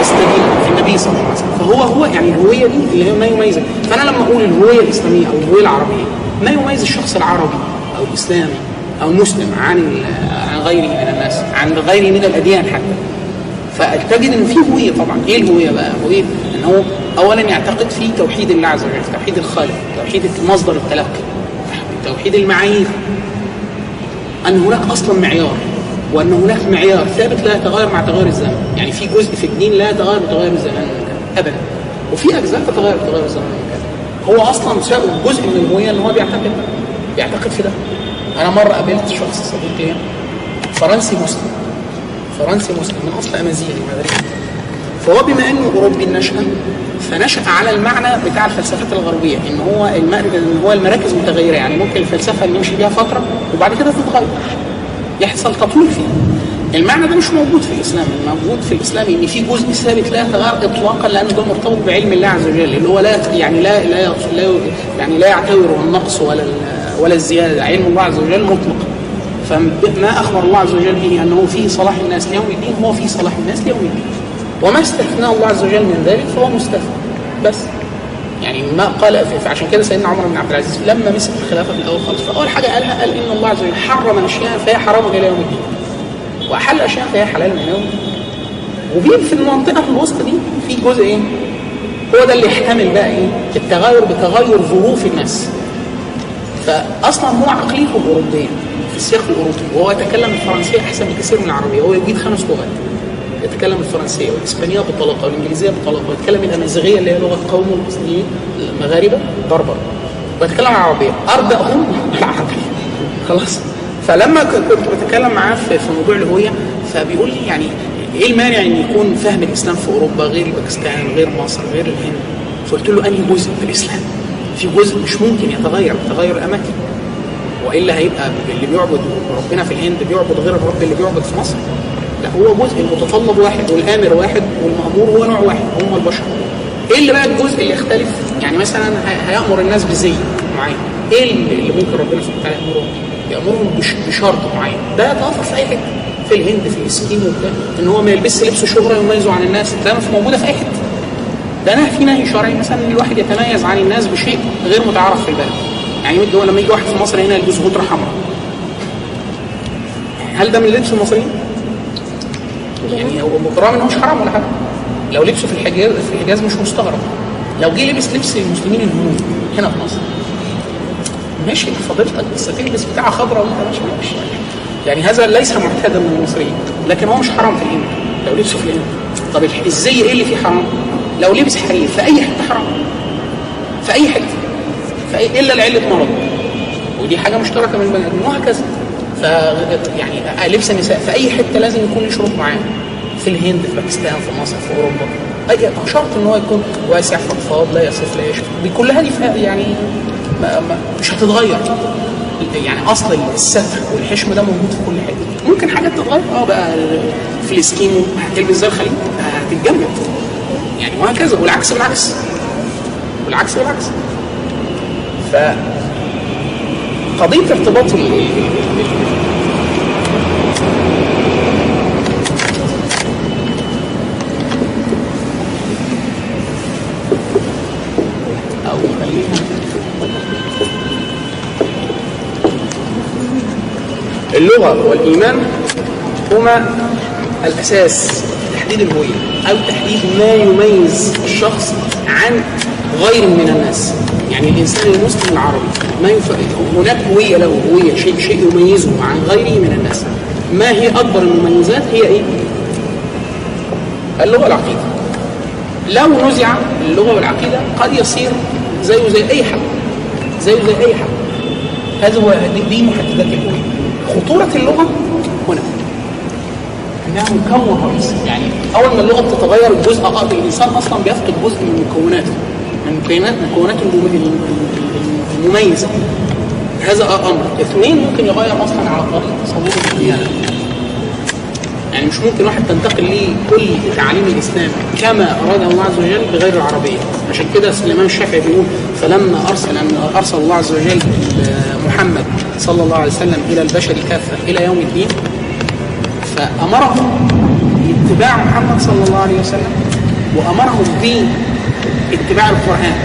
يستدين في النبي صلى الله عليه وسلم. فهو هو يعني الهويه دي اللي هي ما يميزها. فأنا لما أقول الهوية الإسلامية أو الهوية العربية ما يميز الشخص العربي أو الإسلامي أو المسلم عن عن غيره الناس عن غيره من الأديان حتى. فتجد ان في هوية طبعا. إيه الهوية بقى؟ هوية ان هو اولا يعتقد في توحيد الله عز وجل توحيد الخالق توحيد مصدر التلقي توحيد المعايير. أن هناك أصلا معيار وأن هناك معيار ثابت لا يتغير مع تغير الزمن. يعني في جزء في الدين لا يتغير بتغير الزمان ابدا وفي أجزاء تتغير بتغير الزمان هو أصلا جزء من الهوية إن هو بيعتقد بيعتقد في ده. أنا مرة قابلت شخص صديق ليا فرنسي مسلم. فرنسي مسلم. من أصل أمازيغي مدريد فهو بما أنه أوروبي النشأة فنشأ على المعنى بتاع الفلسفات الغربية إن هو إن هو المراكز متغيرة. يعني ممكن الفلسفة اللي نمشي بيها فترة وبعد كده تتغير. يحصل تطوير فيها المعنى ده مش موجود في الإسلام. الموجود في الإسلام إن في جزء ثابت لا يتغير اطلاقا لأنه ده مرتبط بعلم الله عز وجل. اللي هو لا يعني لا لا, لا يعني لا يعتبر النقص ولا ولا الزيادة. علم الله عز وجل مطلق. فما أخبر الله عز وجل به أنه فيه صلاح الناس ليوم الدين هو فيه صلاح الناس ليوم الدين. وما استثناه الله عز وجل من ذلك فهو مستثنى. بس. يعني ما قال عشان كده سيدنا عمر بن عبد العزيز لما مسك الخلافة في الأول خالص فأول حاجة قالها قال إن الله عز وجل حرم اشياء فهي حرام إلى يوم الدين. وأحل اشياء فهي حلال من يوم الدين. وبين في المنطقة الوسطى دي في جزء إيه؟ هو ده اللي يحتمل بقى إيه؟ التغير بتغير ظروف الناس. فاصلا هو عقليته الاوروبيه في السياق الاوروبي وهو يتكلم الفرنسية أحسن بكثير من العربية. هو يجيد خمس لغات. يتكلم الفرنسية والإسبانية بطلاقة والإنجليزية بطلاقة. ويتكلم الامازيغيه اللي هي لغة قوم المصريين المغاربة بربر. ويتكلم العربية. اربعهم العربيه خلاص. فلما كنت بتكلم معاه في موضوع الهوية فبيقول لي يعني إيه المانع إن يكون فهم الإسلام في أوروبا غير باكستان غير مصر غير الهند؟ فقلت له أنهي جزء في الإسلام؟ في جزء مش ممكن يتغير تغير أماكن. وإلا هيبقى اللي بيعبد ربنا في الهند بيعبد غير الرب اللي بيعبد في مصر؟ لا هو جزء المتطلب واحد والآمر واحد والمأمور هو نوع واحد هم البشر. إيه اللي بقى الجزء اللي يختلف؟ يعني مثلا هي- هيأمر الناس بزي معين. إيه اللي ممكن ربنا سبحانه وتعالى يأمرهم؟ يأمرهم بش- بشرط معين. ده يتوفر في أي حتة. في الهند في الاسكيم وبتاع إن هو ما يلبسش لبس شهرة يميزه عن الناس ده مش موجودة في أي حتة. ده نهي في نهي شرعي مثلا الواحد يتميز عن الناس بشيء غير متعارف في البلد. يعني هو لما يجي واحد في مصر هنا يلبس غطرة حمراء. هل ده من لبس المصريين؟ يعني هو بالرغم ان هو مش حرام ولا حاجة. لو لبسه في الحجاز في الحجاز مش مستغرب. لو جه لبس لبس المسلمين الهنود هنا في مصر ماشي فضيلتك بس تلبس بتاعة خضراء وانت ماشي ماشي. يعني هذا ليس معتادا من المصريين لكن هو مش حرام في الهند لو لبسه في الهند طب الزي إيه اللي فيه حرام؟ لو لبس حرير في اي حتة حرام. في اي حتة الا لعله مرض. ودي حاجة مشتركة من البني آدمين وهكذا. ف يعني لبس النساء في أي حتة لازم يكون له شروط معينة. في الهند في باكستان في مصر في أوروبا. أي شرط إن هو يكون واسع فضفاض لا يصف لا يشف دي كلها دي يعني ما ما مش هتتغير. يعني أصل الستر والحشم ده موجود في كل حتة. ممكن حاجات تتغير؟ آه بقى في الاسكيمو هتلبس زي الخليج هتتجمد. يعني وهكذا والعكس بالعكس والعكس بالعكس ف قضية ارتباط اللغة والإيمان هما الأساس تحديد الهوية أو تحديد ما يميز الشخص عن غير من الناس. يعني الإنسان المسلم العربي ما يف... هناك هوية له هوية شيء شيء يميزه عن غيره من الناس. ما هي أكبر المميزات؟ هي إيه؟ اللغة والعقيدة. لو نزع اللغة والعقيدة قد يصير زيه زي أي حد زيه زي أي حد. هذا هو دي, محددات الهوية. خطورة اللغة هنا. انها مكون رئيسي يعني أول ما اللغة بتتغير الجزء الإنسان أصلا بيفقد جزء من مكوناته. مكونات مكوناته المم- المميزه هذا أمر. اثنين ممكن يغير أصلا على طريقه تصوره الديانه يعني مش ممكن واحد تنتقل ليه كل تعاليم الإسلام كما أراد الله عز وجل بغير العربية. عشان كده الامام الشافعي بيقول فلما ارسل ان أرسل الله عز وجل محمد صلى الله عليه وسلم إلى البشر كافة إلى يوم الدين فامرهم باتباع محمد صلى الله عليه وسلم وامرهم باتباع القرآن.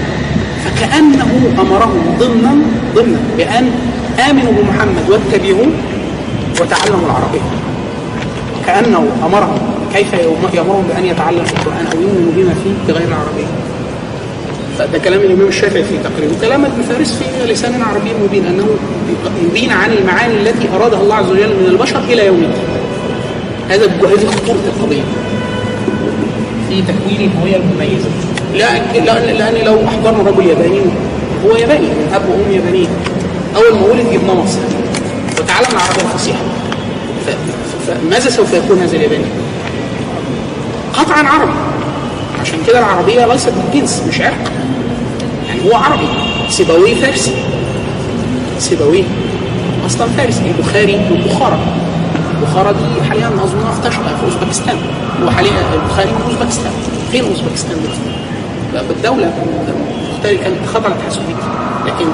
فكأنه امرهم ضمنا ضمنا بأن آمنوا بمحمد واتبعوه وتعلموا العربية. كأنه امرهم كيف يأمرهم بأن يتعلموا القرآن أو يؤمنوا بما فيه بغير العربية؟ فده كلام الإمام الشافعي في تقريره. وكلام ابن فارس في لسان عربي مبين أنه يبين عن المعاني التي أرادها الله عز وجل من البشر إلى يوم الدين. هذا هذه خطورة القضية. في تكوين الهويه المميزة. لأن, لأن لو أحضرنا رجل ياباني هو ياباني أب وأم يابانيين أول ما ولد جبناه مصر وتعلم العربيه الفصيحه فماذا سوف يكون هذا الياباني؟ قطعا عربي. عشان كده العربية ليست جنس مش عرق يعني هو عربي. سيبويه فارسي. سيبويه أصلا فارسي. البخاري من بخارى دي حاليا أظن افتشر في أوزبكستان. هو حاليا البخاري من أوزبكستان. فين أوزبكستان دلوقتي؟ بالتالي كانت خضع الاتحاد السوفيتي لكن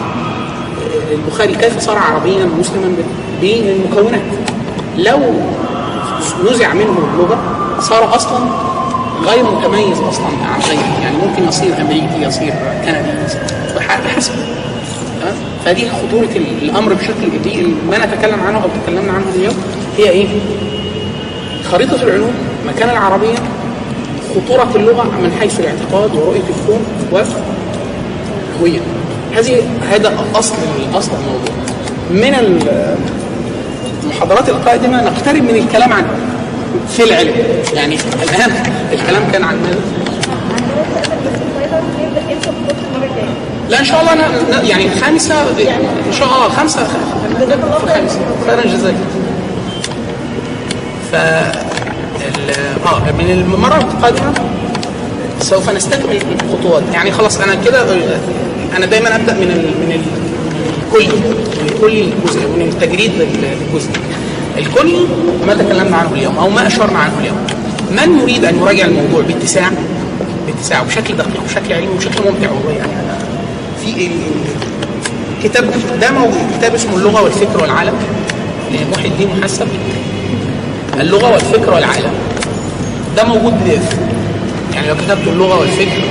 البخاري كيف صار عربيا مسلما بالمكونات؟ لو نزع منه اللغة صار أصلا غير متميز أصلا عن غيره. يعني ممكن يصير أمريكي يصير كندي بحسب؟ فدي خطورة الأمر بشكل دي ما نتكلم عنه أو تكلمنا عنه اليوم هي إيه؟ خريطة العلوم مكان العربية خطورة اللغة من حيث الاعتقاد ورؤية الكون والهوية هذه هذا أصل أصل الموضوع. من المحاضرات القادمة نقترب من الكلام عن في العلم. يعني الآن الكلام كان عن ماذا؟ لا إن شاء الله أنا يعني الخامسه يعني إن شاء الله خمسه الخامسه خيرا جزاك ف آه من المره القادمه سوف نستكمل الخطوات. يعني خلاص أنا كده أنا دايما أبدأ من ال من ال الكلي من الكلي للجزء من التجريد للجزء. الكلي ما تكلمنا عنه اليوم أو ما أشرنا عنه اليوم. من يريد أن يراجع الموضوع باتساع؟ باتساع وبشكل دقيق وبشكل علمي وبشكل ممتع والله يعني. أنا في كتاب ده موجود كتاب اسمه اللغة والفكر والعالم. لمحي الدين محسب اللغة والفكر والعالم. ده موجود اف يعني لو كتبت اللغة والفكر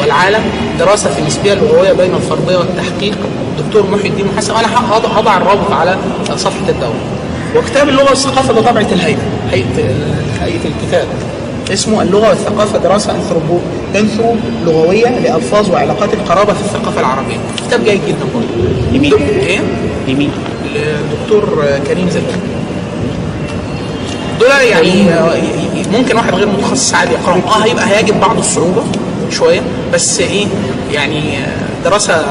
والعالم دراسة في النسبية اللغوية بين الفرضية والتحقيق دكتور محي الدين محسب أنا هضع الرابط على صفحة الدولة وكتاب اللغة والثقافة ده طبعة الهيئة هيئة هيئة الكتاب اسمه اللغة والثقافة دراسة انثروبو انثرو لغويه لألفاظ وعلاقات القرابة في الثقافة العربية كتاب جيد جدا برضه لمين؟ إيه؟ لمين؟ الدكتور كريم زكي دول يعني ممكن واحد غير متخصص عادي يقراهم آه هيبقى هيجد بعض الصعوبة شوية بس إيه يعني دراسة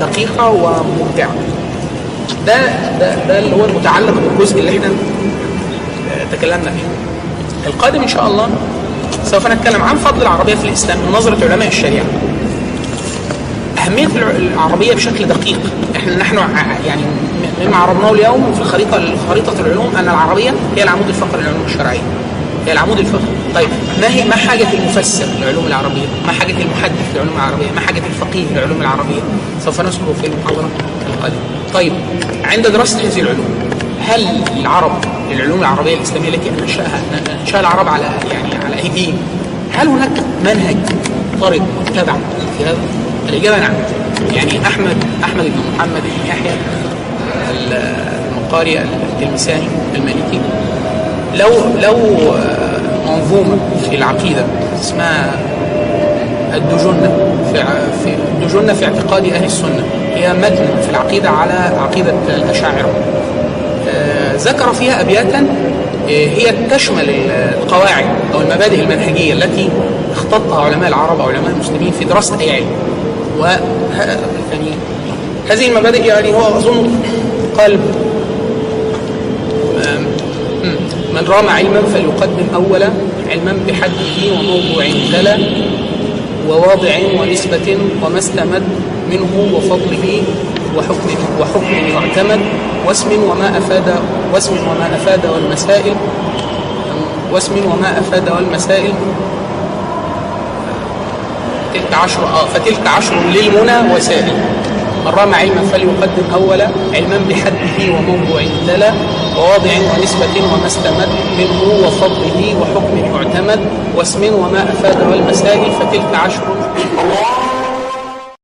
دقيقة وممتعه ده ده ده اللي هو المتعلق بالجزء اللي إحنا تكلمنا فيه. القادم إن شاء الله سوف نتكلم عن فضل العربية في الإسلام من نظره علماء الشريعة. أهمية العربية بشكل دقيق. إحنا نحن ع- يعني مما عرضناه اليوم في خريطة خريطة العلوم أن العربية هي العمود الفقري للعلوم الشرعية. هي العمود الفقري طيب ما هي ما حاجة المفسر للعلوم العربية؟ ما حاجة المحدث للعلوم العربية؟ ما حاجة الفقيه للعلوم العربية؟ سوف نذكره في المحاضرة القادمة. طيب عند دراسة هذه العلوم هل العرب العلوم العربية الإسلامية التي أنشأها أنشأها العرب على يعني على أيديهم هل هناك منهج طرد متبع في هذا؟ الإجابة نعم. يعني أحمد أحمد بن محمد بن يحيى المقاري التلمساني المالكي. لو لو منظومة في العقيدة اسمها الدجنة في في الدجنة في اعتقاد أهل السنة. هي متن في العقيدة على عقيدة الأشاعرة. آه، ذكر فيها أبياتا آه، هي تشمل القواعد أو المبادئ المنهجية التي اختطها علماء العرب أو علماء المسلمين في دراسة أي علم. و يعني هذه المبادئ يعني هو أظن قال من رام علما فليقدم أولا علما بحده وموضوع تلا وواضع ونسبة وما استمد منه وفضله وحكم وحكم يعتمد واسم وما أفاد واسم وما أفاد والمسائل واسم وما أفاد والمسائل تلك عشر آه فتلك عشر للمنى وسائل. من رام علما فليقدم أولا علما بحده وموضوع تلا وواضع ونسبة وما استمد منه وفضله وحكم يعتمد واسم وما أفاد والمسائل فتلك عشر.